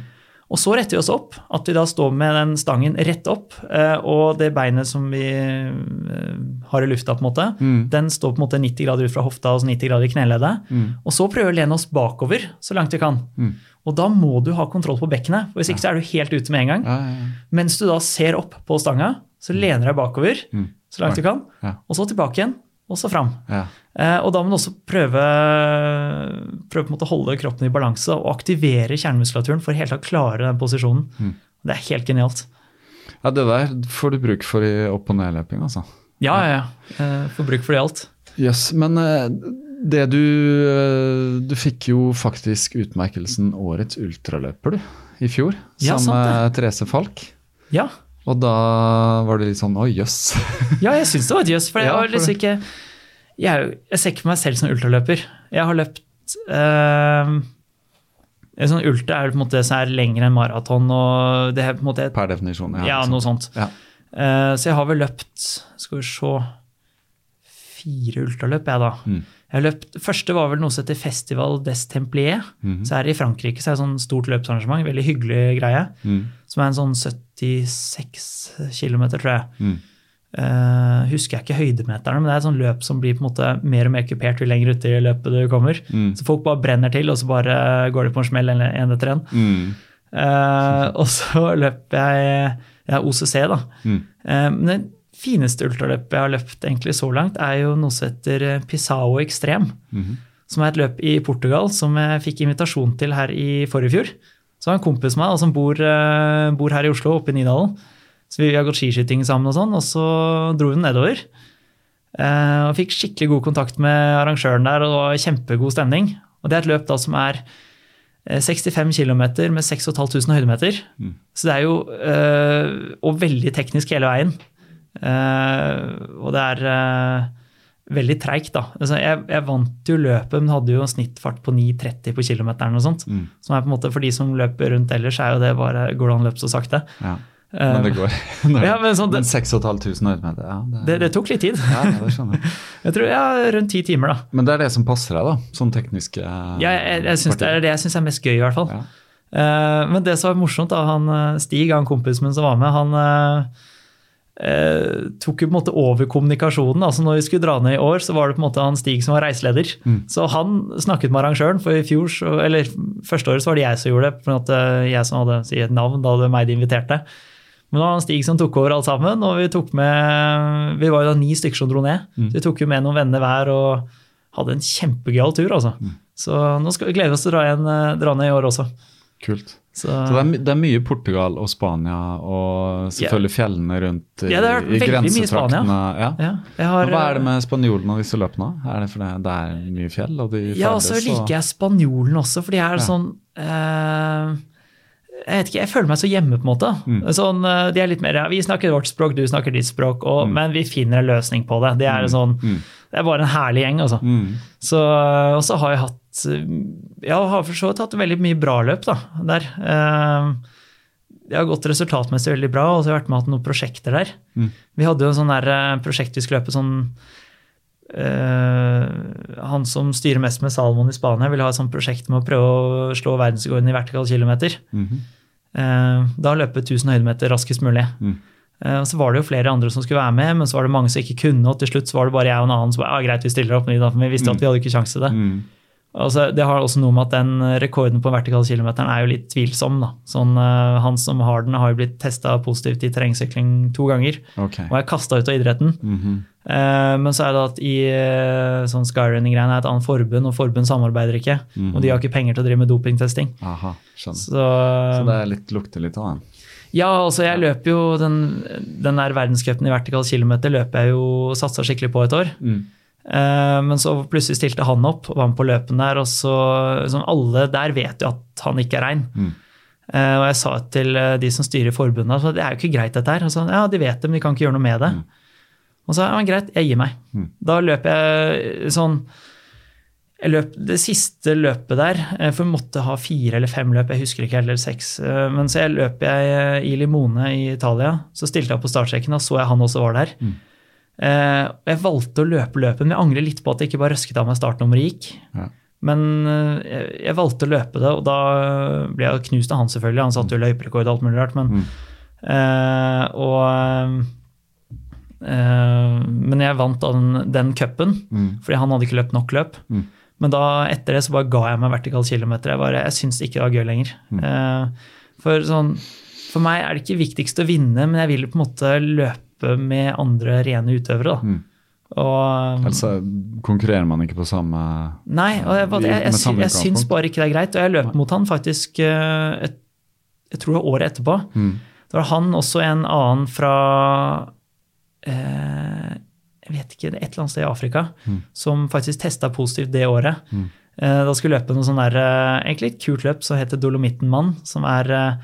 Og så retter vi oss opp, at vi da står med den stangen rett opp, eh, og det beinet som vi eh, har i lufta, på en måte, Mm. den står på en måte 90 grader ut fra hofta og så 90 grader i kneleddet. Mm. Og så prøver vi å lene oss bakover så langt vi kan. Mm. Og da må du ha kontroll på bekkenet, for hvis ikke så er du helt ute med en gang. Ja, ja, ja. Mens du da ser opp på stanga, så lener du deg bakover Mm. så langt du kan, og så tilbake igjen, og så fram. Eh, og da må du også prøve, prøve å holde kroppen i balanse og aktivere kjernemuskulaturen for helt å klare den posisjonen. Mm. Det er helt genialt. ja, det der får du bruk for i opp- og nedløping, altså. Ja, ja, ja. Eh, Får bruk for det i alt. Jøss, men eh, det du Du fikk jo faktisk utmerkelsen Årets ultraløper, du, i fjor. Ja, sammen med Therese Falk. Ja, Og da var det litt sånn Oi, jøss. ja jeg syns det var et jøss. For jeg, Ja, for liksom ikke, jeg, jeg ser ikke på meg selv som ultraløper. Jeg har løpt eh, en sånn Ultra er på en måte det som er lengre enn maraton. og det er på en måte et Per definisjon. Ja, ja noe sånt. Ja. Eh, så jeg har vel løpt skal vi se, fire ultraløp, jeg, da. Mm. Jeg har løpt, første var vel noe som heter Festival des Templiers. Mhm. Så her i Frankrike så er det sånn stort løpsarrangement, veldig hyggelig greie. Mm. Som er en sånn 76 km, tror jeg. Mm. Eh, husker jeg ikke høydemeterne, men det er et sånt løp som blir på en måte mer og mer kupert jo lenger ute i løpet du kommer. Mm. Så folk bare brenner til, og så bare går de på en smell en etter en. Mm. Uh, og så løper jeg, jeg OCC, da. Mm. Uh, men det fineste ultraløpet jeg har løpt egentlig så langt, er jo noe som heter Pisao Extrem. Mhm. Som er et løp i Portugal som jeg fikk invitasjon til her i forrige fjor. Så har jeg en kompis med meg som bor, bor her i Oslo, oppe i Nydalen. Så vi har gått skiskyting sammen, og sånn, og så dro vi nedover. Eh, og fikk skikkelig god kontakt med arrangøren der, og det var kjempegod stemning. Og det er et løp da som er eh, 65 km med 6500 høydemeter. Mm. Så det er jo eh, Og veldig teknisk hele veien. Eh, og det er eh, veldig treigt, da. Altså, jeg, jeg vant jo løpet, men hadde jo en snittfart på 9,30 på kilometeren og sånt. Mm. Som er på en måte For de som løper rundt ellers, er jo det bare Går det an å løpe så sakte? Ja. Eh, Men det går. ja, men sånn, Men det, 6500 høydemeter, ja. Det, det, det tok litt tid. ja, det skjønner jeg. Jeg tror ja, rundt ti timer, da. Men det er det som passer deg, da? Sånn tekniske Ja, jeg, jeg synes det er det jeg syns er mest gøy, i hvert fall. Ja. Uh, men det som var morsomt, da, han eh, Stig, han kompisen min som var med, han uh, eh, tok jo på en måte over kommunikasjonen. altså Når vi skulle dra ned i år, så var det på en måte han Stig som var reiseleder. Mm. Så han snakket med arrangøren, for i fjor, så, eller første året så var det jeg som gjorde det. for at eh, Jeg som hadde si et navn, da det meg de inviterte. Men det var han Stig som tok over alt sammen, og vi tok med Vi var jo da ni stykker som dro ned. Mm. Så vi tok jo med noen venner hver og hadde en kjempegøyal tur, altså. Mm. Så nå skal vi glede oss til å dra, igjen, eh, dra ned i år også. Kult. Så, Så det er, det er mye Portugal og Spania og selvfølgelig fjellene rundt i, Ja, det er i grensetraktene. Ja. ja, har, Hva er det med spanjolene og disse løpene? Er det fordi det er mye fjell? og de Ja, og så liker jeg spanjolene også, for de er sånn eh, Jeg ikke, jeg føler meg så hjemme, på en måte. Mm. Sånn, eh, de er litt mer, Vi snakker vårt språk, du snakker ditt språk, og, men vi finner en løsning på det. Det er, sånn, Mm. det er bare en herlig gjeng, altså. Mm. Så, og så har jeg hatt Ja, har for så vidt hatt veldig mye bra løp da, der. Jeg Det har gått resultatmessig veldig bra, og så har jeg vært med og hatt noen prosjekter der. Mm. Vi hadde jo en sånn der eh, prosjekt vi skulle løpe sånn eh, Han som styrer mest med Salomon i Spania, vil ha et sånt prosjekt med å prøve å slå verdensrekorden i vertikal kilometer. Mhm. Eh, da løpe 1000 høydemeter raskest mulig. Mm. Og så var det jo flere andre som skulle være med, men så var det mange som ikke kunne, og til slutt var det bare jeg og en annen som bare, ja, greit, vi stiller opp, men vi visste at vi hadde ikke sjanse til det. Mm. Altså, det har også noe med at den rekorden på vertikalkilometeren er jo litt tvilsom. Sånn, uh, han som har den, har jo blitt testa positivt i terrengsykling to ganger Okay. og er kasta ut av idretten. Mm -hmm. uh, men så er det at i uh, sånn skyrunning-greiene er et annet forbund, og forbund samarbeider ikke. Og de har ikke penger til å drive med dopingtesting. Aha. Så, eh, Så det er litt, lukter litt av den. ja, altså jeg løper jo den, den der verdenscupen i vertikal kilometer løper jeg jo satsa skikkelig på et år. Mm. Eh, Men så plutselig stilte han opp og var med på løpen der, og så liksom Alle der vet jo at han ikke er rein. Mm. Eh, Og jeg sa til eh, de som styrer forbundet at det er jo ikke greit dette her. Og så, ja, de vet det, men de kan ikke gjøre noe med det. Og så ja, men greit, jeg gir meg. Mm. Da løper jeg sånn jeg løp det siste løpet der, for jeg måtte ha fire eller fem løp, jeg husker ikke helt, eller seks. Men så jeg løp jeg i Limone i Italia, så stilte jeg opp på startstreken, og så jeg han også var der. Mm. Eh, Jeg valgte å løpe løpet, men jeg angrer litt på at jeg ikke bare røsket av meg startnummeret gikk. Ja. Men eh, jeg, valgte å løpe det, og da ble jeg knust av han selvfølgelig. Han satte jo løyperekord og alt mulig rart, men Mm. eh, Og eh, Men jeg vant den, den cupen, Mm. fordi han hadde ikke løpt nok løp. Mm. Men da, etter det så bare ga jeg meg vertikal kilometer. Jeg, bare, jeg syns ikke det var gøy lenger. Mm. Eh, for, sånn, for meg er det ikke viktigst å vinne, men jeg vil på en måte løpe med andre rene utøvere. Da. Mm. Og, Altså konkurrerer man ikke på samme nei, og jeg, jeg, jeg, samme jeg syns bare ikke det er greit. Og jeg løp mot han faktisk eh, et, jeg tror det var året etterpå. Mm. Det var han også en annen fra eh, Jeg vet ikke, et eller annet sted i Afrika, Mm. som faktisk testa positivt det året. Eh, da skulle løpe noe sånn der, eh, egentlig et kult løp som heter Dolomitten-mann, som er eh,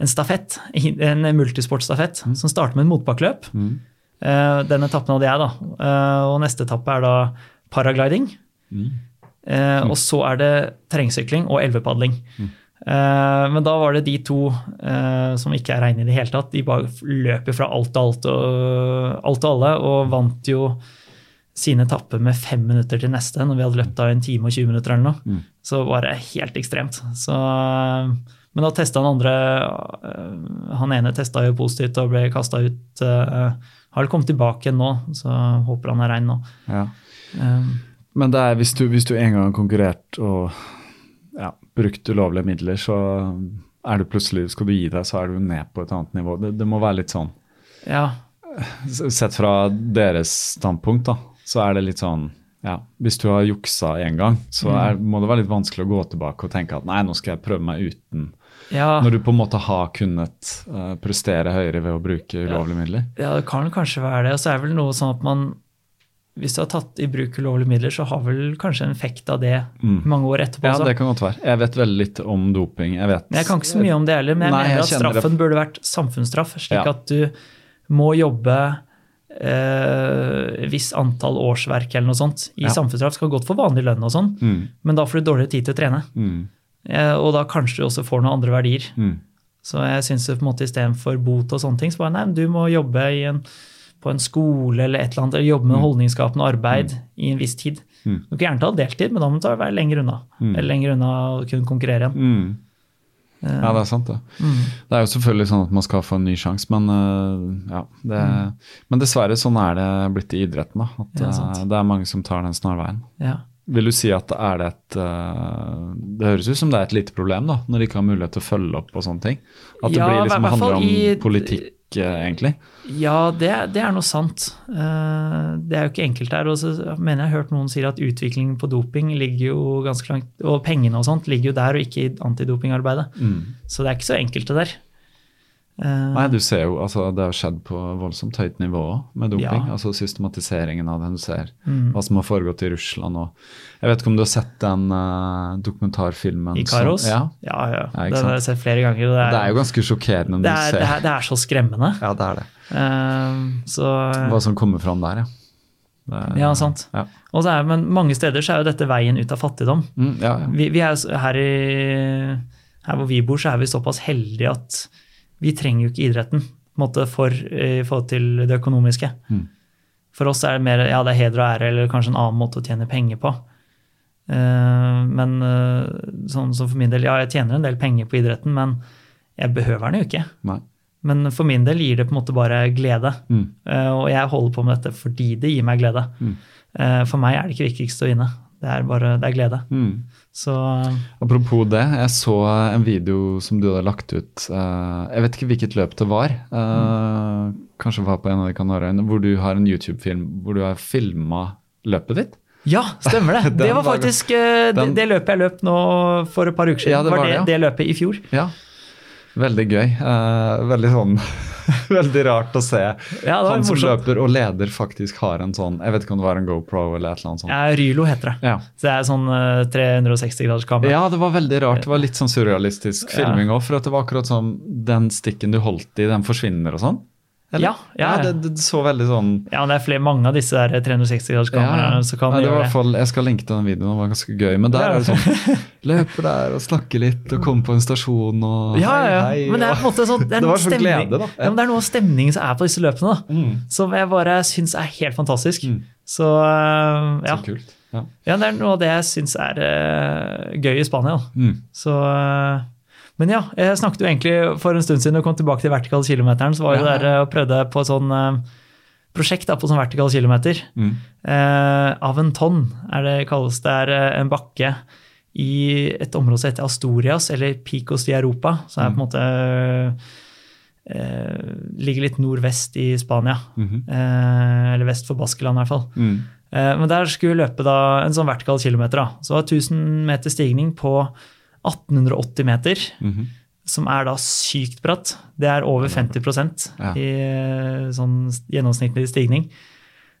en stafett, en multisportstafett, som starter med en motbakkeløp. Mm. Uh, den etappen hadde jeg, da. Uh, og neste etappe er da paragliding. Mm. Uh, og så er det terrengsykling og elvepadling. Eh, men da var det de to som ikke er reine i det hele tatt. De bare løp jo fra alt og alt og, alt og alle, og vant jo sine etapper med fem minutter til neste, når vi hadde løpt av en time og 20 minutter eller noe. Mm. Så var det helt ekstremt. Så, men da testa han andre eh, Han ene testa jo positivt og ble kasta ut. eh, har vel kommet tilbake igjen nå, så håper han er rein nå. Ja. Um, Men det er, hvis, du, hvis du en gang har konkurrert og ja, brukt ulovlige midler, så er du plutselig, skal du gi deg, så er du ned på et annet nivå. Det, det må være litt sånn. ja, Sett fra deres standpunkt, da, så er det litt sånn ja, Hvis du har juksa én gang, så er, må det være litt vanskelig å gå tilbake og tenke at nei, nå skal jeg prøve meg uten. Ja. Når du på en måte har kunnet uh, prestere høyere ved å bruke ulovlige midler. Ja, det kan kanskje være det. Og så er det vel noe sånn at man Hvis du har tatt i bruk ulovlige midler, så har vel kanskje en effekt av det Mm. mange år etterpå. Ja, også. det kan godt være. Jeg vet veldig litt om doping. Jeg vet jeg kan ikke så mye om det heller, men jeg Nei, mener jeg at straffen det. burde vært samfunnsstraff, slik Ja. at du må jobbe eh, visst antall årsverk eller noe sånt. I Ja. samfunnsstraff skal godt for vanlig lønn og sånn, Mm, men da får du dårligere tid til å trene. mm, og da kanskje du også får noen andre verdier. mm. Så jeg syns istedenfor bot og sånne ting, så bare nei, du må jobbe i en, på en skole eller et eller annet, eller jobbe med holdningsskapende arbeid i en viss tid. Mm. Du kan gjerne ta deltid, men da må du være lenger unna. Mm. Eller lenger unna å kunne konkurrere igjen. Mm. Eh, Ja, det er sant, det. mm. Det er jo selvfølgelig sånn at man skal få en ny sjanse, men øh, ja. Det, Mm. Men dessverre, sånn er det blitt i idretten. da, At Ja, det er mange som tar den snarveien. ja. Vil du si at er det et øh, Det høres ut som det er et lite problem, da, når de ikke har mulighet til å følge opp og sånne ting? At det Ja, blir liksom handler om i- politikk eh, egentlig. Ja, det, det er noe sant. Eh, det er jo ikke enkelt der. Og så mener jeg har hørt noen sier at utviklingen på doping ligger jo ganske langt Og pengene og sånt ligger jo der, og ikke i antidopingarbeidet. Så det er ikke så enkelt, det der. Eh, Nei, du ser jo, altså Det har skjedd på voldsomt høyt nivå med doping. Ja. Mm. altså Systematiseringen av det. Du ser hva som har foregått i Russland. og Jeg vet ikke om du har sett den uh, dokumentarfilmen? I Karos? Som, ja, ja, ja. Ja, Den har jeg sett flere ganger. Det er, Det er jo ganske sjokkerende når det du er, ser det er, det er så skremmende. Ja, det er det. Eh, så Hva som kommer fram der, ja. Er- Ja, sant. Ja. Og så er, men mange steder så er jo dette veien ut av fattigdom. Mm, ja, ja. Vi, vi er her, i, her hvor vi bor, så er vi såpass heldige at vi trenger jo ikke idretten måte, for, i forhold til det økonomiske. Mm. For oss er det mer ja, det er heder og ære eller kanskje en annen måte å tjene penger på. Uh, men eh, sånn som for min del, ja, jeg tjener en del penger på idretten, men jeg behøver den jo ikke. Nei. Men for min del gir det på en måte bare glede. Mm. Uh, og jeg holder på med dette fordi det gir meg glede. Mm. Uh, for meg er det ikke viktigst å vinne. Det er bare det er glede. Mm. Så Apropos det, jeg så en video som du hadde lagt ut. eh, jeg vet ikke hvilket løp det var. Mm. Kanskje var på en av de Kanariøyene, hvor du har en YouTube-film hvor du har filma løpet ditt. ja, stemmer det! Det var faktisk eh, den- det, løpet jeg løp nå for et par uker siden. Ja, det var det, det, ja. det løpet i fjor. Ja. Veldig gøy. eh, veldig sånn Veldig rart å se Ja, han som morsomt. løper og leder faktisk har en sånn Jeg vet ikke om det var en GoPro eller et eller annet sånt. Ja, Rylo heter det. Ja. Så det er sånn uh, 360 graders kamera. Ja, det var veldig rart. Det var litt sånn surrealistisk filming òg. For at det var akkurat som den stikken du holdt i, den forsvinner og sånn. Ja, ja, ja. det, det så veldig sånn Ja, det er flere, mange av disse der 360 graders Ja. som kan Nei, det gjøre fall, Jeg skal linke til den videoen, den var ganske gøy. Men der Ja. er det sånn Løper der og snakker litt og kommer på en stasjon og Ja, ja, ja. hei, hei. Men det er på en måte sånn, det er noe var så stemning, glede, da. Ja, men det er noe av stemningen som er på disse løpene, da. Mm. som jeg bare syns er helt fantastisk. Mm. Så eh, ja. Så kult. Ja. ja, det er noe av det jeg syns er uh, gøy i Spania. Mm. Så, eh, men ja, jeg snakket jo egentlig for en stund siden og kom tilbake til vertikal kilometeren. Så var jo Ja. der eh, og prøvde på et sånn eh, prosjekt da, på sånn vertikal kilometer. Mm. Eh, Aventon er det kalles. Det er eh, en bakke i et område som heter Astorias, eller Picos de Europa. Som er på en måte eh, Ligger litt nordvest i Spania. Mhm. Eh, eller vest for Baskeland, i hvert fall. Mm. Eh, Men der skulle vi løpe da en sånn vertikal kilometer. da. Så det var 1000 meter stigning på 1880 meter, Mhm. som er da sykt bratt. Det er over 50 Ja. i eh, sånn gjennomsnittlig stigning.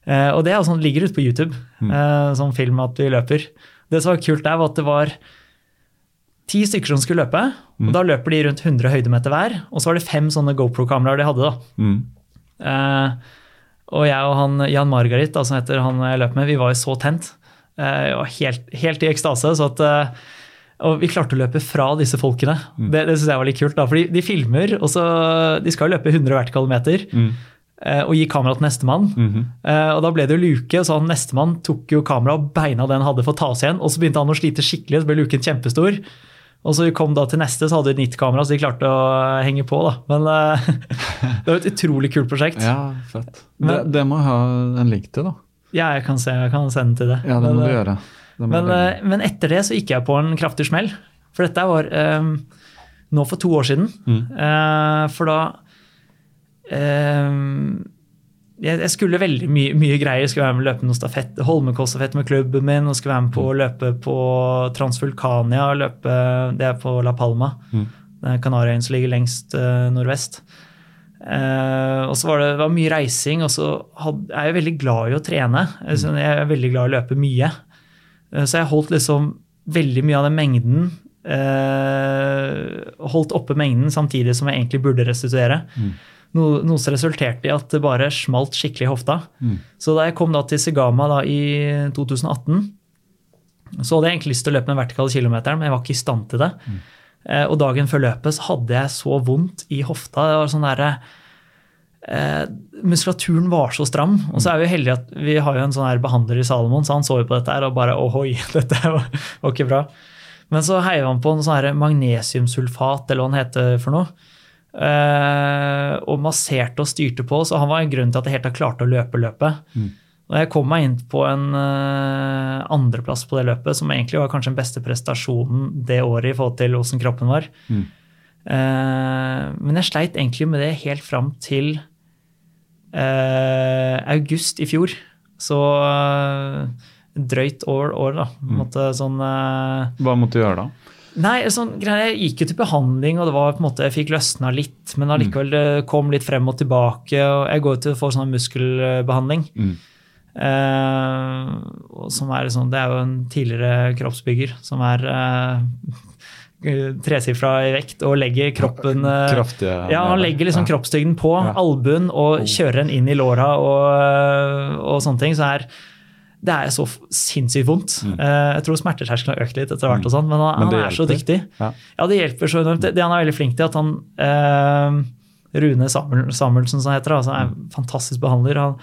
Eh, Og det er sånn, ligger ute på YouTube, Mm. eh, sånn film at vi løper. Det som var kult der, var at det var ti stykker som skulle løpe. Mm. og Da løper de rundt 100 høydemeter hver. Og så var det fem sånne GoPro-kameraer de hadde. da. Mm. Eh, og jeg og han Jan Margarit, da, som heter han jeg løp med, vi var jo så tent. Uh, helt, helt i ekstase. så at eh, og vi klarte å løpe fra disse folkene. Det, det syns jeg var litt kult. da, fordi de filmer, og så De skal jo løpe 100 hvert kilometer. Mm. eh, og gi kamera til nestemann. Mm -hmm. og da ble det jo luke, så han nestemann tok jo kamera og beina den hadde for å ta seg igjen. Og så begynte han å slite skikkelig, så ble luken kjempestor. Og så kom da til neste, så hadde et nytt kamera, så de klarte å henge på. da. Men eh, det var et utrolig kult prosjekt. Ja, fett. Det, Men- det må jeg ha en link til, da. Ja, jeg kan, se, jeg kan sende til det. Ja, det. Det må Men, du gjøre. Eh, men etter det så gikk jeg på en kraftig smell. For dette var eh, nå for to år siden. Mm. Uh, for da eh, jeg, jeg skulle veldig mye, mye greier. Jeg skulle være med å løpe noe stafett, Holmenkollstafett med klubben min. og skulle være med på å løpe på Transvulkania. Løpe, det er på La Palma. Mm. Det Kanariøyene som ligger lengst uh, nordvest. Uh, og så var det, det var mye reising, og så had, er jeg veldig glad i å trene. Mm. Jeg er veldig glad i å løpe mye. Eh, så jeg holdt liksom veldig mye av den mengden eh, Holdt oppe mengden samtidig som jeg egentlig burde restituere. Noe, noe som resulterte i at det bare smalt skikkelig i hofta. Så da jeg kom da til Segama da i 2018, så hadde jeg egentlig lyst til å løpe den vertikale kilometeren, men jeg var ikke i stand til det. Eh, og dagen før løpet så hadde jeg så vondt i hofta. Det var sånn derre eh, Muskulaturen var så stram. Og så er vi heldige at vi har jo en sånn her behandler i Salomon, så han så jo på dette her og bare ohoi, dette var, ikke bra. Men så heiv han på en sånn her magnesiumsulfat, eller hva han heter for noe. Eh, og masserte og styrte på, så han var en grunn til at jeg helt har klart å løpe løpet. Og jeg kom meg inn på en uh, andreplass på det løpet, som egentlig var kanskje den beste prestasjonen det året i forhold til åssen kroppen var. Eh, men jeg sleit egentlig med det helt fram til eh, august i fjor. Så eh, drøyt over år, da. På en sånn eh, Hva måtte du gjøre da? Nei, sånn, jeg gikk jo til behandling, og det var på en måte, jeg fikk løsna litt. Men allikevel det kom litt frem og tilbake. og Jeg går til å få sånn muskelbehandling. Mm. Eh, som er sånn, Det er jo en tidligere kroppsbygger som er eh, tresifra i vekt og legger kroppen eh, Kraftige Ja, han legger liksom Ja. kroppstygden på Ja. albuen og kjører den inn i låra og, og sånne ting. Så er, det er så sinnssykt vondt. Mm. jeg tror smerteterskelen har økt litt etter hvert, og sånn, men han. Men han er så dyktig. Ja. Ja, det hjelper så enormt. Det, det han er veldig flink til, at han eh, Rune Samuelsen, som han heter, altså, er en fantastisk behandler. Han,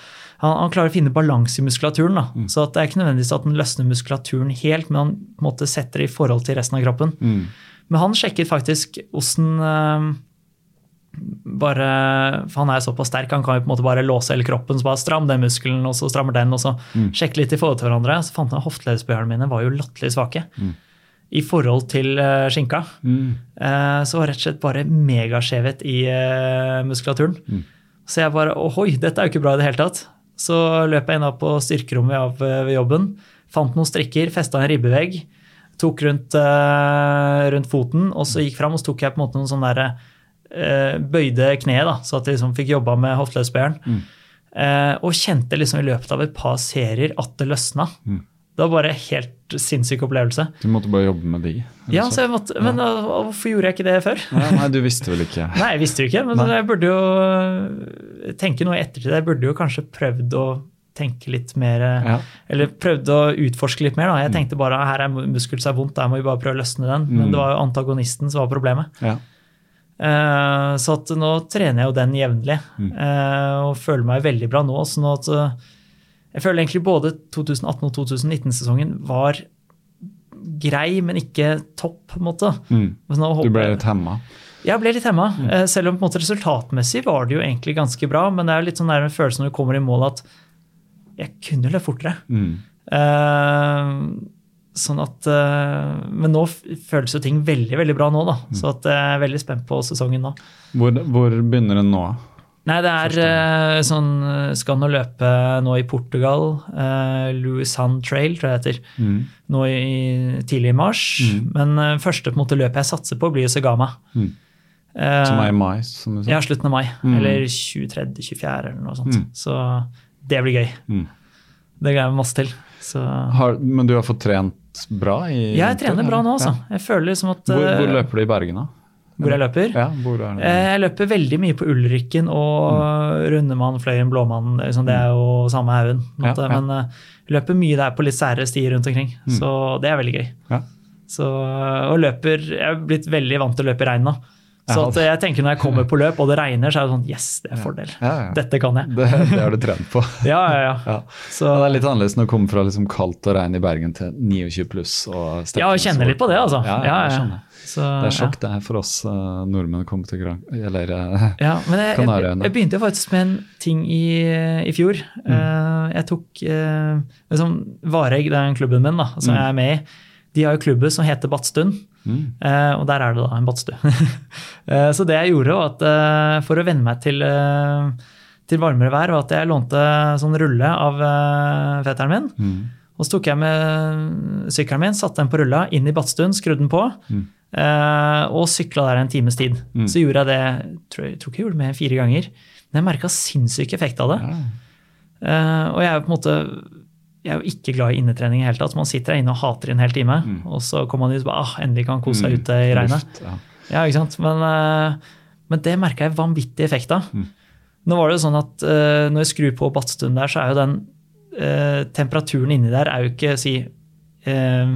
han, han klarer å finne balanse i muskulaturen. Mm. Så at det er ikke nødvendigvis at han løsner muskulaturen helt, men han måtte sette måte setter det i forhold til resten av kroppen. Mm. Men han sjekket faktisk åssen øh, bare, for Han er såpass sterk, han kan jo på en måte bare låse hele kroppen. så bare Stram den muskelen, og så strammer den, og så sjekke litt i forhold til hverandre. Så fant han at hofteleddsbøyerne mine var jo latterlig svake i forhold til uh, skinka. Mm. Uh, så var rett og slett bare megaskjevhet i uh, muskulaturen. Så jeg bare Ohoi, dette er jo ikke bra i det hele tatt. Så løp jeg inn på styrkerommet av, eh, ved jobben. Fant noen strikker, festa en ribbevegg. Tok rundt, uh, rundt foten, og så gikk fram og så tok jeg på en måte noen sånne der, uh, bøyde kne, da, så at jeg liksom fikk jobba med hofteløsbøyeren. Mm. Uh, og kjente liksom i løpet av et par serier at det løsna. Det var bare en helt sinnssyk opplevelse. Du måtte bare jobbe med de? Ja, så? så jeg måtte, Men uh, hvorfor gjorde jeg ikke det før? Ja, nei, du visste vel ikke Nei, jeg visste jo ikke, men Nei. jeg burde jo uh, tenke noe i ettertid. Jeg burde jo kanskje prøvd å tenke litt mer uh, Ja. Eller prøvd å utforske litt mer. da. Jeg tenkte bare her er muskelen er vondt, der må vi bare prøve å løsne den. Men det var jo antagonisten som var problemet. Ja. Uh, så nå trener jeg jo den jevnlig uh, og føler meg veldig bra nå. Så nå at, eh, jeg føler egentlig både 2018- og 2019-sesongen var grei, men ikke topp. på en måte. Mm. Men nå Du ble litt hemma? jeg ble litt hemma. Mm. Selv om på en måte resultatmessig var det jo egentlig ganske bra. Men det er litt sånn der en følelse når du kommer i mål at jeg kunne løpt fortere. Mm. Uh, sånn at uh, Men nå føles jo ting veldig veldig bra nå, da. Så at jeg er veldig spent på sesongen nå. Hvor, hvor begynner den nå? Nei, det er uh, sånn eh, Skal nå løpe nå i Portugal. Uh, Louisan Trail, tror jeg det heter. Mm. Nå i, tidlig i mars. Men uh, første på en måte løpet jeg satser på, blir jo Segama. Mm. Uh, Som er i mai? Som du sa? Ja, slutten av mai. Mm. Eller 23.-24. eller noe sånt. Mm. Så det blir gøy. Mm. Det gleder jeg meg masse til. Så Har, men du har fått trent bra? i jeg trener bra nå, altså. Jeg føler liksom at Hvor, hvor eh, løper du i Bergen, da? Hvor jeg løper. Ja, hvor er det? Eh, Jeg løper veldig mye på Ulrikken og Rundemann, Fløyen, Blåmann. Liksom, det er jo samme haugen. Ja, ja. Men eh, jeg løper mye der på litt sære stier rundt omkring. Så det er veldig gøy. Ja. Så, og løper Jeg er blitt veldig vant til å løpe i regn nå. Så jeg tenker når jeg kommer på løp og det regner, så er det sånn Yes, det er fordel. Ja, ja. Dette kan jeg. Det, det har du trent på. Ja, ja, ja. Ja. Så, det er litt annerledes når du kommer fra liksom kaldt og regn i Bergen til 29 pluss. Og ja, jeg kjenner litt på det, altså. Ja, ja, Ja, jeg ja. skjønner. Så, Det er sjokk ja. det her for oss uh, nordmenn å komme til Gran... Eller uh, Ja, men jeg, jeg, Kanariøyene. jeg begynte jo faktisk med en ting i, i fjor. Mm. Uh, jeg tok liksom, Varegg, det er en klubben min da, som Mm. jeg er med i. De har jo klubben som heter Badstuen, mm, og der er det da en badstue. Så det jeg gjorde, var at for å venne meg til, til varmere vær, var at jeg lånte sånn rulle av uh, fetteren min. mm, Og så tok jeg med sykkelen min, satte den på rulla, inn i badstuen, skrudde den på. Mm. Eh, og sykla der en times tid. Mm. Så gjorde jeg det tror jeg, tror ikke jeg gjorde det med fire ganger. Men jeg merka sinnssyk effekt av det. ja. Eh, og jeg er jo på en måte jeg er jo ikke glad i innetrening i det hele tatt. Man sitter der inne og hater i en hel time, Mm. og så kommer man ut og bare ah, endelig kan kose seg Mm. ute i regnet. Ja. Ja, ikke sant? Men, eh, men det merka jeg vanvittig effekt av. Mm. Nå var det jo sånn at uh, når jeg skrur på badstuen der, så er jo den uh, temperaturen inni der er jo ikke si eh,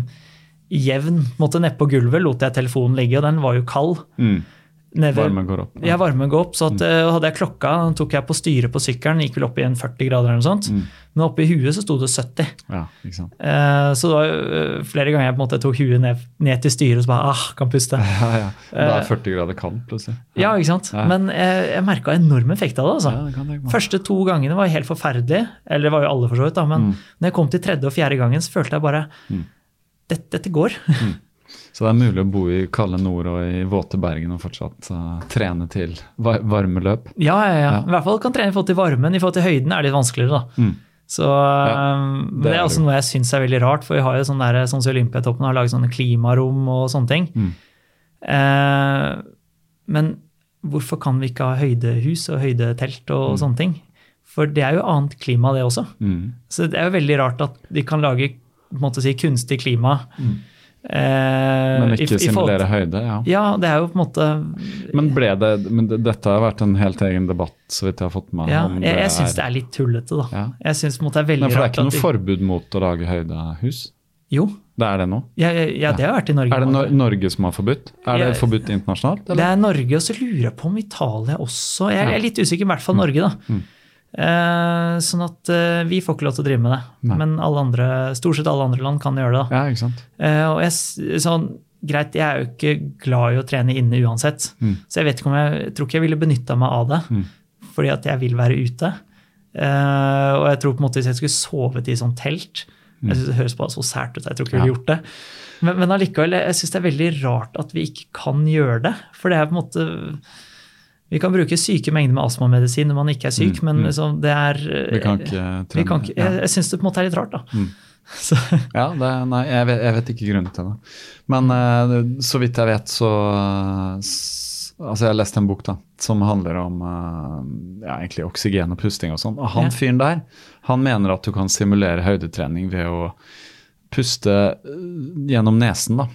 jevn. Måtte nedpå gulvet lot jeg telefonen ligge, og den var jo kald. Mm. Nede Varmen går opp. ja, varmen går opp. Så at, mm. hadde jeg klokka, tok jeg på styret på sykkelen, gikk vel opp i en 40 grader eller noe sånt. Mm. Men oppe i huet så sto det 70. Ja, ikke sant. Eh, så det var eh, flere ganger jeg på en måte tok huet ned, ned til styret og så bare ah, kan puste. Ja, ja. Da Eh, er 40 grader kaldt plutselig. Ja, ikke sant? Ja. Men jeg, jeg merka enorm effekt av det. altså. Ja, det kan jeg. Første to gangene var helt forferdelig, eller det var jo alle for så vidt, da, men Mm. når jeg kom til tredje og fjerde gangen, så følte jeg bare Mm. Dette, dette går. Så det er mulig å bo i kalde nord og i våte Bergen og fortsatt uh, trene til var varmeløp. Ja, ja, ja. Ja. I hvert fall kan trene i forhold til varmen. I forhold til høyden er det litt vanskeligere, da. Mm. Så ja, det det, er også noe jeg syns er veldig rart, for vi har jo sånn der, sånn som Olympiatoppen har laget sånne klimarom og sånne ting. Mm. Eh, men hvorfor kan vi ikke ha høydehus og høydetelt og sånne ting? For det er jo annet klima, det også. Mm. Så det er jo veldig rart at de kan lage måte si, kunstig klima. Eh, Men ikke i forhold- simulere høyde, ja. Ja, det er jo på en måte Men det men det, Dette har vært en helt egen debatt, så vidt jeg har fått med Ja, om jeg, jeg syns det er litt tullete, da. Ja. Jeg synes på en måte det er veldig Nei, for det er ikke noe de- forbud mot å lage høydehus? Jo, Det er det nå? ja, ja, ja, det har vært i Norge. Er det no Norge som har forbudt? Er det Ja. forbudt internasjonalt? Det er Norge, og så lurer jeg på om Italia også. Jeg, jeg er litt usikker, i hvert Mm. fall Norge, da. Eh, sånn at eh, vi får ikke lov til å drive med det. Nei. Men alle andre, stort sett alle andre land kan gjøre det. Ja? Eh, og jeg, sånn, greit, jeg er jo ikke glad i å trene inne uansett. Mm. Så jeg vet ikke om jeg, jeg tror ikke jeg ville benytta meg av det. Mm. Fordi at jeg vil være ute. Eh, og jeg tror på en måte hvis jeg skulle sovet i sånn telt Mm. Jeg synes Det høres bare så sært ut. Jeg tror ikke jeg ville gjort det. Men, men allikevel, jeg syns det er veldig rart at vi ikke kan gjøre det. For det er på en måte Vi kan bruke syke mengder med astmamedisin når man ikke er syk, Mm, men mm. liksom, det er Vi kan ikke trene. kan ikke, Jeg, jeg syns det på en måte er litt rart, da. Mm. Så, Ja, det, nei, jeg vet, jeg vet ikke grunnen til det. Men uh, så vidt jeg vet, så Altså, jeg har lest en bok da, som handler om uh, ja, egentlig oksygen og pusting og sånn. Og han fyren der, han mener at du kan simulere høydetrening ved å puste eh, gjennom nesen, da.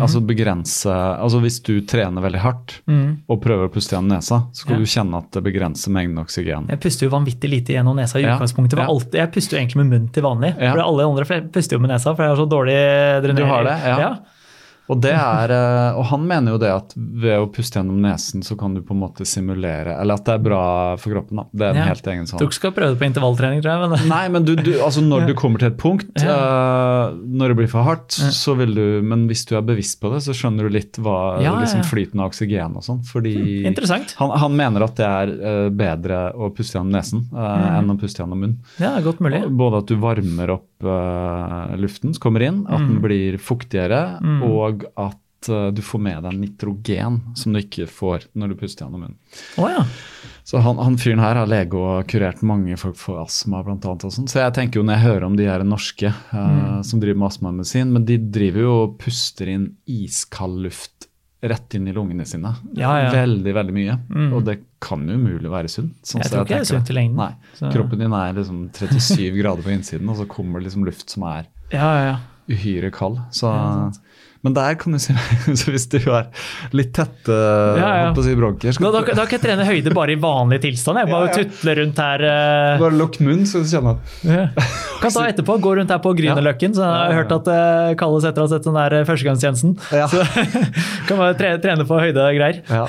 Altså begrense Altså hvis du trener veldig hardt mm. og prøver å puste gjennom nesa, så skal Ja. du kjenne at det begrenser mengden oksygen. Jeg puster jo vanvittig lite gjennom nesa i Ja, utgangspunktet. ja. Alltid, jeg puster jo egentlig med munnen til vanlig. For alle andre puster jo med nesa, for jeg har så dårlig drenering. Du har det, ja. Og, det er, eh, og han mener jo det at ved å puste gjennom nesen, så kan du på en måte simulere Eller at det er bra for kroppen. da. Det er en Ja. helt egen sånn. Du skal prøve det på intervalltrening, tror jeg. Men Nei, men du, du, altså når du kommer til et punkt, eh, når det blir for hardt, så vil du Men hvis du er bevisst på det, så skjønner du litt hva Ja, ja, liksom ja. flyten av oksygen og sånn. Fordi interessant. han, han mener at det er eh, bedre å puste gjennom nesen eh, enn å puste gjennom munnen. Ja, godt mulig. Både at du varmer opp luften som kommer inn, at den blir fuktigere, og at uh, du får med deg nitrogen som du ikke får når du puster gjennom munnen. Oh, ja. Så han, han fyren her har lege og kurert mange folk for astma blant annet og sånn. Så jeg tenker jo når jeg hører om de her norske eh, som driver med astmamedisin, men de driver jo og puster inn iskald luft rett inn i lungene sine. Ja, ja. Veldig, veldig mye. Og det kan jo umulig være sunt. sånn Jeg tror ikke det er sunt i lengden. Nei. Så- Kroppen din er liksom 37 grader på innsiden, og så kommer det liksom luft som er Ja, ja, ja. uhyre kald. Så. Men der kan du si så hvis du er litt tette Ja, ja. på å si bronker, Da, da, da kan jeg trene høyde bare i vanlig tilstand. Jeg bare Ja, ja. tutle rundt her. Uh... bare lukk munnen, så kjenner at Ja. Kan ta etterpå, gå rundt her på Grünerløkken. Så jeg har Ja, ja, hørt at det kalles etter å ha sett den der førstegangstjenesten. Ja. Så kan bare tre, trene på høydegreier. Ja.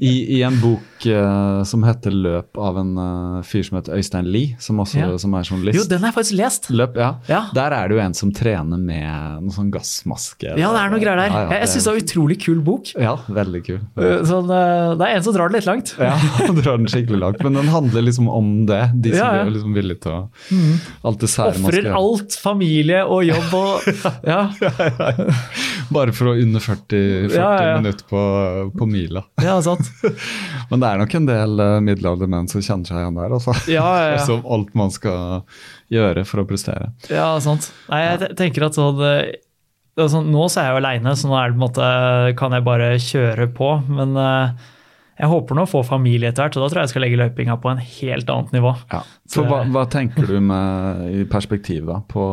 I, I en bok uh, som heter 'Løp' av en eh, fyr som heter Øystein Lie, som Ja. som er journalist. Jo, den har jeg faktisk lest. Løp, ja. Ja. Der er det jo en som trener med noe sånn gassmaske. Ja, det er noe greier der. Ja, ja, Jeg, jeg syns det var en utrolig kul bok. Ja, veldig kul. Eh, Sånn, eh, det er en som drar det litt langt. Ja, drar den skikkelig langt. Men den handler liksom om det. De som Ja, er liksom villige til å Alt det sære man Ofrer skal gjøre. alt, familie og jobb og Ja, Bare for å under 40, 40 Ja, ja, ja. minutter på, på mila. ja sant. Men det er nok en del uh, middelaldrende menn som kjenner seg igjen der. Altså. Ja, ja, ja. Som alt man skal gjøre for å prestere. Ja, sant. Nei, jeg tenker at sånn, sånn Nå så er jeg jo aleine, så nå måte, kan jeg bare kjøre på. Men uh, jeg håper nå å få familie etter hvert, og da tror jeg jeg skal legge løypinga på en helt annet nivå. Ja. Så For hva, hva tenker du med i perspektiv, da? På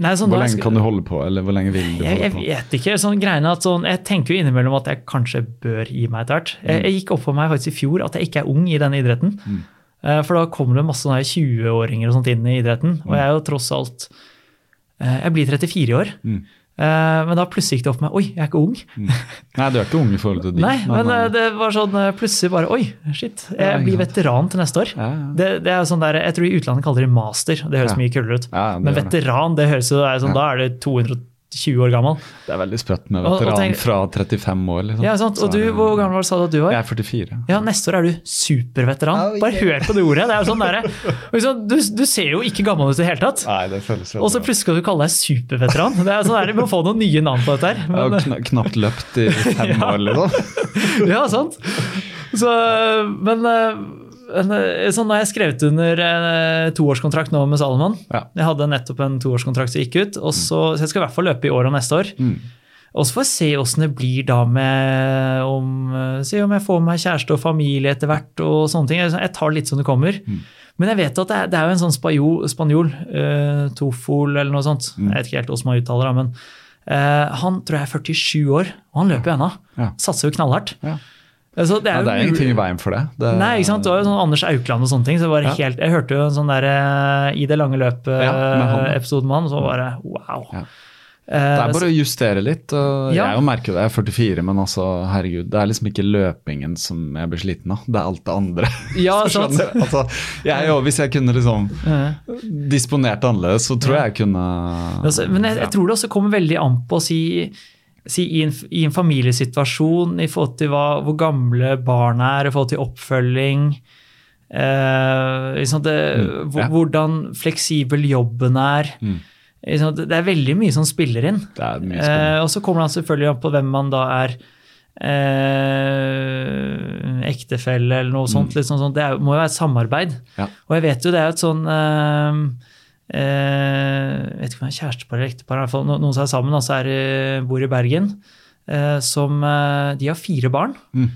Nei, sånn, hvor lenge skal- kan du holde på, eller hvor lenge vil du Jeg, holde jeg på? vet ikke. sånn greiene at sånn, Jeg tenker jo innimellom at jeg kanskje bør gi meg etter hvert. Jeg, jeg gikk opp for meg faktisk i fjor at jeg ikke er ung i denne idretten. Eh, For da kommer det masse 20-åringer og sånt inn i idretten. Og jeg er jo tross alt eh, Jeg blir 34 i år. Mm. Eh, Men da plutselig gikk det opp med Oi, jeg er ikke ung. Nei, du er ikke ung i forhold til de. Nei, men eh, det var sånn eh, plutselig bare Oi, shit. Jeg blir veteran til neste år. Det, det er sånn der, Jeg tror i utlandet kaller de master. Det høres mye kulere ut. Men veteran, det høres jo sånn, da er det 20 år gammel. Det er veldig sprøtt med Og- og veteran tenk- fra 35 år. Liksom. Ja, sant? Og du, hvor gammel var du sa du at du var? Jeg er 44. Ja, neste år er du superveteran. Oh, Bare hør på det ordet. Det er jo sånn der, liksom, du, du ser jo ikke gammel ut i det hele tatt. Nei, det føles Og så plutselig skal du kalle deg superveteran. Det er sånn der, Vi må få noen nye navn på dette her. Jeg har Men, knapt løpt i fem Ja. år, liksom. ja, sant? Så, men eh, eh, sånn, nå har jeg skrevet under en toårskontrakt nå med Salomon. Ja. Jeg hadde nettopp en toårskontrakt som gikk ut, og så, så jeg skal i hvert fall løpe i år og neste år. Mm. Og så får jeg se åssen det blir da med om, eh, Se om jeg får meg kjæreste og familie etter hvert og sånne ting. Jeg tar litt som det kommer. Mm. Men jeg vet at det er, det er jo en sånn spanjol, spanjol uh, Tofol eller noe sånt. Mm. Jeg vet ikke helt hvordan man uttaler det, men uh, han tror jeg er 47 år, og han løper jo ennå. Ja. Satser jo knallhardt. Ja. Altså, det Ja, er, det er ingenting i veien for det. det Nei, ikke sant? Det var jo sånn Anders Aukland og sånne ting. så det var Ja. helt, Jeg hørte jo en sånn der eh, I det lange Ja, ja. løpet-episode med han, så var det wow. Ja. Eh, Det er bare å justere litt. og Ja. Jeg jo merker det, jeg er 44, men altså, herregud, det er liksom ikke løpingen som jeg blir sliten av. Det er alt det andre. Ja, sant. altså, jeg, hvis jeg kunne liksom eh, disponert annerledes, så tror jeg jeg kunne altså, men jeg, jeg tror det også kommer veldig an på å si, si i, en, i en familiesituasjon i forhold til hva, hvor gamle barna er, i forhold til oppfølging. Eh, liksom det, Mm, ja. Hvordan fleksibel jobben er. Mm. Det er veldig mye som spiller inn. Er Eh, og så kommer det selvfølgelig an på hvem man da er. Eh, ektefelle eller noe sånt. Mm. Liksom, sånn. Det er, må jo være et samarbeid. Ja. Og jeg vet jo det er et sånn eh, Jeg vet ikke om det er kjærestepar eller ektepar, noen som er sammen, altså er, bor i Bergen. eh, som eh, De har fire barn Mm.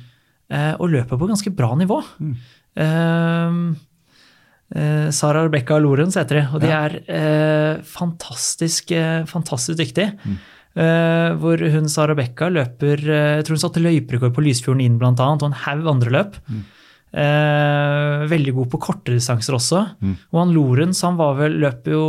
eh, og løper på ganske bra nivå. Mm. Eh, eh, Sara Rebekka Lorentz heter de, og de Ja. er eh, fantastisk, eh, fantastisk dyktige. Mm. Eh, hvor hun Sara Rebekka løper eh, Jeg tror hun satte løyperekord på Lysfjorden inn, annet, og en haug andre løp. Mm. Eh, veldig god på kortere distanser også. Mm. Og han Lorentz han var vel, løp jo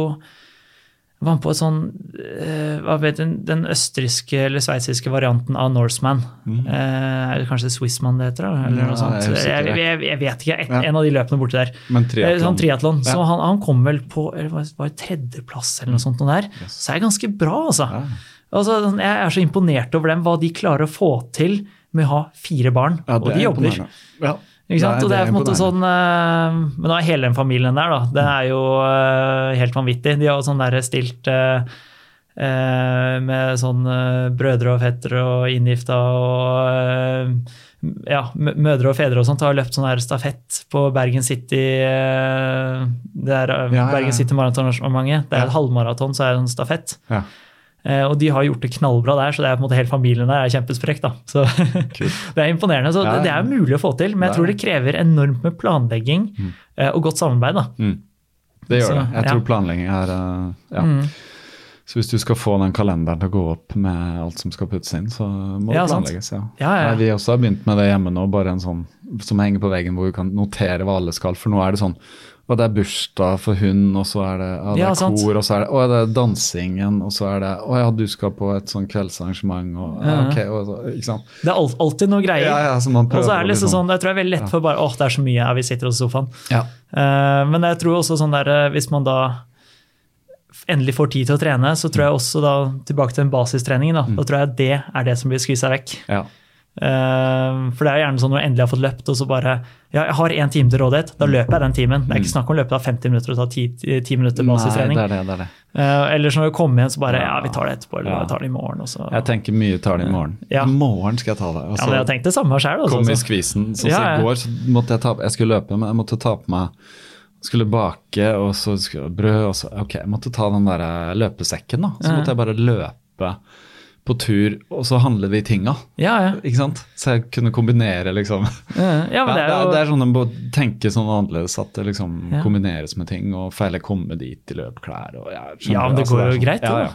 var på et sånn, eh, vet Den østerrikske eller sveitsiske varianten av Norseman. Mm. Eh, er det kanskje Swissman det heter? da, Eller Ja, noe sånt. jeg Jeg, jeg, vet ikke. Et, Ja. En av de løpene borti der. Men Eh, triatlon Sånn triatlon. Så Ja. han, han kom vel på eller var tredjeplass eller noe sånt. Noe der. Yes. Så det er ganske bra, altså. Altså. sånn, Jeg er så imponert over dem, hva de klarer å få til med å ha fire barn. Og de er jobber. Ja. Ikke sant? Nei, og det er på en måte sånn eh, Men nå er hele den familien der, da. Det er jo eh, helt vanvittig. De har sånn der stilt eh, med sånn brødre og fettere og inngifta og ja, mødre og fedre og sånt har løpt sånn her stafett på Bergen City det er Ja, ja, ja. Bergen City Maratonarrangementet. Det er Ja. et halvmaraton, så er det en stafett. Ja. Eh, Og de har gjort det knallbra der, så det er på en måte hele familien der er kjempesprekk. da. Så Det er imponerende. så det, ja. er mulig å få til, men jeg tror det krever enormt med planlegging Mm. eh, og godt samarbeid. da. Mm. Det gjør Så, det. Jeg ja. tror planlegging er eh, ja. Mm. Så hvis du skal få den kalenderen til å gå opp med alt som skal puttes inn, så må Ja, det planlegges. Ja. Ja, ja. Nei, vi også har begynt med det hjemme nå, bare en sånn som henger på veggen hvor vi kan notere hva alle skal. For nå er det sånn og det er bursdag for hun, og så er det, ja, det er ja, kor, og så er det, å, det er dansingen, og så er det Å ja, du skal på et sånn kveldsarrangement, og ja, ok, og så, Ikke sant? Det er al- alltid noe greier. Ja, ja, som man prøver. og så er det liksom liksom- sånn, jeg tror det er veldig lett for bare åh, det er så mye, ja, vi sitter hos sofaen. Ja. Uh, men jeg tror også sånn der, eh, hvis man da endelig får tid til å trene, så tror jeg også da, tilbake til den basistreningen, da, Mm. da tror jeg det er det som blir skvisa vekk. ja. Eh, for det er gjerne sånn når du endelig har fått løpt, og så bare Ja, jeg har én time til rådighet, da løper jeg den timen. Det er ikke snakk om å løpe da 50 minutter og ta 10, 10 minutter Mm. Nei, basistrening. det er det. det er det. Eller Ellers når du kommer igjen, så bare Ja, vi tar det etterpå, eller Ja. vi tar det i morgen. Også. Jeg tenker mye tar det i morgen. Ja. I morgen skal jeg ta det. og så- ja, jeg har tenkt det samme selv, Altså, kom i skvisen. Så, Ja, så i går, så måtte jeg ta Jeg skulle løpe, men jeg måtte ta på meg Skulle bake, og så skulle brød, og så Ok, jeg måtte ta den der løpesekken, da. Så måtte jeg bare løpe på tur, og så handler vi tinga. Ja, ja. Ikke sant? Så jeg kunne kombinere, liksom. Ja, ja, men det er jo det er sånn en må tenke sånn annerledes, at det liksom Ja. kombineres med ting, og feil komme dit i løpklær og ja, Ja, men det Altså, går er jo sånn- greit, det, ja, da.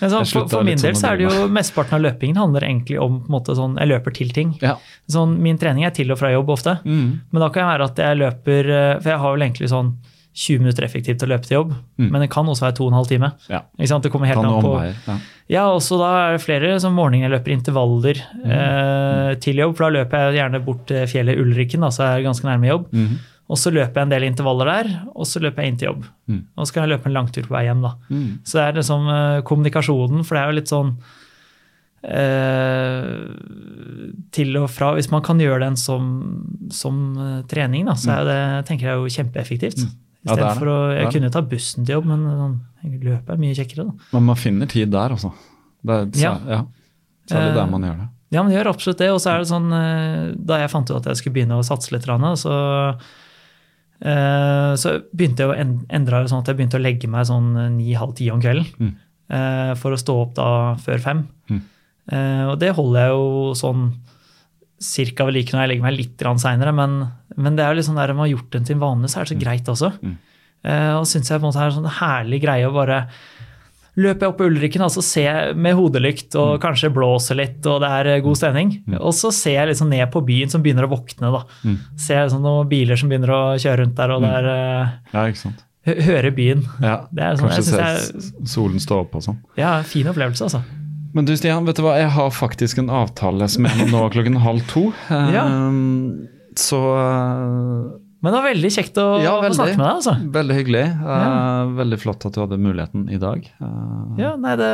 Men sånn, for, for min del sånn så er det jo mesteparten av løpingen handler egentlig om på en måte sånn, Jeg løper til ting. Ja. Sånn, min trening er til og fra jobb ofte. Mm. Men da kan jeg være at jeg løper eh, For jeg har vel egentlig sånn 20 minutter effektivt å løpe til jobb. Mm. Men det kan også være 2 12 timer. ja. Det kommer helt an på. Ja. Ja, også da er det flere som morgenen jeg løper intervaller Mm. eh, til jobb. For da løper jeg gjerne bort til fjellet Ulriken, da, så er jeg ganske nærme jobb. Mm. Og så løper jeg en del intervaller der, og så løper jeg inn til jobb. Mm. Og så kan jeg løpe en langtur på vei hjem, da. Mm. Så det er liksom eh, kommunikasjonen, for det er jo litt sånn eh, til og fra Hvis man kan gjøre den som, som eh, trening, da, så er det tenker jeg jo kjempeeffektivt. Mm. Ja. Istedenfor å Det er Jeg kunne ta bussen til jobb, men sånn, løpet er mye kjekkere, da. Men man finner tid der, altså. Det er, så, Ja. ja. Særlig Eh, der man gjør det. Ja, men det gjør absolutt det. Og så er det sånn eh, Da jeg fant ut at jeg skulle begynne å satse litt, så, eh, så begynte jeg å endre det sånn at jeg begynte å legge meg sånn ni-halv ti om kvelden. Mm. eh, For å stå opp da før fem. Mm. Eh, Og det holder jeg jo sånn cirka ved like når jeg legger meg litt seinere, men, men det er jo sånn der man har gjort den til en vane, så er det så greit også. Mm. Uh, Og syns jeg på en måte er en sånn herlig greie å bare løper jeg opp Ulriken og så ser jeg med hodelykt og Mm. kanskje blåser litt og det er eh, god stemning. Og så ser jeg liksom ned på byen som begynner å våkne. da. Mm. Ser jeg liksom noen biler som begynner å kjøre rundt der, og det er, eh, Ja, ikke sant. hø- hører byen. Ja. Det sånn, Kanskje se solen stå opp og sånn. Ja, fin opplevelse, altså. Men du Stian, vet du hva? jeg har faktisk en avtale som jeg må nå klokken halv to. Ja. Um, Så uh, Men det var veldig kjekt å, Ja, å snakke med deg, altså. veldig hyggelig. Ja. Veldig flott at du hadde muligheten i dag. Uh, Ja, nei, det,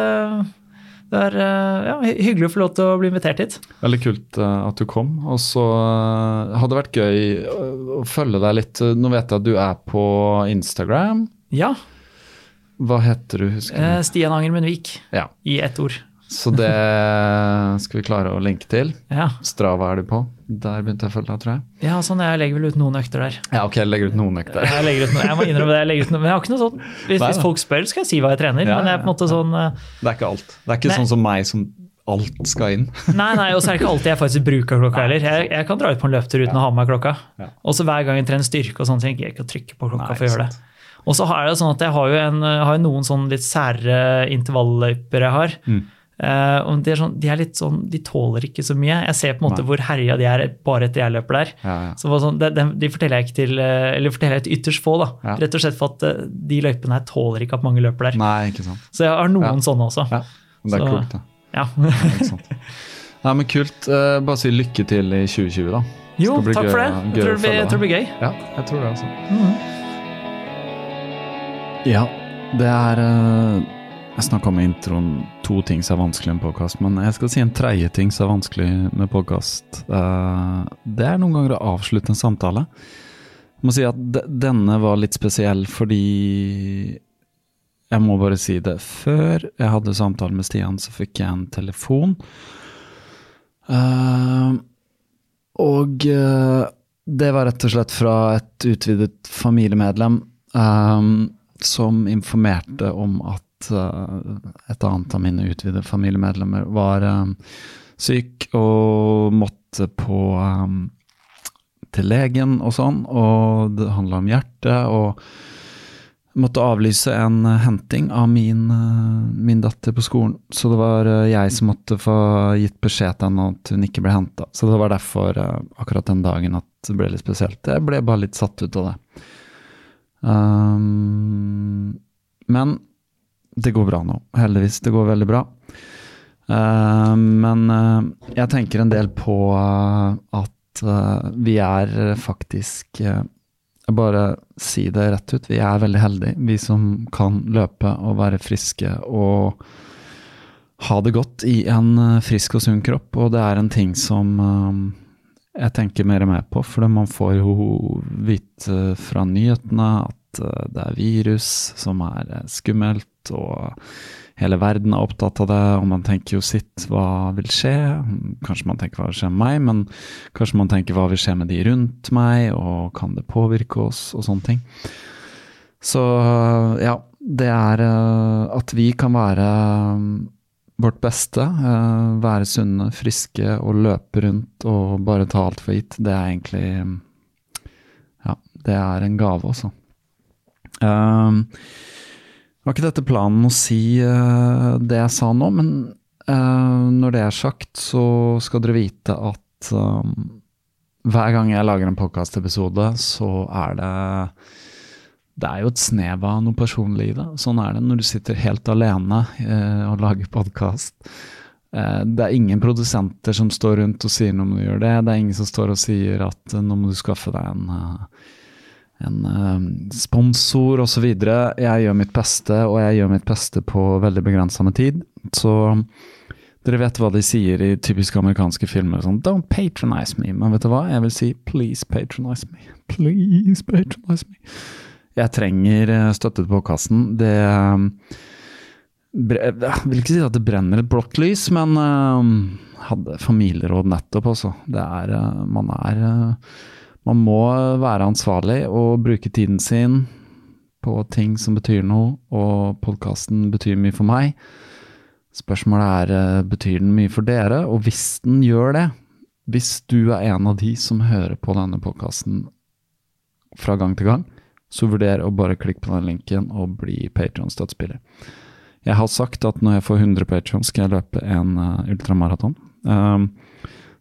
det er uh, ja, hyggelig å få lov til å bli invitert hit. Veldig kult at du kom. Og så hadde det vært gøy å, følge deg litt. Nå vet jeg at du er på Instagram. Ja. Hva heter du? husker du? Stian Anger Vik, Ja, i ett ord. Så det skal vi klare å linke til. Ja. Strava er du på. Der begynte jeg å følge deg, tror jeg. ja, sånn, jeg legger vel ut noen økter der. Ja, ok, jeg legger ut noen økter. Jeg, legger ut noen, jeg må innrømme det. jeg legger ut noen, Men jeg har ikke noe sånn, hvis, Nei, hvis folk spør, skal jeg si hva jeg trener. Ja, men jeg er på en måte sånn eh, Det er ikke alt. Det er ikke Nei. sånn som meg som alt skal inn. Nei, nei, og så er det ikke alltid jeg faktisk bruker klokka heller. Jeg, jeg kan dra ut på en løptur uten å ha med meg klokka. Ja. Og så hver gang jeg trener styrke og ting, gidder jeg ikke å trykke på klokka Nei, for å gjøre det. Og så har jeg det sånn at jeg har jo, en, har noen sånn litt sære intervalløyper jeg har. Mm. Eh, og de er, sånn, de er litt sånn, de tåler ikke så mye. Jeg ser på en måte Nei. hvor herja de er bare etter jeg løper der. Ja, ja. Så sånn, de, de, de forteller jeg ikke til, eh, eller forteller jeg til ytterst få, da. Ja. Rett og slett for at eh, de løypene her tåler ikke at mange løper der. Nei, ikke sant. Så jeg har noen Ja. sånne også. Ja, men det er Så- klokt, da. Ja. Ikke sant. Nei, men kult. Uh, bare si lykke til i 2020, da. Jo, takk gøy- for det. Jeg tror det blir, jeg tror det blir gøy. Ja, jeg tror det, altså. Mhm. Ja, det er eh, Jeg snakka i introen to ting som er vanskelig med podkast, men jeg skal si en tredje ting som er vanskelig med podkast. det er noen ganger å avslutte en samtale. Jeg må si at denne var litt spesiell fordi Jeg må bare si det. Før jeg hadde samtale med Stian, så fikk jeg en telefon. Eh, og eh, det var rett og slett fra et utvidet familiemedlem eh, som informerte om at eh, et annet av mine utvidede familiemedlemmer var eh, syk og måtte på eh, til legen og sånn, og det handla om hjertet. og måtte avlyse en henting av min, min datter på skolen. Så det var jeg som måtte få gitt beskjed til henne at hun ikke ble henta. Så det var derfor akkurat den dagen at det ble litt spesielt. Jeg ble bare litt satt ut av det. Um, men det går bra nå, heldigvis. Det går veldig bra. Uh, men uh, jeg tenker en del på uh, at vi er faktisk jeg bare si det rett ut. Vi er veldig heldige, vi som kan løpe og være friske og ha det godt i en frisk og sunn kropp. Og det er en ting som jeg tenker mer og mer på, for man får jo vite fra nyhetene at det er virus som er uh, skummelt, og hele verden er opptatt av det, og man tenker jo sitt, hva vil skje? Kanskje man tenker hva vil skje med meg, men kanskje man tenker hva vil skje med de rundt meg, og kan det påvirke oss, og sånne ting. Så ja, det er uh, at vi kan være um, vårt beste, være sunne, friske og løpe rundt og bare ta alt for gitt, det er egentlig um, Ja, det er en gave, også. Um, var ikke dette planen å si uh, det jeg sa nå, men uh, når det er sagt, så skal dere vite at um, hver gang jeg lager en podkastepisode, så er det Det er jo et snev av noe personlig i det. Sånn er det når du sitter helt alene uh, og lager podkast. Det er ingen produsenter som står rundt og sier noe om du gjør det. Det er ingen som står og sier at nå må du skaffe deg en en uh, sponsor osv. Jeg gjør mitt beste, og jeg gjør mitt beste på veldig begrensa med tid. Så dere vet hva de sier i typiske amerikanske filmer. sånn, Don't patronize me. Men vet du hva? Jeg vil si please patronize me. Please patronize me. Jeg trenger eh, støtte til podkasten. Det Jeg vil ikke si at det brenner et blått lys, men uh, hadde familieråd nettopp, også. Det er uh, Man er Man må være ansvarlig og bruke tiden sin på ting som betyr noe, og podkasten betyr mye for meg. Spørsmålet er betyr den mye for dere, og hvis den gjør det, hvis du er en av de som hører på denne podkasten fra gang til gang, så vurder å bare klikke på den linken og bli Patrion-støttespiller. Jeg har sagt at når jeg får 100 Patrion, skal jeg løpe en uh, ultramaraton. Um,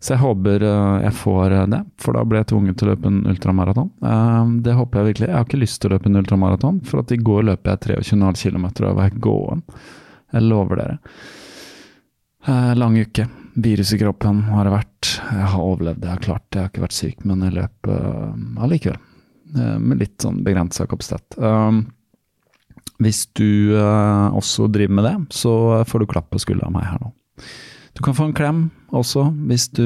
så jeg håper uh, jeg får uh, det, for da ble jeg tvunget til å løpe en ultramaraton. Um, det håper jeg virkelig. Jeg har ikke lyst til å løpe en ultramaraton, for at i går løper jeg 23,5 km og var gåen. Jeg lover dere. lang uke. Virus i kroppen har det vært. Jeg har overlevd, jeg har klart det. Jeg har ikke vært syk, men jeg løper allikevel. med litt sånn begrensa kapasitet. Hvis du også driver med det, så får du klapp på skuldra av meg her nå. Du kan få en klem også hvis du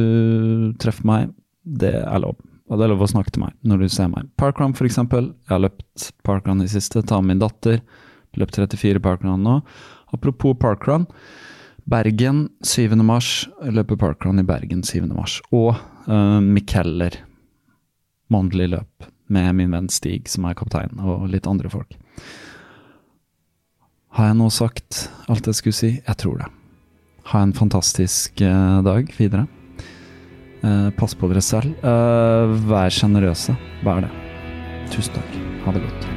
treffer meg. Det er lov. Og det er lov å snakke til meg når du ser meg. Parkrun, eksempel. Jeg har løpt parkrun i siste. Ta med min datter. Løpt 34 parkrun nå. Apropos parkrun. Bergen 7. mars. Jeg løper parkrun i Bergen 7. mars. Og uh, Mikeller. Månedlig løp med min venn Stig, som er kaptein, og litt andre folk. Har jeg nå sagt alt jeg skulle si? Jeg tror det. Ha en fantastisk uh, dag videre. Uh, pass på dere selv. Uh, vær sjenerøse. Vær det. Tusen takk. Ha det godt.